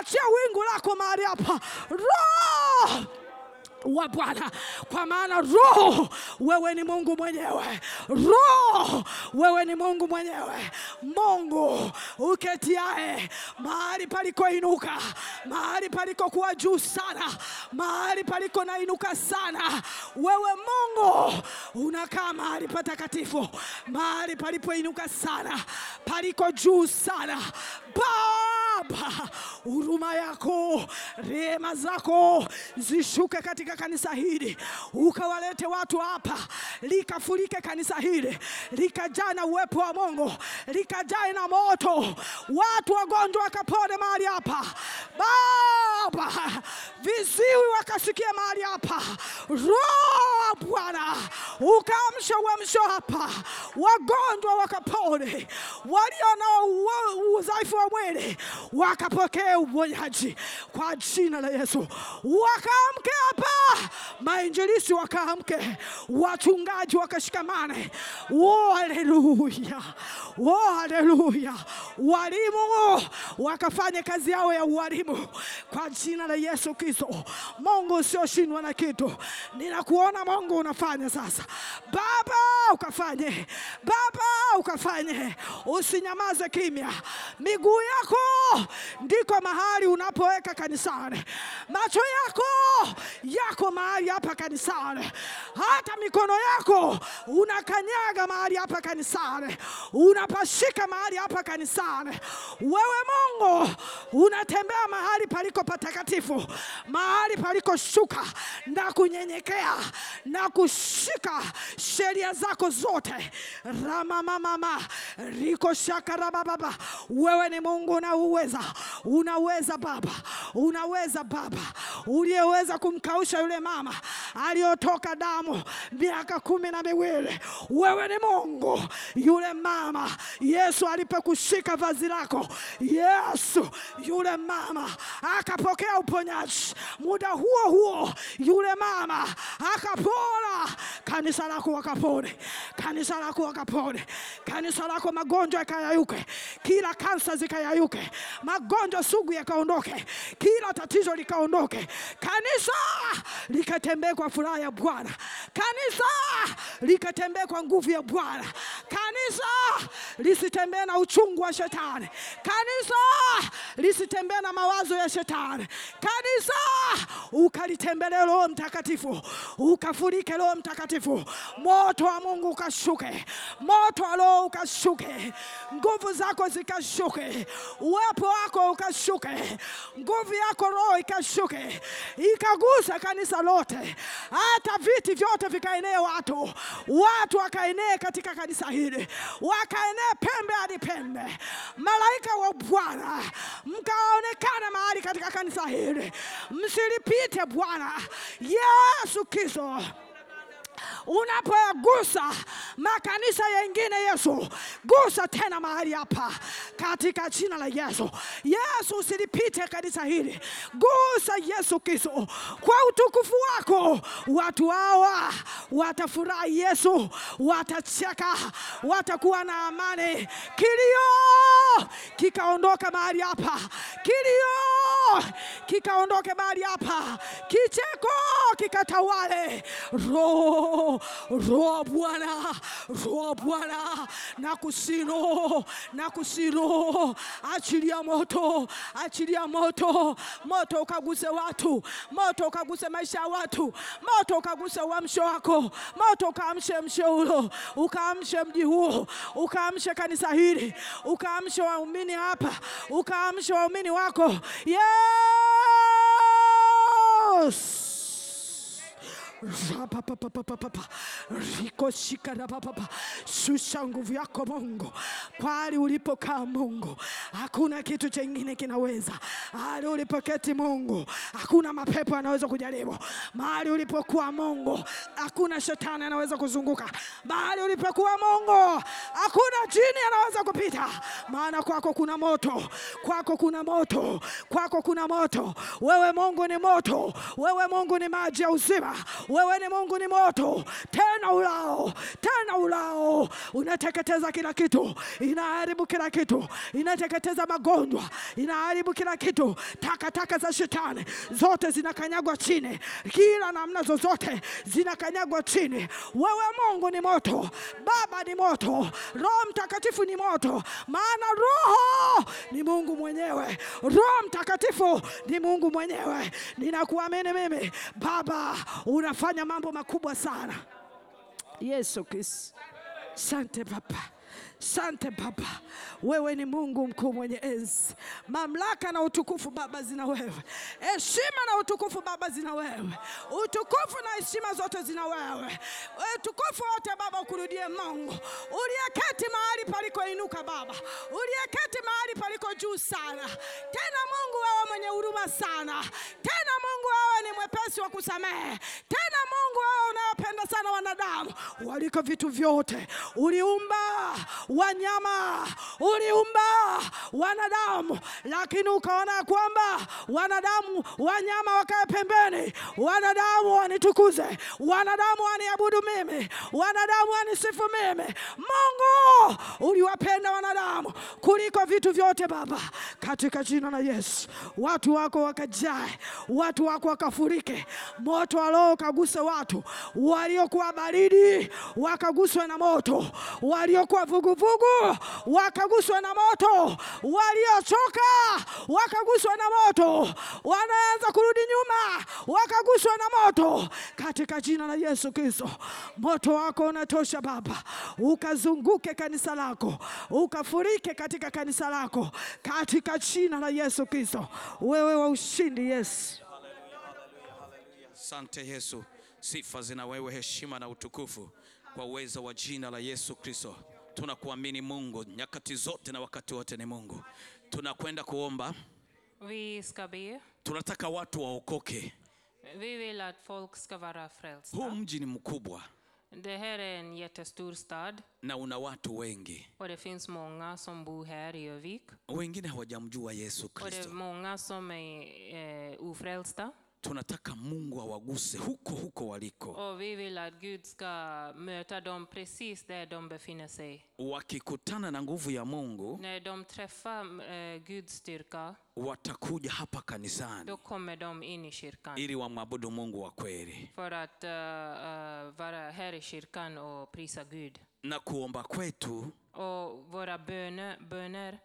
achia wingu lako mahali hapa, roho wa Bwana, kwa maana Roho wewe ni Mungu mwenyewe, Roho wewe ni Mungu mwenyewe, Mungu uketiae mahali palikoinuka, mahali palikokuwa juu sana, mahali paliko nainuka sana. Wewe Mungu unakaa mahali patakatifu, mahali palipoinuka sana, paliko juu sana. Baba, huruma yako, rehema zako zishuke katika kanisa hili, ukawalete watu hapa, likafurike kanisa hili, likajaa na uwepo wa Mungu, likajae na moto, watu wagonjwa wakapone mahali hapa. Baba, viziwi wakasikia mahali hapa, Roho Bwana ukaamsha uamsho hapa, wagonjwa wakapone, walio na udhaifu wa mwili wakapokea uponyaji. Kwa jina la Yesu. Wakaamke hapa, mainjilisi wakaamke, wachungaji wakashikamane. Oh, haleluya! Oh, haleluya! Walimu wakafanya kazi yao ya ualimu kwa jina la Yesu Kristo. Mungu usioshindwa na kitu, ninakuona Mungu unafanya sasa. Baba ukafanye, Baba ukafanye, usinyamaze kimya. Miguu yako ndiko mahali unapoweka kanisani, macho yako yako mahali hapa kanisani, hata mikono yako unakanyaga mahali hapa kanisani, unapashika mahali hapa kanisani. Wewe Mungu unatembea mahali paliko patakatifu, mahali paliko shuka na kunyenyekea na kushika sheria zako zote. ramamamama riko shakarabababa, wewe ni Mungu unauweza, unaweza Baba, unaweza Baba, uliyeweza kumkausha yule mama aliyotoka damu miaka kumi na miwili. Wewe ni Mungu yule mama, Yesu alipokushika vazi lako, Yesu yule mama akapokea uponyaji. Muda huo huo yule mama akapona. Kanisa lako wakapone, kanisa lako wakapone, kanisa lako magonjwa yakayayuke, kila kansa zikayayuke, magonjwa sugu yakaondoke, kila tatizo likaondoke, kanisa likatembee kwa furaha ya Bwana, kanisa likatembee kwa nguvu ya Bwana, kanisa lisitembee na uchungu wa shetani, kanisa lisitembee na mawazo ya shetani, kanisa ukalitembelee Roho Mtakatifu, ukafurike Roho Mtakatifu, moto wa Mungu ukashuke, moto wa Roho ukashuke, nguvu zako zikashuke, uwepo wako ukashuke, nguvu yako Roho ikashuke, ikagusa kanisa lote, hata viti vyote vikaenee watu, watu wakaenee katika kanisa hili, wakaenee pembe hadi pembe, malaika wa Bwana mkaonekana mahali katika kanisa hili, msilipite Bwana Yesu Kristo unapoyagusa makanisa yengine Yesu, gusa tena mahali hapa katika jina la Yesu. Yesu, usilipite kanisa hili, gusa Yesu Kristo kwa utukufu wako. Watu hawa watafurahi Yesu, watacheka, watakuwa na amani. Kilio kikaondoka mahali hapa, kilio kikaondoke mahali hapa, kicheko kikatawale. Roho roho Bwana, roho Bwana, na kusino na kusino, achilia moto, achilia moto, moto ukaguse watu, moto ukaguse maisha ya watu, moto ukaguse uamsho wako, moto ukaamshe msheulo, ukaamshe mji huo, ukaamshe kanisa hili, ukaamshe waumini hapa, ukaamshe waumini wako. Yes! Rapapapapapapa. Riko shikarapapapa. Shusha nguvu yako Mungu, kwali ulipokaa Mungu, hakuna kitu chengine kinaweza. Ali ulipoketi Mungu, hakuna mapepo yanaweza kujaribu. Mahali ulipokuwa Mungu, hakuna shetani anaweza kuzunguka. Mahali ulipokuwa Mungu, hakuna jini anaweza kupita, maana kwako kuna moto, kwako kuna moto, kwako kuna moto. Wewe Mungu ni moto, wewe Mungu ni maji ya uzima, wewe ni Mungu ni moto, tena ulao, tena ulao, unateketeza kila kitu, inaharibu kila kitu, inateketeza magonjwa, inaharibu kila kitu. Takataka za shetani zote zinakanyagwa chini, kila namna zozote zinakanyagwa chini. Wewe Mungu ni moto, Baba ni moto, Roho Mtakatifu ni moto, maana Roho ni Mungu mwenyewe, Roho Mtakatifu ni Mungu mwenyewe. Ninakuamini mimi Baba, unafanya mambo makubwa sana. Yesu Kristo, sante Baba. Sante Baba, wewe ni Mungu mkuu mwenye enzi. Mamlaka na utukufu Baba zina wewe, heshima na utukufu Baba zina wewe, utukufu na heshima zote zina wewe. Utukufu wote Baba ukurudie Mungu. Uliyeketi mahali palikoinuka Baba, uliyeketi mahali paliko juu sana. Tena Mungu wewe mwenye huruma sana, tena Mungu wewe ni mwepesi wa kusamehe, tena Mungu wewe unayopenda sana wanadamu. Waliko vitu vyote. Uliumba wanyama, uliumba wanadamu, lakini ukaona kwamba wanadamu, wanyama wakae pembeni, wanadamu wanitukuze, wanadamu waniabudu mimi, wanadamu wanisifu mimi. Mungu uliwapenda wanadamu kuliko vitu vyote Baba, katika jina la Yesu, watu wako wakajae, watu wako wakafurike, moto wa Roho watu waliokuwa baridi wakaguswa na moto, waliokuwa vuguvugu wakaguswa na moto, waliochoka wakaguswa na moto, wanaanza kurudi nyuma wakaguswa na moto, katika jina la Yesu Kristo. Moto wako unatosha Baba, ukazunguke kanisa lako, ukafurike katika kanisa lako, katika jina la Yesu Kristo. Wewe wa ushindi, Yesu. Asante Yesu, sifa zina wewe, heshima na utukufu kwa uwezo wa jina la Yesu Kristo. Tunakuamini Mungu, nyakati zote na wakati wote ni Mungu. Tunakwenda kuomba, tunataka watu waokoke. Huu mji ni mkubwa Det här är en jättestor stad na una watu wengi, och det finns många som bor här i Övik. wengine hawajamjua Yesu Och det är Kristo. många som är eh, ofrälsta. Tunataka Mungu awaguse huko huko waliko, Och vi vill att Gud ska möta dem precis där de befinner sig. wakikutana na nguvu ya Mungu När de träffar eh, Guds styrka, watakuja hapa kanisani då kommer de in i kyrkan. ili wamwabudu Mungu wa kweli. För att uh, uh, vara här i kyrkan och prisa Gud. Na kuomba kwetu Och våra böner, böner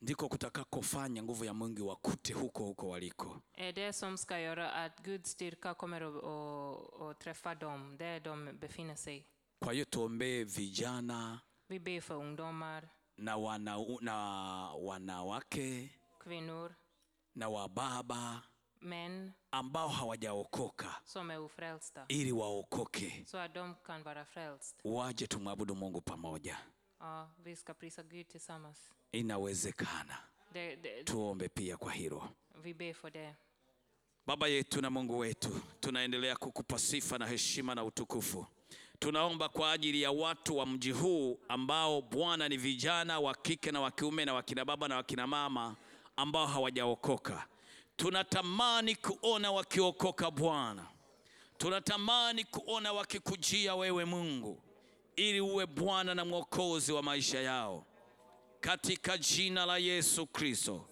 ndiko kutakakofanya nguvu ya Mungu wakute huko huko waliko. är det som ska göra att Guds styrka kommer att, att, att träffa dem där de befinner sig. Kwa hiyo tuombee vijana Vi ber för ungdomar, na, wana, na wanawake kvinnor, na wababa men ambao hawajaokoka som är ofrälsta. ili waokoke, Så att de kan vara frälst. waje tumwabudu Mungu pamoja. Ja, vi ska prisa Gud tillsammans. Inawezekana. the, the, Tuombe pia kwa hilo. Baba yetu na Mungu wetu, tunaendelea kukupa sifa na heshima na utukufu. Tunaomba kwa ajili ya watu wa mji huu ambao Bwana ni vijana wa kike na wa kiume na wakina baba na wakina mama ambao hawajaokoka. Tunatamani kuona wakiokoka Bwana, tunatamani kuona wakikujia wewe Mungu, ili uwe Bwana na Mwokozi wa maisha yao, katika jina la Yesu Kristo.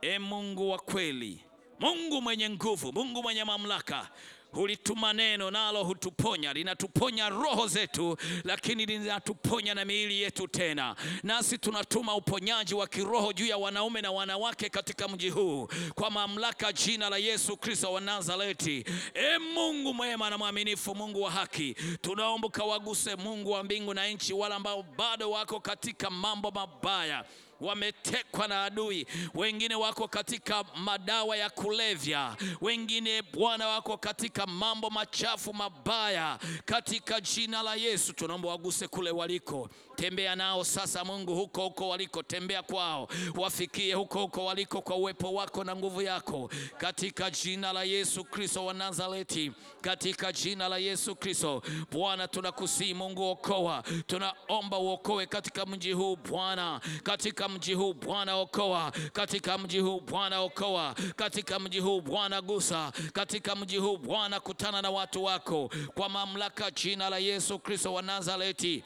E Mungu wa kweli, Mungu mwenye nguvu, Mungu mwenye mamlaka, hulituma neno nalo hutuponya, linatuponya roho zetu, lakini linatuponya na miili yetu tena. Nasi tunatuma uponyaji wa kiroho juu ya wanaume na wanawake katika mji huu kwa mamlaka jina la Yesu Kristo wa Nazareti. E Mungu mwema na mwaminifu, Mungu wa haki, tunaomba kawaguse, Mungu wa mbingu na nchi, wale ambao bado wako katika mambo mabaya wametekwa na adui, wengine wako katika madawa ya kulevya, wengine Bwana wako katika mambo machafu mabaya. Katika jina la Yesu tunaomba waguse kule waliko, tembea nao sasa Mungu, huko huko waliko, tembea kwao, wafikie huko huko waliko kwa uwepo wako na nguvu yako, katika jina la Yesu Kristo wa Nazareti, katika jina la Yesu Kristo. Bwana tunakusihi Mungu, okoa, tunaomba uokoe katika mji huu Bwana, katika mji huu Bwana okoa, katika mji huu Bwana okoa, katika mji huu Bwana gusa, katika mji huu Bwana kutana na watu wako kwa mamlaka jina la Yesu Kristo wa Nazareti.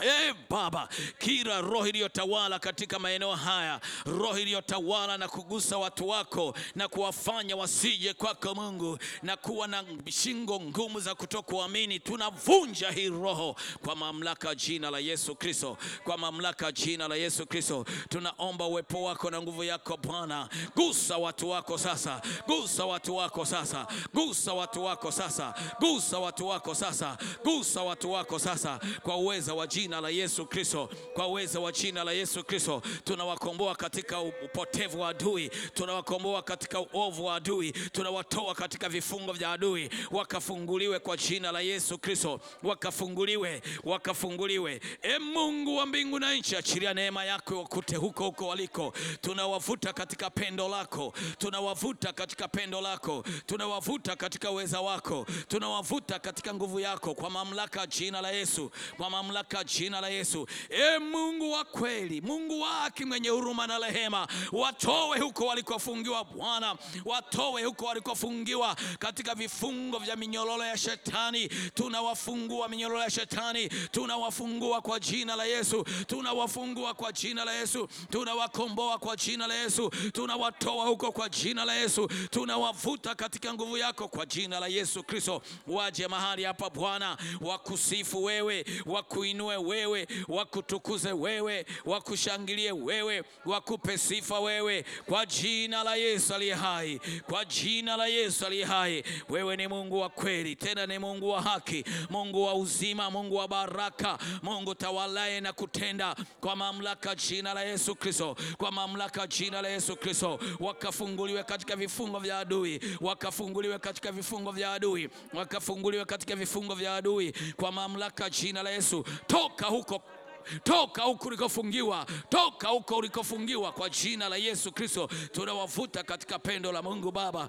E Baba, kila roho iliyotawala katika maeneo haya, roho iliyotawala na kugusa watu wako na kuwafanya wasije kwako Mungu, na kuwa na shingo ngumu za kutokuamini, tunavunja hii roho kwa mamlaka jina la Yesu Kristo, kwa mamlaka jina la Yesu Kristo. Tunaomba uwepo wako na nguvu yako Bwana, gusa watu wako sasa, gusa watu wako sasa, gusa watu wako sasa, gusa watu wako sasa, gusa watu wako sasa, kwa uweza wa jina la Yesu Kristo, kwa uwezo wa jina la Yesu Kristo, tunawakomboa katika upotevu wa adui, tunawakomboa katika uovu wa adui, tunawatoa katika vifungo vya adui, wakafunguliwe kwa jina la Yesu Kristo, wakafunguliwe, wakafunguliwe. E Mungu wa mbingu na nchi, achilia neema yako wakute huko huko waliko, tunawavuta katika pendo lako, tunawavuta katika pendo lako, tunawavuta katika uweza wako, tunawavuta katika nguvu yako, kwa mamlaka jina la Yesu, kwa mamlaka jina la Yesu. E Mungu wa kweli, Mungu wa haki, mwenye huruma na rehema, watowe huko walikofungiwa Bwana, watowe huko walikofungiwa katika vifungo vya minyororo ya shetani. Tunawafungua minyororo ya shetani, tunawafungua kwa jina la Yesu, tunawafungua kwa jina la Yesu, tunawakomboa kwa jina la Yesu, tunawatoa huko kwa jina la Yesu, tunawavuta katika nguvu yako kwa jina la Yesu Kristo. Waje mahali hapa Bwana, wakusifu wewe, wakuinue wewe, wakutukuze wewe, wakushangilie wewe, wakupe sifa wewe, kwa jina la Yesu aliye hai, kwa jina la Yesu aliye hai. Wewe ni Mungu wa kweli, tena ni Mungu wa haki, Mungu wa uzima, Mungu wa baraka, Mungu tawalaye na kutenda kwa mamlaka jina la Yesu Kristo, kwa mamlaka jina la Yesu Kristo, wakafunguliwe katika vifungo vya adui, wakafunguliwe katika vifungo vya adui, wakafunguliwe katika vifungo vya adui kwa mamlaka jina la Yesu. Toka huko. Toka huko ulikofungiwa, toka huko ulikofungiwa kwa jina la Yesu Kristo. Tunawavuta katika pendo la Mungu Baba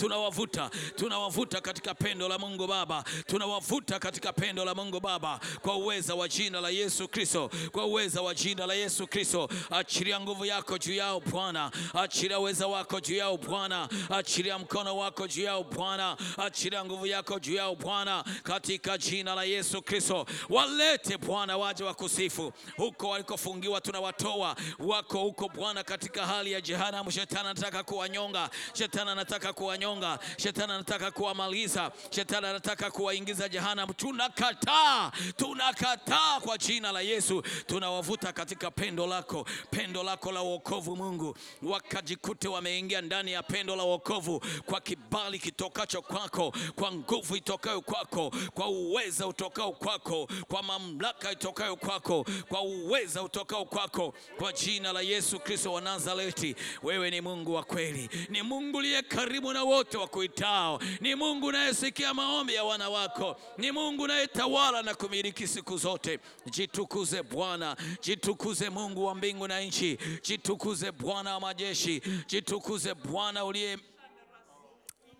tunawavuta tunawavuta katika pendo la Mungu Baba, tunawavuta katika pendo la Mungu Baba, kwa uweza wa jina la Yesu Kristo, kwa uweza wa jina la Yesu Kristo. Achilia nguvu yako juu yao Bwana, achilia uweza wako juu yao Bwana, achilia mkono wako juu yao Bwana, achilia nguvu yako juu yao Bwana, katika jina la Yesu Kristo. Walete Bwana, waje wakusifu. Huko walikofungiwa, tunawatoa. Wako huko Bwana, katika hali ya jehanamu. Shetani anataka kuwanyonga, shetani anataka kuwanyonga, shetani anataka kuwamaliza, shetani anataka kuwaingiza jehanamu. Tunakataa, tunakataa kwa jina la Yesu. Tunawavuta katika pendo lako, pendo lako la wokovu Mungu, wakajikute wameingia ndani ya pendo la wokovu. Kwa kibali kitokacho kwako, kwa nguvu itokayo kwako, kwa uweza utokao kwako, kwa mamlaka itokayo kwako, kwa uweza utokao kwako, kwa jina la Yesu Kristo wa Nazareti. Wewe ni Mungu wa kweli, ni Mungu liye karibu na wote wakuitao, ni Mungu unayesikia maombi ya wana wako, ni Mungu unayetawala na kumiliki siku zote. Jitukuze Bwana, jitukuze Mungu wa mbingu na nchi, jitukuze Bwana wa majeshi, jitukuze Bwana uliye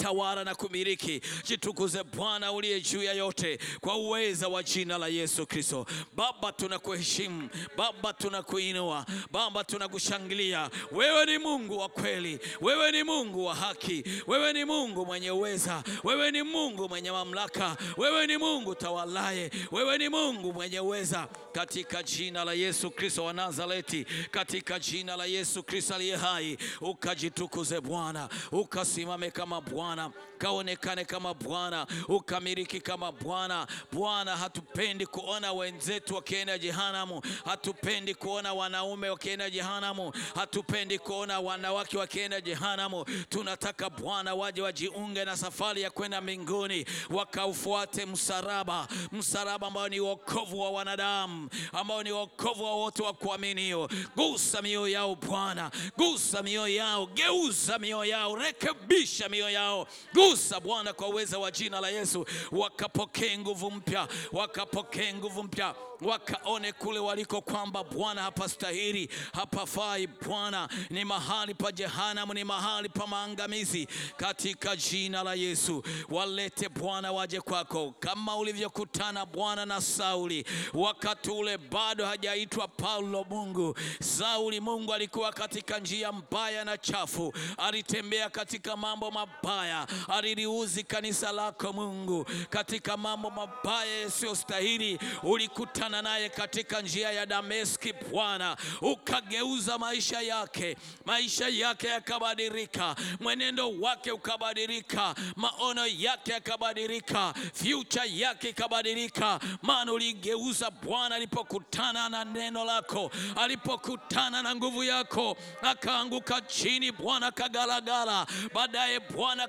tawala na kumiliki. Jitukuze Bwana uliye juu ya yote, kwa uweza wa jina la Yesu Kristo. Baba, tunakuheshimu. Baba, tunakuinua. Baba, tunakushangilia. Wewe ni Mungu wa kweli, wewe ni Mungu wa haki, wewe ni Mungu mwenye uweza, wewe ni Mungu mwenye mamlaka, wewe ni Mungu tawalaye, wewe ni Mungu mwenye uweza, katika jina la Yesu Kristo wa Nazareti, katika jina la Yesu Kristo aliye hai, ukajitukuze Bwana, ukasimame kama Bwana Bwana, kaonekane kama Bwana, ukamiliki kama Bwana. Bwana, hatupendi kuona wenzetu wakienda jehanamu, hatupendi kuona wanaume wakienda jehanamu, hatupendi kuona wanawake wakienda jehanamu. Tunataka Bwana waje wajiunge na safari ya kwenda mbinguni, wakaufuate msalaba, msalaba ambao ni wokovu wa wanadamu, ambao ni wokovu wa wote wa kuaminio. Gusa mioyo yao Bwana, gusa mioyo yao, geuza mioyo yao, rekebisha mioyo yao gusa Bwana kwa uweza wa jina la Yesu, wakapokee nguvu mpya, wakapokee nguvu mpya, wakaone kule waliko kwamba Bwana hapastahili, hapafai. Bwana ni mahali pa jehanamu, ni mahali pa maangamizi. Katika jina la Yesu walete Bwana, waje kwako kama ulivyokutana Bwana na Sauli wakati ule bado hajaitwa Paulo. Mungu, Sauli Mungu alikuwa katika njia mbaya na chafu, alitembea katika mambo mabaya aliliuzi kanisa lako Mungu. Katika mambo mabaya yasiyostahili. Ulikutana naye katika njia ya Dameski Bwana, ukageuza maisha yake, maisha yake yakabadilika, mwenendo wake ukabadilika, maono yake yakabadilika, future yake ikabadilika, maana uligeuza Bwana alipokutana na neno lako, alipokutana na nguvu yako, akaanguka chini Bwana, kagalagala. baadaye Bwana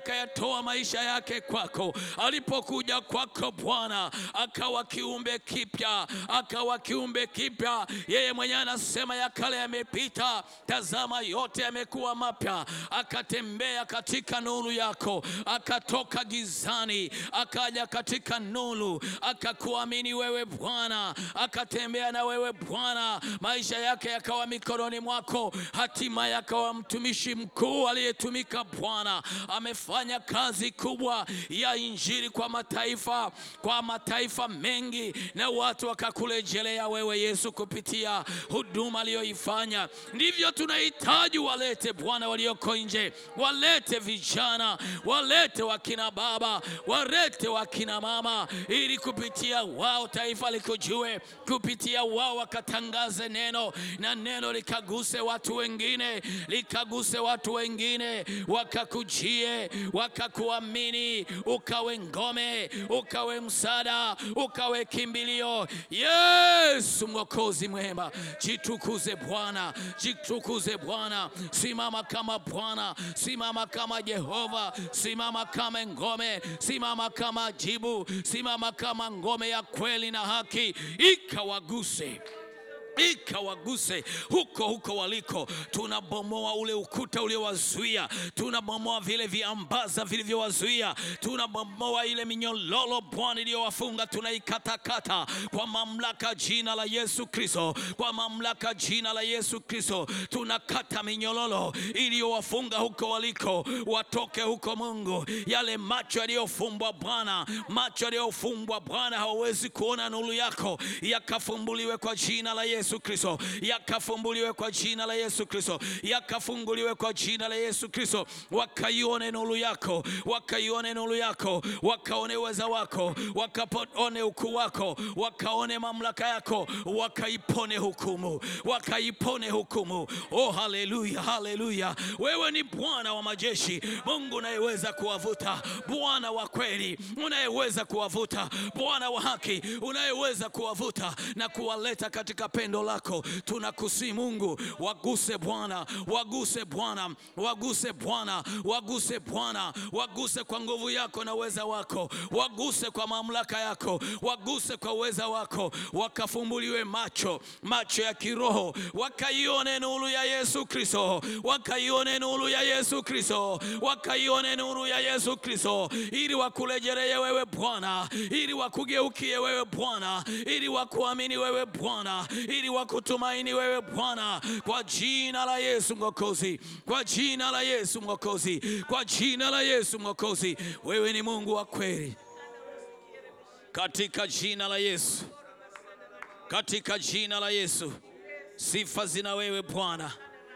maisha yake kwako. Alipokuja kwako Bwana, akawa kiumbe kipya, akawa kiumbe kipya. Yeye mwenyewe anasema ya kale yamepita, tazama yote yamekuwa mapya. Akatembea katika nuru yako, akatoka gizani, akaja katika nuru, akakuamini wewe Bwana, akatembea na wewe Bwana, maisha yake yakawa mikononi mwako, hatimaye akawa mtumishi mkuu aliyetumika Bwana, amefanya utafanya kazi kubwa ya injili kwa mataifa, kwa mataifa mengi, na watu wakakurejelea wewe Yesu kupitia huduma aliyoifanya. Ndivyo tunahitaji walete Bwana walioko nje, walete vijana, walete wakina baba, walete wakina mama, ili kupitia wao taifa likujue, kupitia wao wakatangaze neno na neno likaguse watu wengine, likaguse watu wengine, wakakujie, wakakuamini, ukawe ngome, ukawe msaada, ukawe kimbilio. Yesu Mwokozi mwema, jitukuze Bwana, jitukuze Bwana, simama kama Bwana, simama kama Jehova, simama kama ngome, simama kama jibu, simama kama ngome ya kweli na haki, ikawaguse ikawaguse huko huko waliko. Tunabomoa ule ukuta uliowazuia, tunabomoa vile viambaza vilivyowazuia, tunabomoa ile minyololo Bwana iliyowafunga, tunaikatakata kwa mamlaka jina la Yesu Kristo, kwa mamlaka jina la Yesu Kristo, tunakata minyololo iliyowafunga huko waliko, watoke huko Mungu. Yale macho yaliyofumbwa Bwana, macho yaliyofumbwa Bwana, hawawezi kuona nuru yako, yakafumbuliwe kwa jina la Yesu Kristo, yakafumbuliwe kwa jina la Yesu Kristo, yakafunguliwe kwa jina la Yesu Kristo, wakaione nuru yako, wakaione nuru yako, wakaone uweza wako, wakaone ukuu wako, wakaone mamlaka yako, wakaipone hukumu, wakaipone hukumu. Oh, haleluya, haleluya! Wewe ni Bwana wa majeshi, Mungu unayeweza kuwavuta, Bwana wa kweli. Unayeweza kuwavuta, Bwana wa haki. Unayeweza kuwavuta na kuwaleta katika pendo lako. Tunakusi Mungu, waguse Bwana, waguse Bwana, waguse Bwana, waguse Bwana, waguse kwa nguvu yako na uweza wako, waguse kwa mamlaka yako, waguse kwa uweza wako, wakafumbuliwe macho, macho ya kiroho, wakaione nuru ya Yesu Kristo, wakaione nuru ya Yesu Kristo, wakaione nuru ya Yesu Kristo, ili wakurejelee wewe Bwana, ili wakugeukie wewe Bwana, ili wakuamini wewe Bwana, wakutumaini wewe Bwana, kwa jina la Yesu Mwokozi, kwa jina la Yesu Mwokozi, kwa jina la Yesu Mwokozi. Wewe ni Mungu wa kweli, katika jina la Yesu, katika jina la Yesu. Sifa zina wewe Bwana,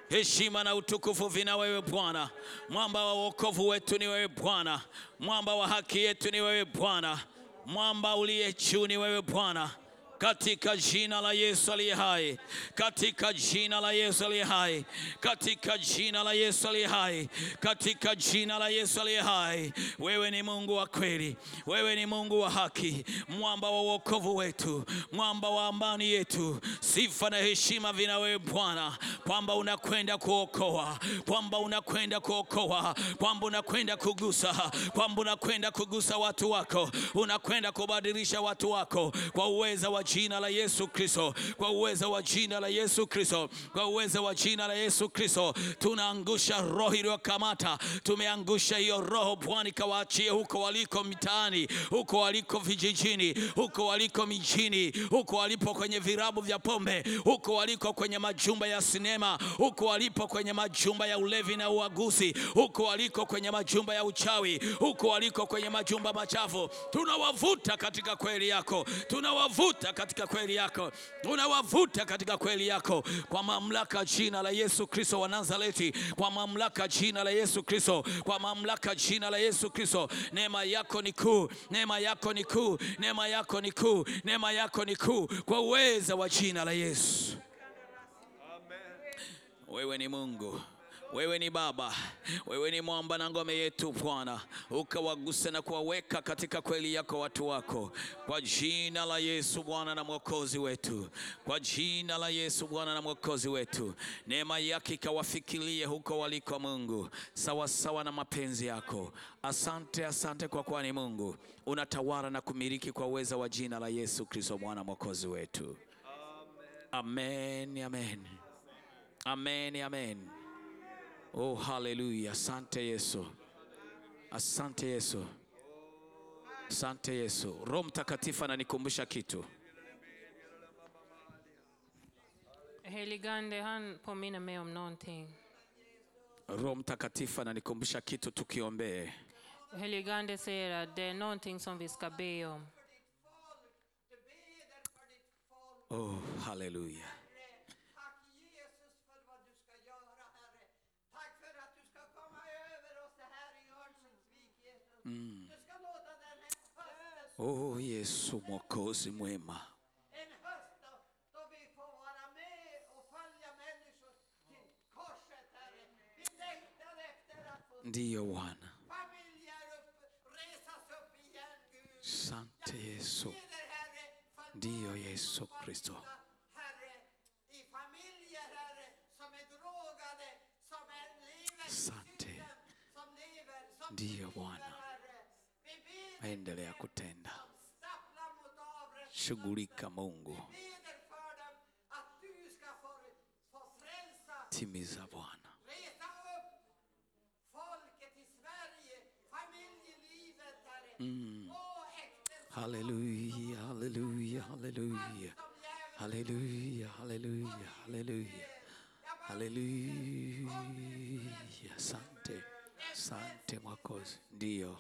heshima na utukufu vina wewe Bwana. Mwamba wa wokovu wetu ni wewe Bwana, mwamba wa haki yetu ni wewe Bwana, mwamba uliye juu ni wewe Bwana katika jina la Yesu aliye hai, katika jina la Yesu aliye hai, katika jina la Yesu aliye hai, katika jina la Yesu aliye hai. Wewe ni Mungu wa kweli, wewe ni Mungu wa haki, mwamba wa wokovu wetu, mwamba wa amani yetu. Sifa na heshima vina wewe Bwana, kwamba unakwenda kuokoa, kwamba unakwenda kuokoa, kwamba unakwenda kugusa, kwamba unakwenda kugusa watu wako, unakwenda kubadilisha watu wako kwa uweza wa jina la Yesu Kristo, kwa uweza wa jina la Yesu Kristo, kwa uwezo wa jina la Yesu Kristo, tunaangusha roho iliyokamata. Tumeangusha hiyo roho Bwana, ikawaachie huko waliko mitaani, huko waliko vijijini, huko waliko mijini, huko walipo kwenye virabu vya pombe, huko waliko kwenye majumba ya sinema, huko walipo kwenye majumba ya ulevi na uaguzi, huko waliko kwenye majumba ya uchawi, huko waliko kwenye majumba machafu, tunawavuta katika kweli yako, tunawavuta katika kweli yako, unawavuta katika kweli yako, kwa mamlaka jina la Yesu Kristo wa Nazareti, kwa mamlaka jina la Yesu Kristo, kwa mamlaka jina la Yesu Kristo. Neema yako ni kuu, neema yako ni kuu, neema yako ni kuu, neema yako ni kuu, kwa uweza wa jina la Yesu. Amen. Wewe ni Mungu, wewe ni Baba, wewe ni mwamba na ngome yetu Bwana, ukawaguse na kuwaweka katika kweli yako watu wako, kwa jina la Yesu Bwana na mwokozi wetu, kwa jina la Yesu Bwana na mwokozi wetu. Neema yake ikawafikilie huko waliko Mungu, sawasawa sawa na mapenzi yako. Asante, asante kwa kuwa ni Mungu unatawala na kumiliki kwa uweza wa jina la Yesu Kristo Bwana mwokozi wetu. Amen, amen. Amen, amen. Oh, haleluya. Asante Yesu, asante Yesu, asante Yesu. Roho Mtakatifu ananikumbusha kitu. Heligande, han påminner mig om någonting. Roho Mtakatifu ananikumbusha kitu, tukiombee. Heligande säger att det är någonting som vi ska be om. Oh, halleluja. Här hösten, Oh, Yesu mwokozi mwema. en höst då, då Ndiyo Bwana. Sante Yesu. Ndiyo Yesu Kristo. Som Ndiyo Bwana. Endelea kutenda. Shughulika Mungu. Timiza Bwana. Mm. Haleluya, haleluya, haleluya. Haleluya, haleluya, haleluya. Haleluya. Asante. Asante Mwokozi. Ndiyo.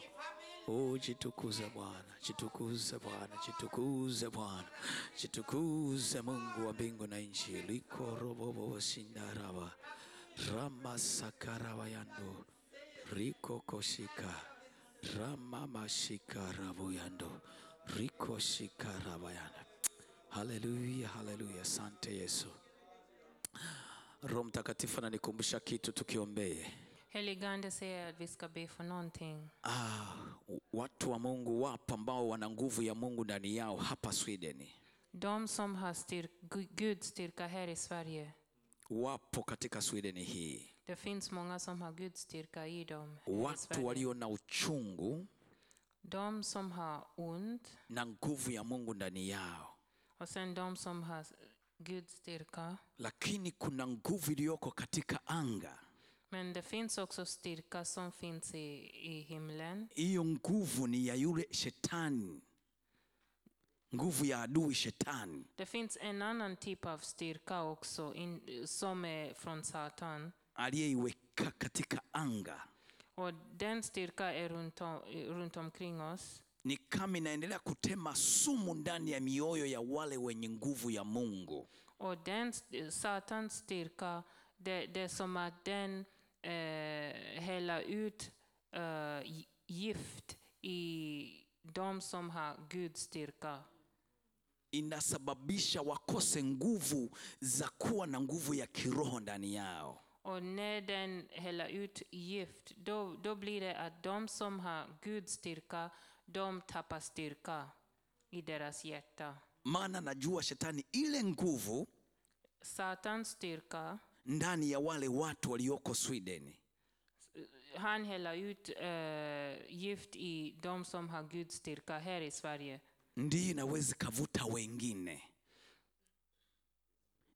Oh, jitukuze Bwana, jitukuze Bwana, jitukuze Bwana, jitukuze Mungu wa mbingu na nchi. Yando riko koshika rama mashika rabu yando riko shika raba yando. Haleluya, haleluya. sante Yesu. Roho Mtakatifu ananikumbusha kitu, tukiombee. Heligande säger att vi ska be för någonting. Ah, watu wa Mungu wapo ambao wana nguvu ya Mungu ndani yao hapa Sweden, De som har styrk, gud Guds styrka här i Sverige. wapo katika Sweden hii, Det finns många som har Guds styrka i dem. watu walio na uchungu De som har ont na nguvu ya Mungu ndani yao, och sen de som har Guds styrka. lakini kuna nguvu iliyoko katika anga. Men det finns också styrka som finns i, i himlen. Hiyo nguvu ni ya yule shetani, nguvu ya adui shetani, Det finns en annan typ av styrka också in, som är från Satan. aliyeiweka katika anga. Och den styrka är runt, om, runt omkring oss. Ni kama inaendelea kutema sumu ndani ya mioyo ya wale wenye nguvu ya Mungu. Och den Satans styrka, det, det är som att den eh, häller ut eh, gi- gift i de som har Guds styrka. inasababisha wakose nguvu za kuwa na nguvu ya kiroho ndani yao. Och när den häller ut gift, då, då blir det att de som har Guds styrka, de tappar styrka i deras hjärta. Maana najua shetani ile nguvu Satans styrka, ndani ya wale watu walioko Sweden han häller ut eh, gift i de som har Guds styrka här i Sverige. ndiyo inaweza ikavuta wengine,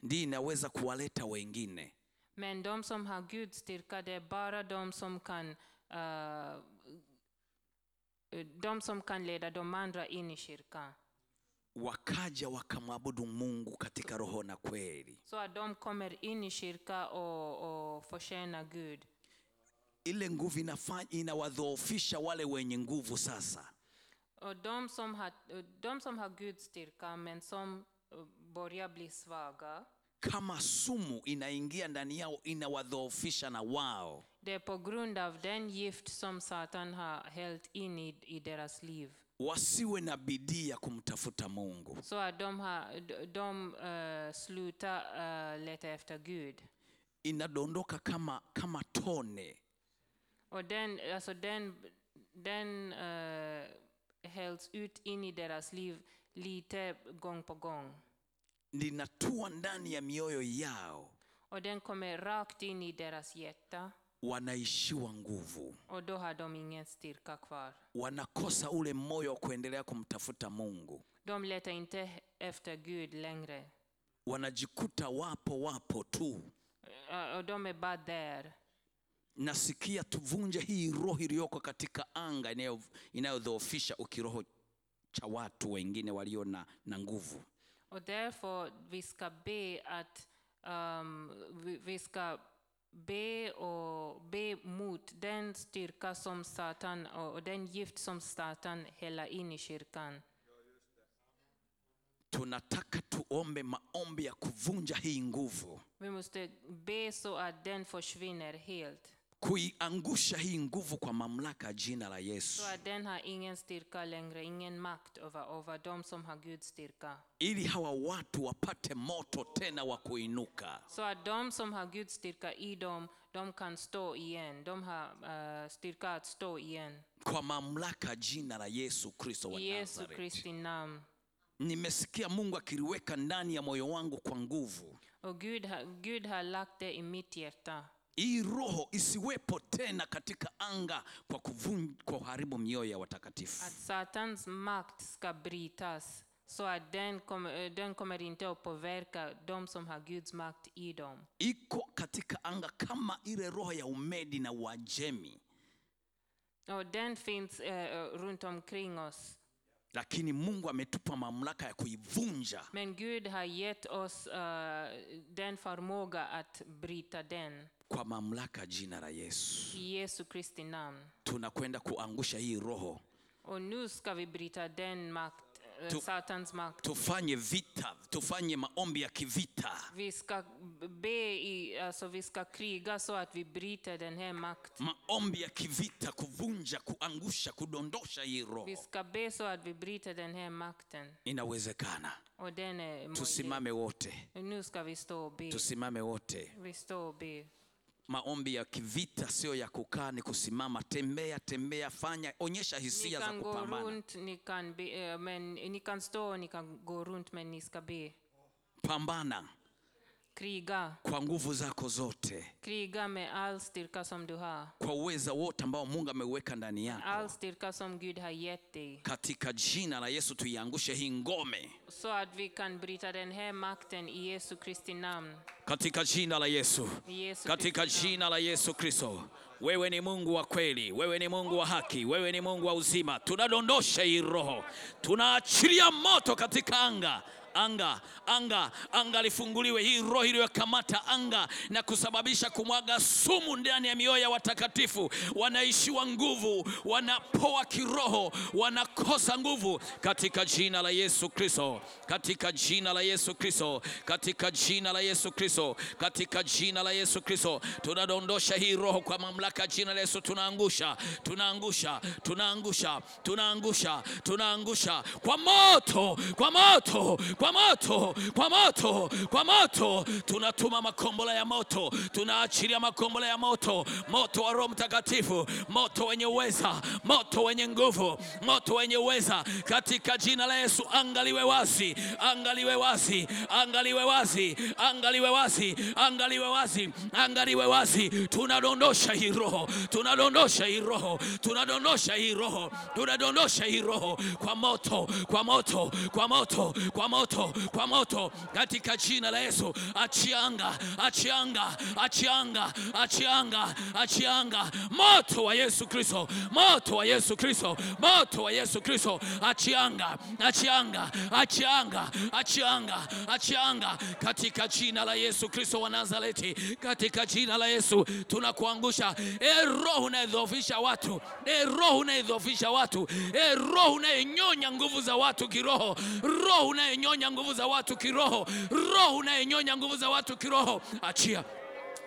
ndiyo inaweza kuwaleta wengine. Men de som har Guds styrka, det är bara de som kan eh, de som kan leda de andra in i kyrkan. Wakaja wakamwabudu Mungu katika roho na kweli. Så att de kommer in i o och, och förtjänar Gud. Ile nguvu inafanya inawadhoofisha wale wenye nguvu sasa. Och de som har, de som har Guds styrka men som eh, börjar bli svaga, Kama sumu inaingia ndani yao, inawadhoofisha na wao. det är på grund av den gift som Satan har hällt in i, i deras liv. Wasiwe na bidii ya kumtafuta Mungu. Så att de, har, de, de eh, slutar eh, leta efter Gud. Inadondoka kama, kama tone, Och den, alltså den, den eh, hälls ut in i deras liv lite gång på gång. linatua ndani ya mioyo yao, Och den kommer rakt in i deras hjärta wanaishiwa nguvu, och då har de ingen styrka kvar. wanakosa ule moyo wa kuendelea kumtafuta Mungu, De letar inte efter Gud längre. wanajikuta wapo wapo tu. Och de är bara där. Nasikia tuvunje hii roho iliyoko katika anga inayo- inayodhoofisha ukiroho cha watu wengine walio na, na nguvu. Och därför vi ska be att um, vi, vi ska be och be mot den styrka som Satan och den gift som Satan häller in i kyrkan. tunataka tuombe maombi ya kuvunja hii nguvu Vi måste be så att den försvinner helt. Kuiangusha hii nguvu kwa mamlaka ya jina la yesu Så den har ingen styrka längre, ingen makt över, över de som har Guds styrka. ili hawa watu wapate moto tena wa kuinuka Så att de som har Guds styrka i dem, de kan stå igen. De har uh, styrka att stå igen. kwa mamlaka ya jina la yesu kristo wa I nazareti Kristi namn. nimesikia mungu akiliweka ndani ya moyo wangu kwa nguvu Och Gud har, Gud har lagt det i mitt hjärta. Hii roho isiwepo tena katika anga kwa, kuvun, kwa kuharibu mioyo ya watakatifu Att Satans makt ska brytas. Så att den eh, den kommer inte att påverka de som har Guds makt i dem. iko katika anga kama ile roho ya umedi na uajemi Och den finns eh, runt omkring oss. lakini mungu ametupa mamlaka ya kuivunja Men Gud har gett oss uh, den förmåga att bryta den. Kwa mamlaka jina la yesu Yesu Kristi nam. tunakwenda kuangusha hii roho Och nu ska vi bryta den makt, Tu- Satans makt. tufanye vita tufanye maombi ya kivita Vi ska be i, alltså vi ska kriga så att vi bryter den här makten. maombi ya kivita kuvunja kuangusha kudondosha hii Vi roho ska be så att vi bryter den här makten. inawezekana Och den är tusimame wote Nu ska vi stå och be. tusimame wote Vi står och be maombi ya kivita, sio ya kukaa, ni kusimama. Tembea, tembea, fanya, onyesha hisia za kupambana. Pambana. Kriga. kwa nguvu zako zote. Kriga med all styrka som du har. kwa uweza wote ambao mungu ameuweka ndani yako. All styrka som Gud har gett dig. katika jina la yesu tuiangushe hii ngome. So att vi kan bryta den här makten i Jesu Kristi namn. katika jina la yesu. Yesu katika jina la yesu kristo. Wewe ni mungu wa kweli. Wewe ni mungu wa haki. Wewe ni mungu wa uzima. Tunadondosha hii roho. Tunaachilia moto katika anga anga anga anga lifunguliwe. Hii roho iliyokamata anga na kusababisha kumwaga sumu ndani ya mioyo ya watakatifu. Wanaishiwa nguvu wanapoa kiroho wanakosa nguvu katika jina la yesu kristo katika jina la yesu kristo katika jina la yesu kristo katika jina la yesu kristo. Tunadondosha hii roho kwa mamlaka jina la yesu. Tunaangusha tunaangusha tunaangusha tunaangusha tunaangusha. Kwa moto kwa moto kwa moto kwa moto kwa moto. Tunatuma makombola ya moto. Tunaachilia makombola ya moto. Moto wa roho mtakatifu. Moto wenye uweza. Moto wenye nguvu. Moto wenye uweza. Katika jina la yesu angaliwe wazi. Angaliwe wazi. Angaliwe wazi. Angaliwe wazi. Angaliwe wazi. Angaliwe wazi. Tunadondosha hii roho. Tunadondosha hii roho. Tunadondosha hii roho. Tunadondosha hii roho. Kwa moto kwa moto kwa moto kwa moto kwa moto katika jina la yesu. Achianga achianga achianga achianga achianga moto wa yesu kristo moto wa yesu kristo moto wa yesu kristo. Achianga achianga achianga achianga achianga katika jina la yesu kristo wa nazareti katika jina la yesu tunakuangusha. E roho unayedhoofisha watu e roho unayedhoofisha watu e roho unayenyonya nguvu za watu kiroho roho unayenyonya nguvu za watu kiroho. Roho unayenyonya nguvu za watu kiroho. Achia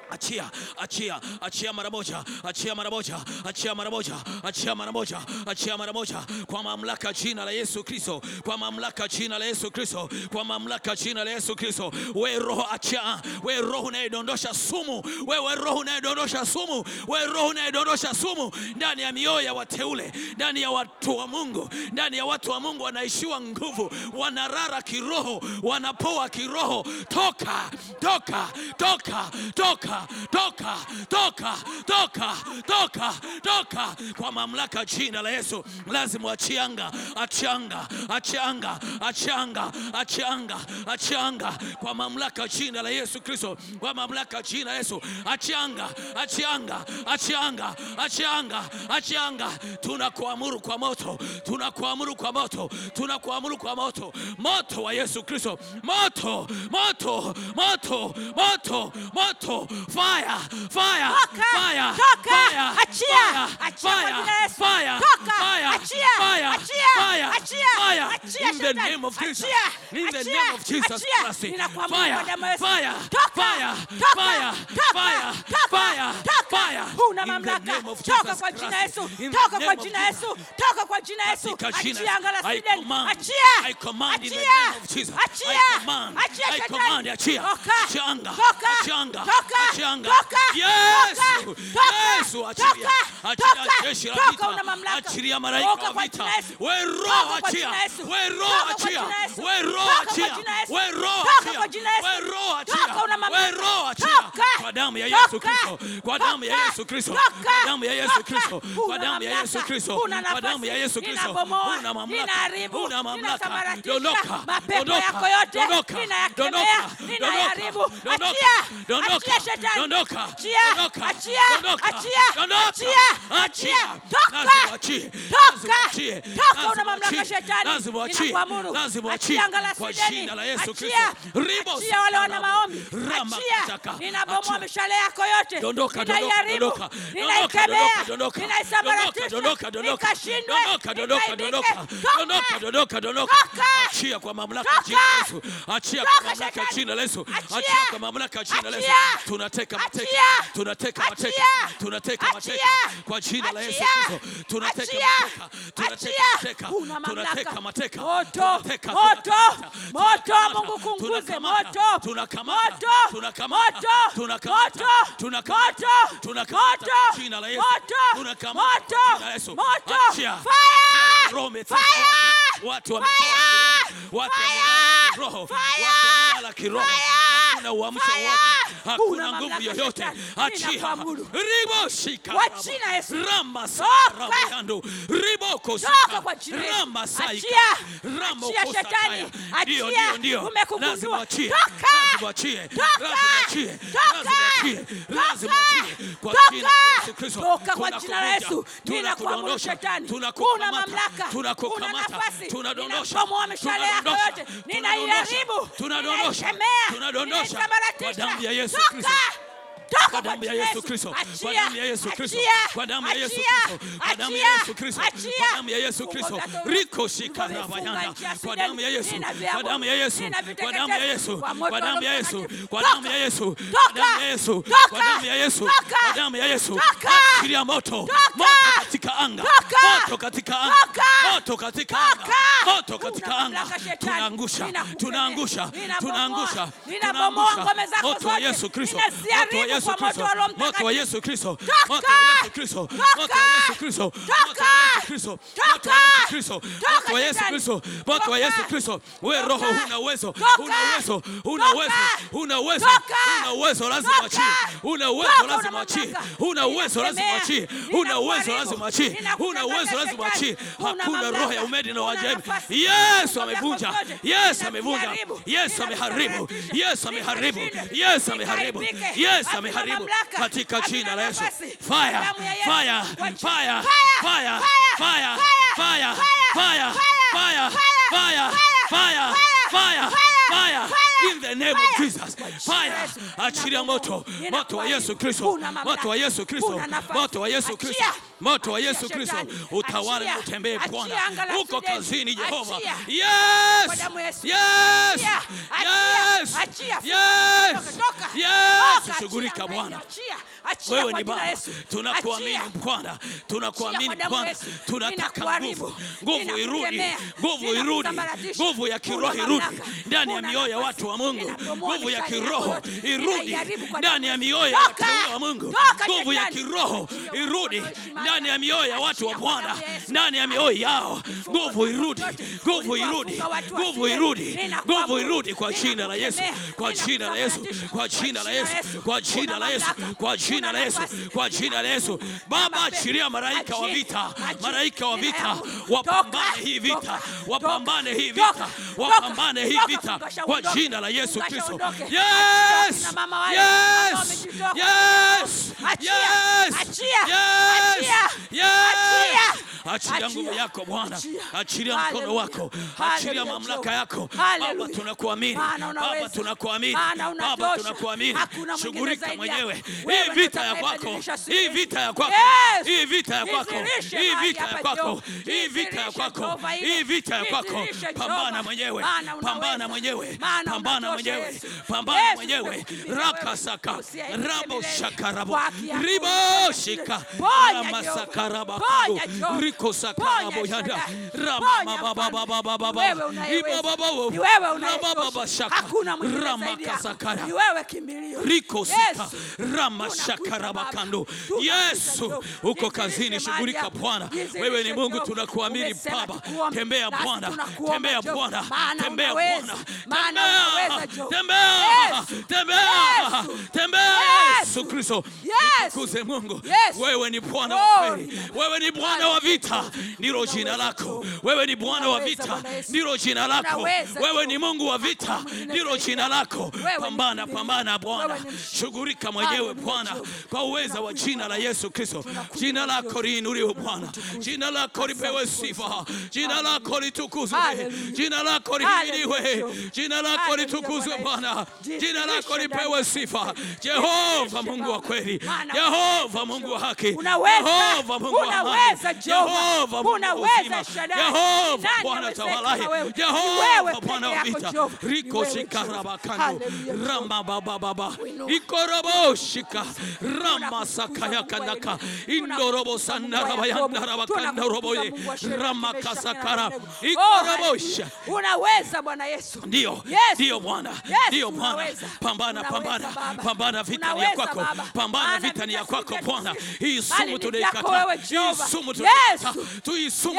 achia achia achia mara moja achia mara moja achia mara moja achia mara moja achia mara moja. Kwa mamlaka jina la Yesu Kristo kwa mamlaka jina la Yesu Kristo kwa mamlaka jina la Yesu Kristo. We roho achia. We roho unayedondosha sumu. Wewe roho unayedondosha sumu. We roho unayedondosha sumu. Ndani ya mioyo ya wateule ndani ya watu wa Mungu ndani ya watu wa Mungu wanaishiwa nguvu wanarara kiroho wanapoa kiroho. Toka toka toka toka toka toka toka toka toka. Kwa mamlaka jina la Yesu lazima achianga achianga achianga achianga achianga achianga. Kwa mamlaka jina la Yesu Kristo kwa mamlaka jina la Yesu. Achianga achianga achianga achianga achianga. Tunakuamuru kwa moto tunakuamuru kwa moto tunakuamuru kwa moto. Moto wa Yesu Kristo moto moto moto moto moto fire, fire, Toka, fire, toka, fire, achia, fire, achia fire, fire, Toka, fire, achia, fire, achia, fire, achia, fire, achia in the name of Jesus, achia, in the name of Jesus achia. Christ, fire, fire, fire, fire, Toka, fire, toka, fire, toka, fire, toka, fire, toka. fire, Huna fire, mamlaka. fire, Toka kwa jina fire, Yesu. fire, Toka kwa fire, jina fire. Yesu. Toka kwa jina fire, Yesu. fire, Achia anga la Sweden. command, Achia. I command in the name of Jesus. Achia. I command, fire, I fire, command, achia, achia anga, fire, achia anga, achia anga janga. Yesu, Yesu, achilia, achilia jeshi la vita, achilia malaika wa vita. Wewe roho achia, wewe roho achia, wewe roho achia, wewe roho achia, wewe roho achia, wewe roho achia, kwa damu ya Yesu Kristo, kwa damu ya Yesu Kristo, kwa damu ya Yesu Kristo, kwa damu ya Yesu Kristo, kwa damu ya Yesu Kristo, una mamlaka, una mamlaka, dondoka, mapepo yako yote. Ninayakemea, ninayaharibu, achia, achia Dondoka. Toka, una mamlaka shetani. Ninakuamuru. Achia ngala sideni. Achia wale wana maombi. Achia. Ninabomoa mishale yako yote. Ninaiharibu. Ninaikemea. Ninaisambaratisha. Nikashindwe. Nikaibike. Toka. Achia kwa mamlaka jina Yesu. Achia kwa mamlaka jina la Yesu. Achia kwa mamlaka jina la Yesu. Tunateka mateka. Tunateka mateka. Tunateka mateka. Kwa jina la Yesu Kristo. Tunateka mateka. Tunateka mateka. Tunateka mateka. Moto. Moto. Moto. Mungu kunguze. Moto. Tunakamata. Tunakamata. Tunakamata. Tunakamata. Tunakamata jina la Yesu. Moto. Tunakamata Moto. jina la Yesu. Achia. Fire. Fire watu wamelala kiroho, hakuna uamsho wote, hakuna nguvu yoyote. Achia. ramba riboko ramba saika ramba. Ndio, ndio, ndio, lazima achie, lazima achie, lazima achie, lazima achie. Kwa jina la Yesu Kristo. Toka kwa jina la Yesu, ninakuamuru shetani, tunakukamata tunadondosha. Mishale yako yote, ninaiharibu, ninaikemea, ninaisambaratisha. Toka! Kwa damu ya Yesu Kristo. Kwa damu ya Yesu Kristo. Kwa damu ya Yesu Kristo. Kwa damu ya. Yesu Kristo. Kwa damu ya Yesu Kristo. Riko shika na ya Kwa damu ya Yesu. Kwa damu ya Yesu. Kwa damu ya Yesu. Kwa damu ya Yesu. Kwa damu ya Yesu. Kwa damu ya Yesu. Kwa damu ya Yesu. Kwa damu ya Yesu. Achilia moto. Moto katika anga. Moto katika anga. Moto katika anga. Moto katika anga. Tunaangusha. Tunaangusha. Tunaangusha. Tunaangusha. Moto wa. Yesu Kristo. Moto wa Ninaziharibu Yesu Kristo. Moto wa Yesu Kristo. Moto wa Yesu Kristo. Moto wa Yesu Kristo. Moto wa Yesu Kristo. Moto wa Yesu Kristo. Moto wa Yesu. Kristo. Moto wa Yesu Kristo. Wewe roho huna uwezo. Huna uwezo. Huna uwezo. Huna uwezo. Huna uwezo lazima Toka. achie. Huna uwezo lazima achie. Huna uwezo lazima Ninakemea. achie. Huna uwezo lazima achie. Huna uwezo lazima shetani. achie. Hakuna roho ya umedi na Huna Yesu amevunja. Yesu amevunja. Yesu ameharibu. Yesu ameharibu. Yesu ameharibu. Yesu Mamlaka. katika jina la Yesu. Fire, fire, fire, fire, fire, fire, fire, fire, fire, fire, fire, fire, in the name of Jesus. Fire, achilia moto, moto wa Yesu Kristo, moto wa Yesu Kristo, moto wa Yesu Kristo, moto wa Yesu Kristo, utawale na utembee Bwana. huko kazini Jehova. Yes, yes, yes, yes, yes, shughulika Bwana. Wewe ni Baba, tunakuamini Bwana, tunakuamini Bwana, tunataka nguvu, nguvu irudi, nguvu irudi, nguvu ya kiroho irudi ndani ya mioyo ya watu wa Mungu, nguvu ya kiroho irudi ndani ya mioyo ya watu wa Mungu, nguvu ya kiroho irudi ndani ya mioyo ya watu wa Bwana, ndani ya mioyo yao, nguvu irudi, nguvu irudi, nguvu irudi, nguvu irudi kwa jina la Yesu, kwa jina la Yesu, kwa jina la Yesu, kwa jina la Yesu, kwa jina la Yesu, kwa jina la Yesu. Baba, achilia malaika wa vita, malaika wa vita. Wapambane hii vita, wapambane hii vita, wapambane hii vita. Kwa jina la Yesu Kristo. Yes, yes, yes, yes, yes, yes. achilia nguvu yako Bwana, achilia mkono wako, achilia mamlaka yako. Baba, tunakuamini. Baba, tunakuamini. Baba, tunakuamini, shughulika mwenyewe. Hii vita ya kwako, hii vita ya kwako, hii vita ya kwako, hii vita ya kwako, hii vita ya kwako, hii vita ya kwako. Pambana mwenyewe, pambana mwenyewe, pambana mwenyewe, pambana mwenyewe. raka saka rabo shakarabo. Riboshika. Rama sakaraba Ramashakaramakando. Yesu. Uko kazini, shughulika Bwana, wewe ni Mungu, tunakuamini Baba. Tembea Bwana, tembea Bwana, tembea Bwana, tembea, tembea. Yesu. Kristo, tukuze Mungu, wewe ni Bwana wa kweli, wewe ni Bwana wa vita vita, ndilo jina lako. Wewe ni Bwana wa vita, ndilo jina lako. Wewe ni Mungu wa vita, ndilo jina lako. Pambana, pambana Bwana, shughulika mwenyewe Bwana, kwa uweza wa jina la Yesu Kristo. Jina lako liinuliwe Bwana, jina lako lipewe sifa, jina lako litukuzwe, jina lako lihimidiwe, jina lako litukuzwe Bwana, jina lako lipewe sifa. Jehova Mungu wa kweli, Jehova Mungu wa haki, Jehova Mungu wa amani. Yehova unaweza Yehova Bwana tawalaye Yehova Bwana wa vita riko shikarabakano rama baba baba Iko robo shika. Rama sakaya kandaka indorobo sandaraba yandaraba kandorobo ye. Rama kasakara Iko robo shika. unaweza Bwana Yesu. Ndio ndio Bwana. Ndio Bwana. pambana pambana. Pambana vita ni kwako. Pambana vita ni kwako Bwana. hii sumu tunaikata. hii sumu tunaikata sasa tuisum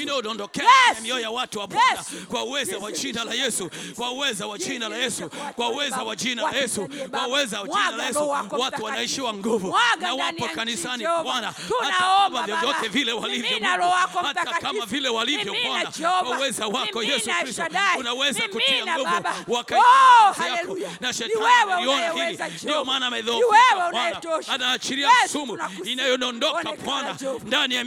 inaodondokea yes. mioyo ya watu wa Bwana. Yes. kwa uweza wa jina la Yesu, kwa uweza wa jina la Yesu, kwa uweza wa jina la Yesu, kwa uweza wa jina la Yesu. Watu wanaishiwa nguvu. Na wapo kanisani Bwana, hata kama vyovyote vile walivyo, hata kama vile walivyo Bwana, kwa uweza wako Yesu Kristo unaweza kutia nguvu wakati na shetani aliona hili, ndio maana amedhoofika Bwana, anaachilia sumu inayodondoka Bwana ndani ya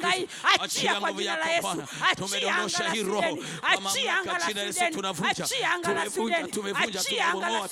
hangai, achia kwa jina la Yesu, achia anga la Sideni, achia la Sideni, achia anga la Sideni, achia anga la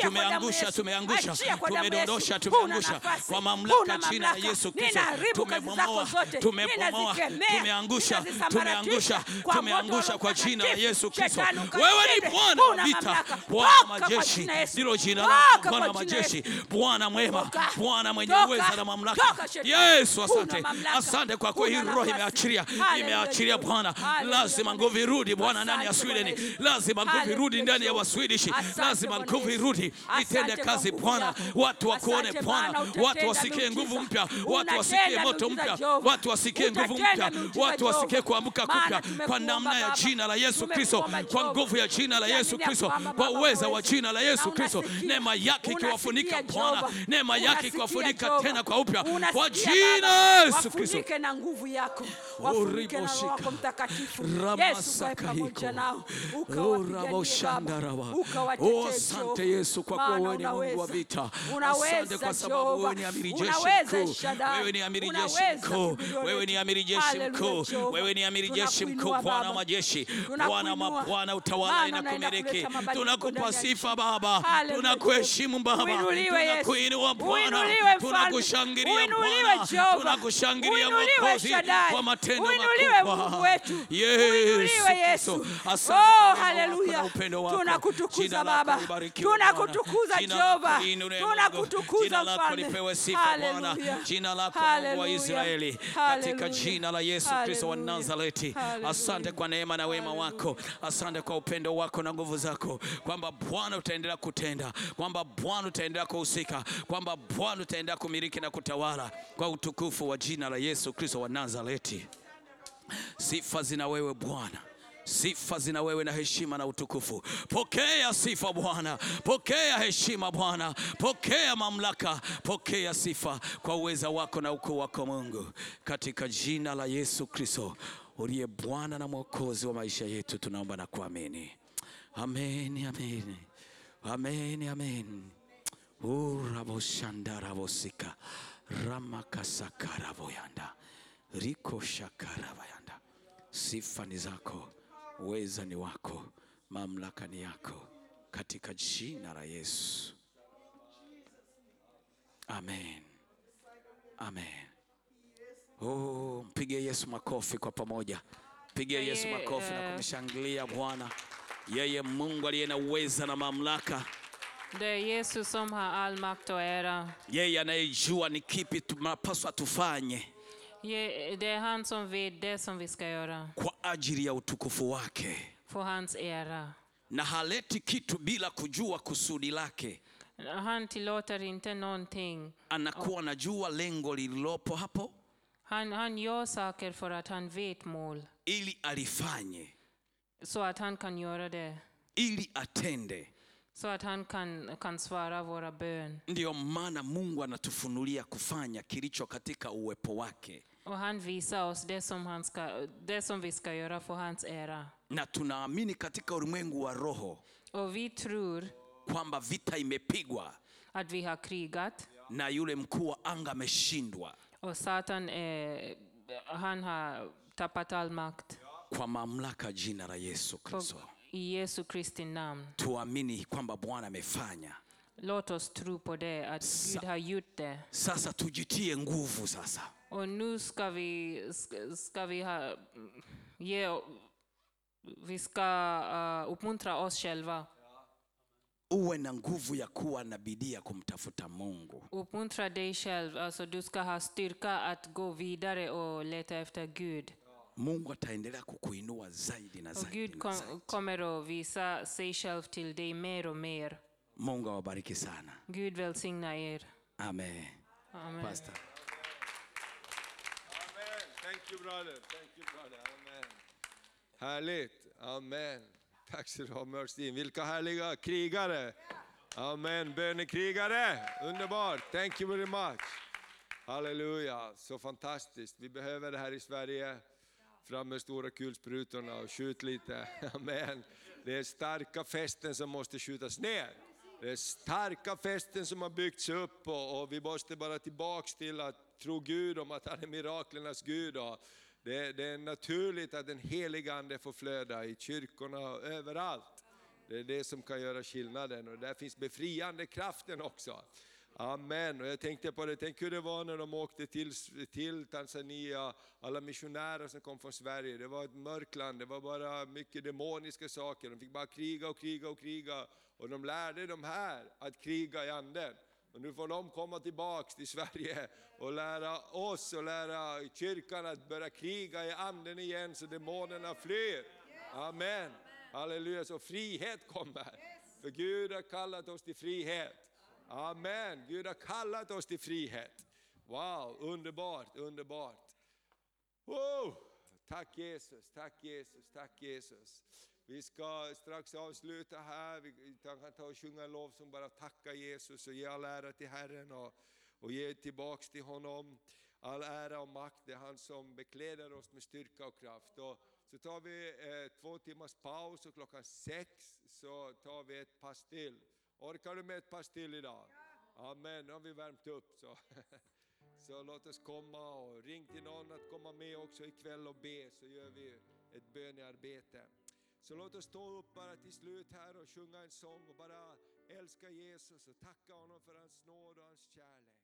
tumeangusha, tumeangusha, tumedondosha, tumeangusha. Kwa mamlaka jina la Yesu Kristo, tumebomoa, tumebomoa, tumeangusha, tumeangusha, tumeangusha kwa jina la Yesu Kristo. Wewe ni Bwana wa vita, Bwana wa majeshi, ndilo jina lako Bwana wa majeshi, Bwana mwema, Bwana mwenye uwezo na mamlaka. Yesu, asante, asante kwa kuwa hii roho imeachiria, imeachiria Bwana. Lazima nguvu irudi Bwana ndani ya Sweden, lazima nguvu irudi ndani ya Waswidishi, lazima nguvu irudi itende kazi Bwana, watu wakuone Bwana, watu wasikie nguvu mpya, watu wasikie moto mpya, watu wasikie nguvu mpya, watu wasikie kuamka kupya. kwa namna ya jina la Yesu Kristo, kwa nguvu ya jina la Yesu Kristo, kwa uweza wa jina la Yesu Kristo, neema yake ikiwafunika Bwana, neema yake ikiwafunika tena kwa upya kwa jina Yesu Kristo, wafunike na nguvu yako, oh, wafunike na Roho yako Mtakatifu. Yesu kae pamoja nao, oh, ukawapiganie. Oh, asante Yesu kwa kuwa wewe ni Mungu wa vita, asante kwa sababu wewe ni amiri jeshi mkuu, wewe ni amiri jeshi mkuu, wewe ni amiri jeshi mkuu, wewe ni amiri jeshi mkuu, Bwana wa majeshi, Bwana mabwana, utawala na inakumiriki. Tunakupa sifa Baba, tunakuheshimu Baba, tunakuinua Bwana, tunakushangilia Bwana. Tunakutukuza Jina matendo makubwa. Uinuliwe Mungu. wetu, uinuliwe Yesu. Oh, haleluya, Tunakutukuza Jina lako Jehova, sifa Bwana. Haleluya. Jina lako Mungu wa Israeli. Katika jina la Yesu Kristo wa Nazareti. Asante kwa neema na wema wako. Asante kwa upendo wako na nguvu zako, kwamba Bwana utaendelea kutenda, kwamba Bwana utaendelea kuhusika, kwamba Bwana utaendelea kumiliki na kutawala kwa utukufu wa jina la Yesu Kristo wa Nazareti. Sifa zina wewe Bwana. Sifa zina wewe na heshima na utukufu. Pokea sifa Bwana, pokea heshima Bwana, pokea mamlaka, pokea sifa kwa uweza wako na ukuu wako Mungu, katika jina la Yesu Kristo uliye Bwana na Mwokozi wa maisha yetu, tunaomba na kuamini. Amen, amen, amen, amen. uraboshandarabosika ramakasakaraboyanda rikoshakarabayanda sifa ni zako uweza ni wako mamlaka ni yako. Katika jina la yesu. Amen. Amen. Oh, mpigie yesu makofi kwa pamoja. Mpige yesu makofi na kumshangilia bwana. Yeye mungu aliye na uweza na mamlaka Det är Jesus som har all makt och ära. yeye anayejua ni kipi tunapaswa tufanye Ye, Det är han som vet det som vi ska göra. kwa ajili ya utukufu wake För hans ära. na haleti kitu bila kujua kusudi lake Han tillåter inte någonting. anakuwa anajua lengo lililopo hapo Han, han gör saker för att han vet mål. ili alifanye so att han kan göra det. ili atende Så att han kan, kan svara våra bön. ndiyo maana mungu anatufunulia kufanya kilicho katika uwepo wake Och han visa oss det som, han ska, det som vi ska göra för hans era na tunaamini katika ulimwengu wa roho Och vi tror kwamba vita imepigwa at vi har krigat. na yule mkuu wa anga ameshindwa Och Satan, eh, han har tappat all makt. kwa mamlaka jina la yesu kristo I Jesu Kristi namn. tuamini kwamba bwana amefanya Låt oss tro på det, att Sa- Gud har gjort det. sasa tujitie nguvu sasa Och nu ska vi, ska, ska vi ha, ge, vi ska uh, uppmuntra oss själva. uwe na nguvu ya kuwa na bidii ya kumtafuta mungu Uppmuntra dig själv, alltså du ska ha styrka att gå vidare och leta efter Gud. Mungu ataendelea kukuinua zaidi na zaidi, Gud na kom, zaidi. kommer att visa sig själv till dig mer och mer. mungu awabariki sana Gud välsigna er. amen Amen. Pastor. Amen. Thank you brother. Thank you brother. Amen. Härligt. Amen. Tack ska du ha Mörstin. Vilka härliga krigare. Amen. Bönekrigare. Underbart. Thank you very much. Halleluja. Så fantastiskt. Vi behöver det här i Sverige. Fram med stora kulsprutorna och skjut lite. Amen. Det är starka fästen som måste skjutas ner. Det är starka fästen som har byggts upp och, och vi måste bara tillbaks till att tro Gud om att han är miraklernas Gud. Och det, det är naturligt att den heliga Ande får flöda i kyrkorna och överallt. Det är det som kan göra skillnaden och där finns befriande kraften också. Amen. Och jag tänkte på det, tänk hur det var när de åkte till, till Tanzania, alla missionärer som kom från Sverige. Det var ett mörkland, det var bara mycket demoniska saker. De fick bara kriga och kriga och kriga. Och de lärde de här att kriga i anden. Och nu får de komma tillbaks till Sverige och lära oss och lära kyrkan att börja kriga i anden igen så demonerna flyr. Amen. Halleluja, så frihet kommer. För Gud har kallat oss till frihet. Amen, Gud har kallat oss till frihet. Wow, underbart, underbart. Wow. Tack Jesus, tack Jesus, tack Jesus. Vi ska strax avsluta här, vi kan ta och sjunga en lov som bara tacka Jesus och ge all ära till Herren och, och ge tillbaks till honom. All ära och makt, det är han som bekläder oss med styrka och kraft. Och så tar vi eh, två timmars paus och klockan sex så tar vi ett pass till. Orkar du med ett pass till idag? Amen, nu har vi värmt upp. Så. Så låt oss komma och ring till någon att komma med också ikväll och be så gör vi ett bönearbete. Så låt oss stå upp bara till slut här och sjunga en sång och bara älska Jesus och tacka honom för hans nåd och hans kärlek.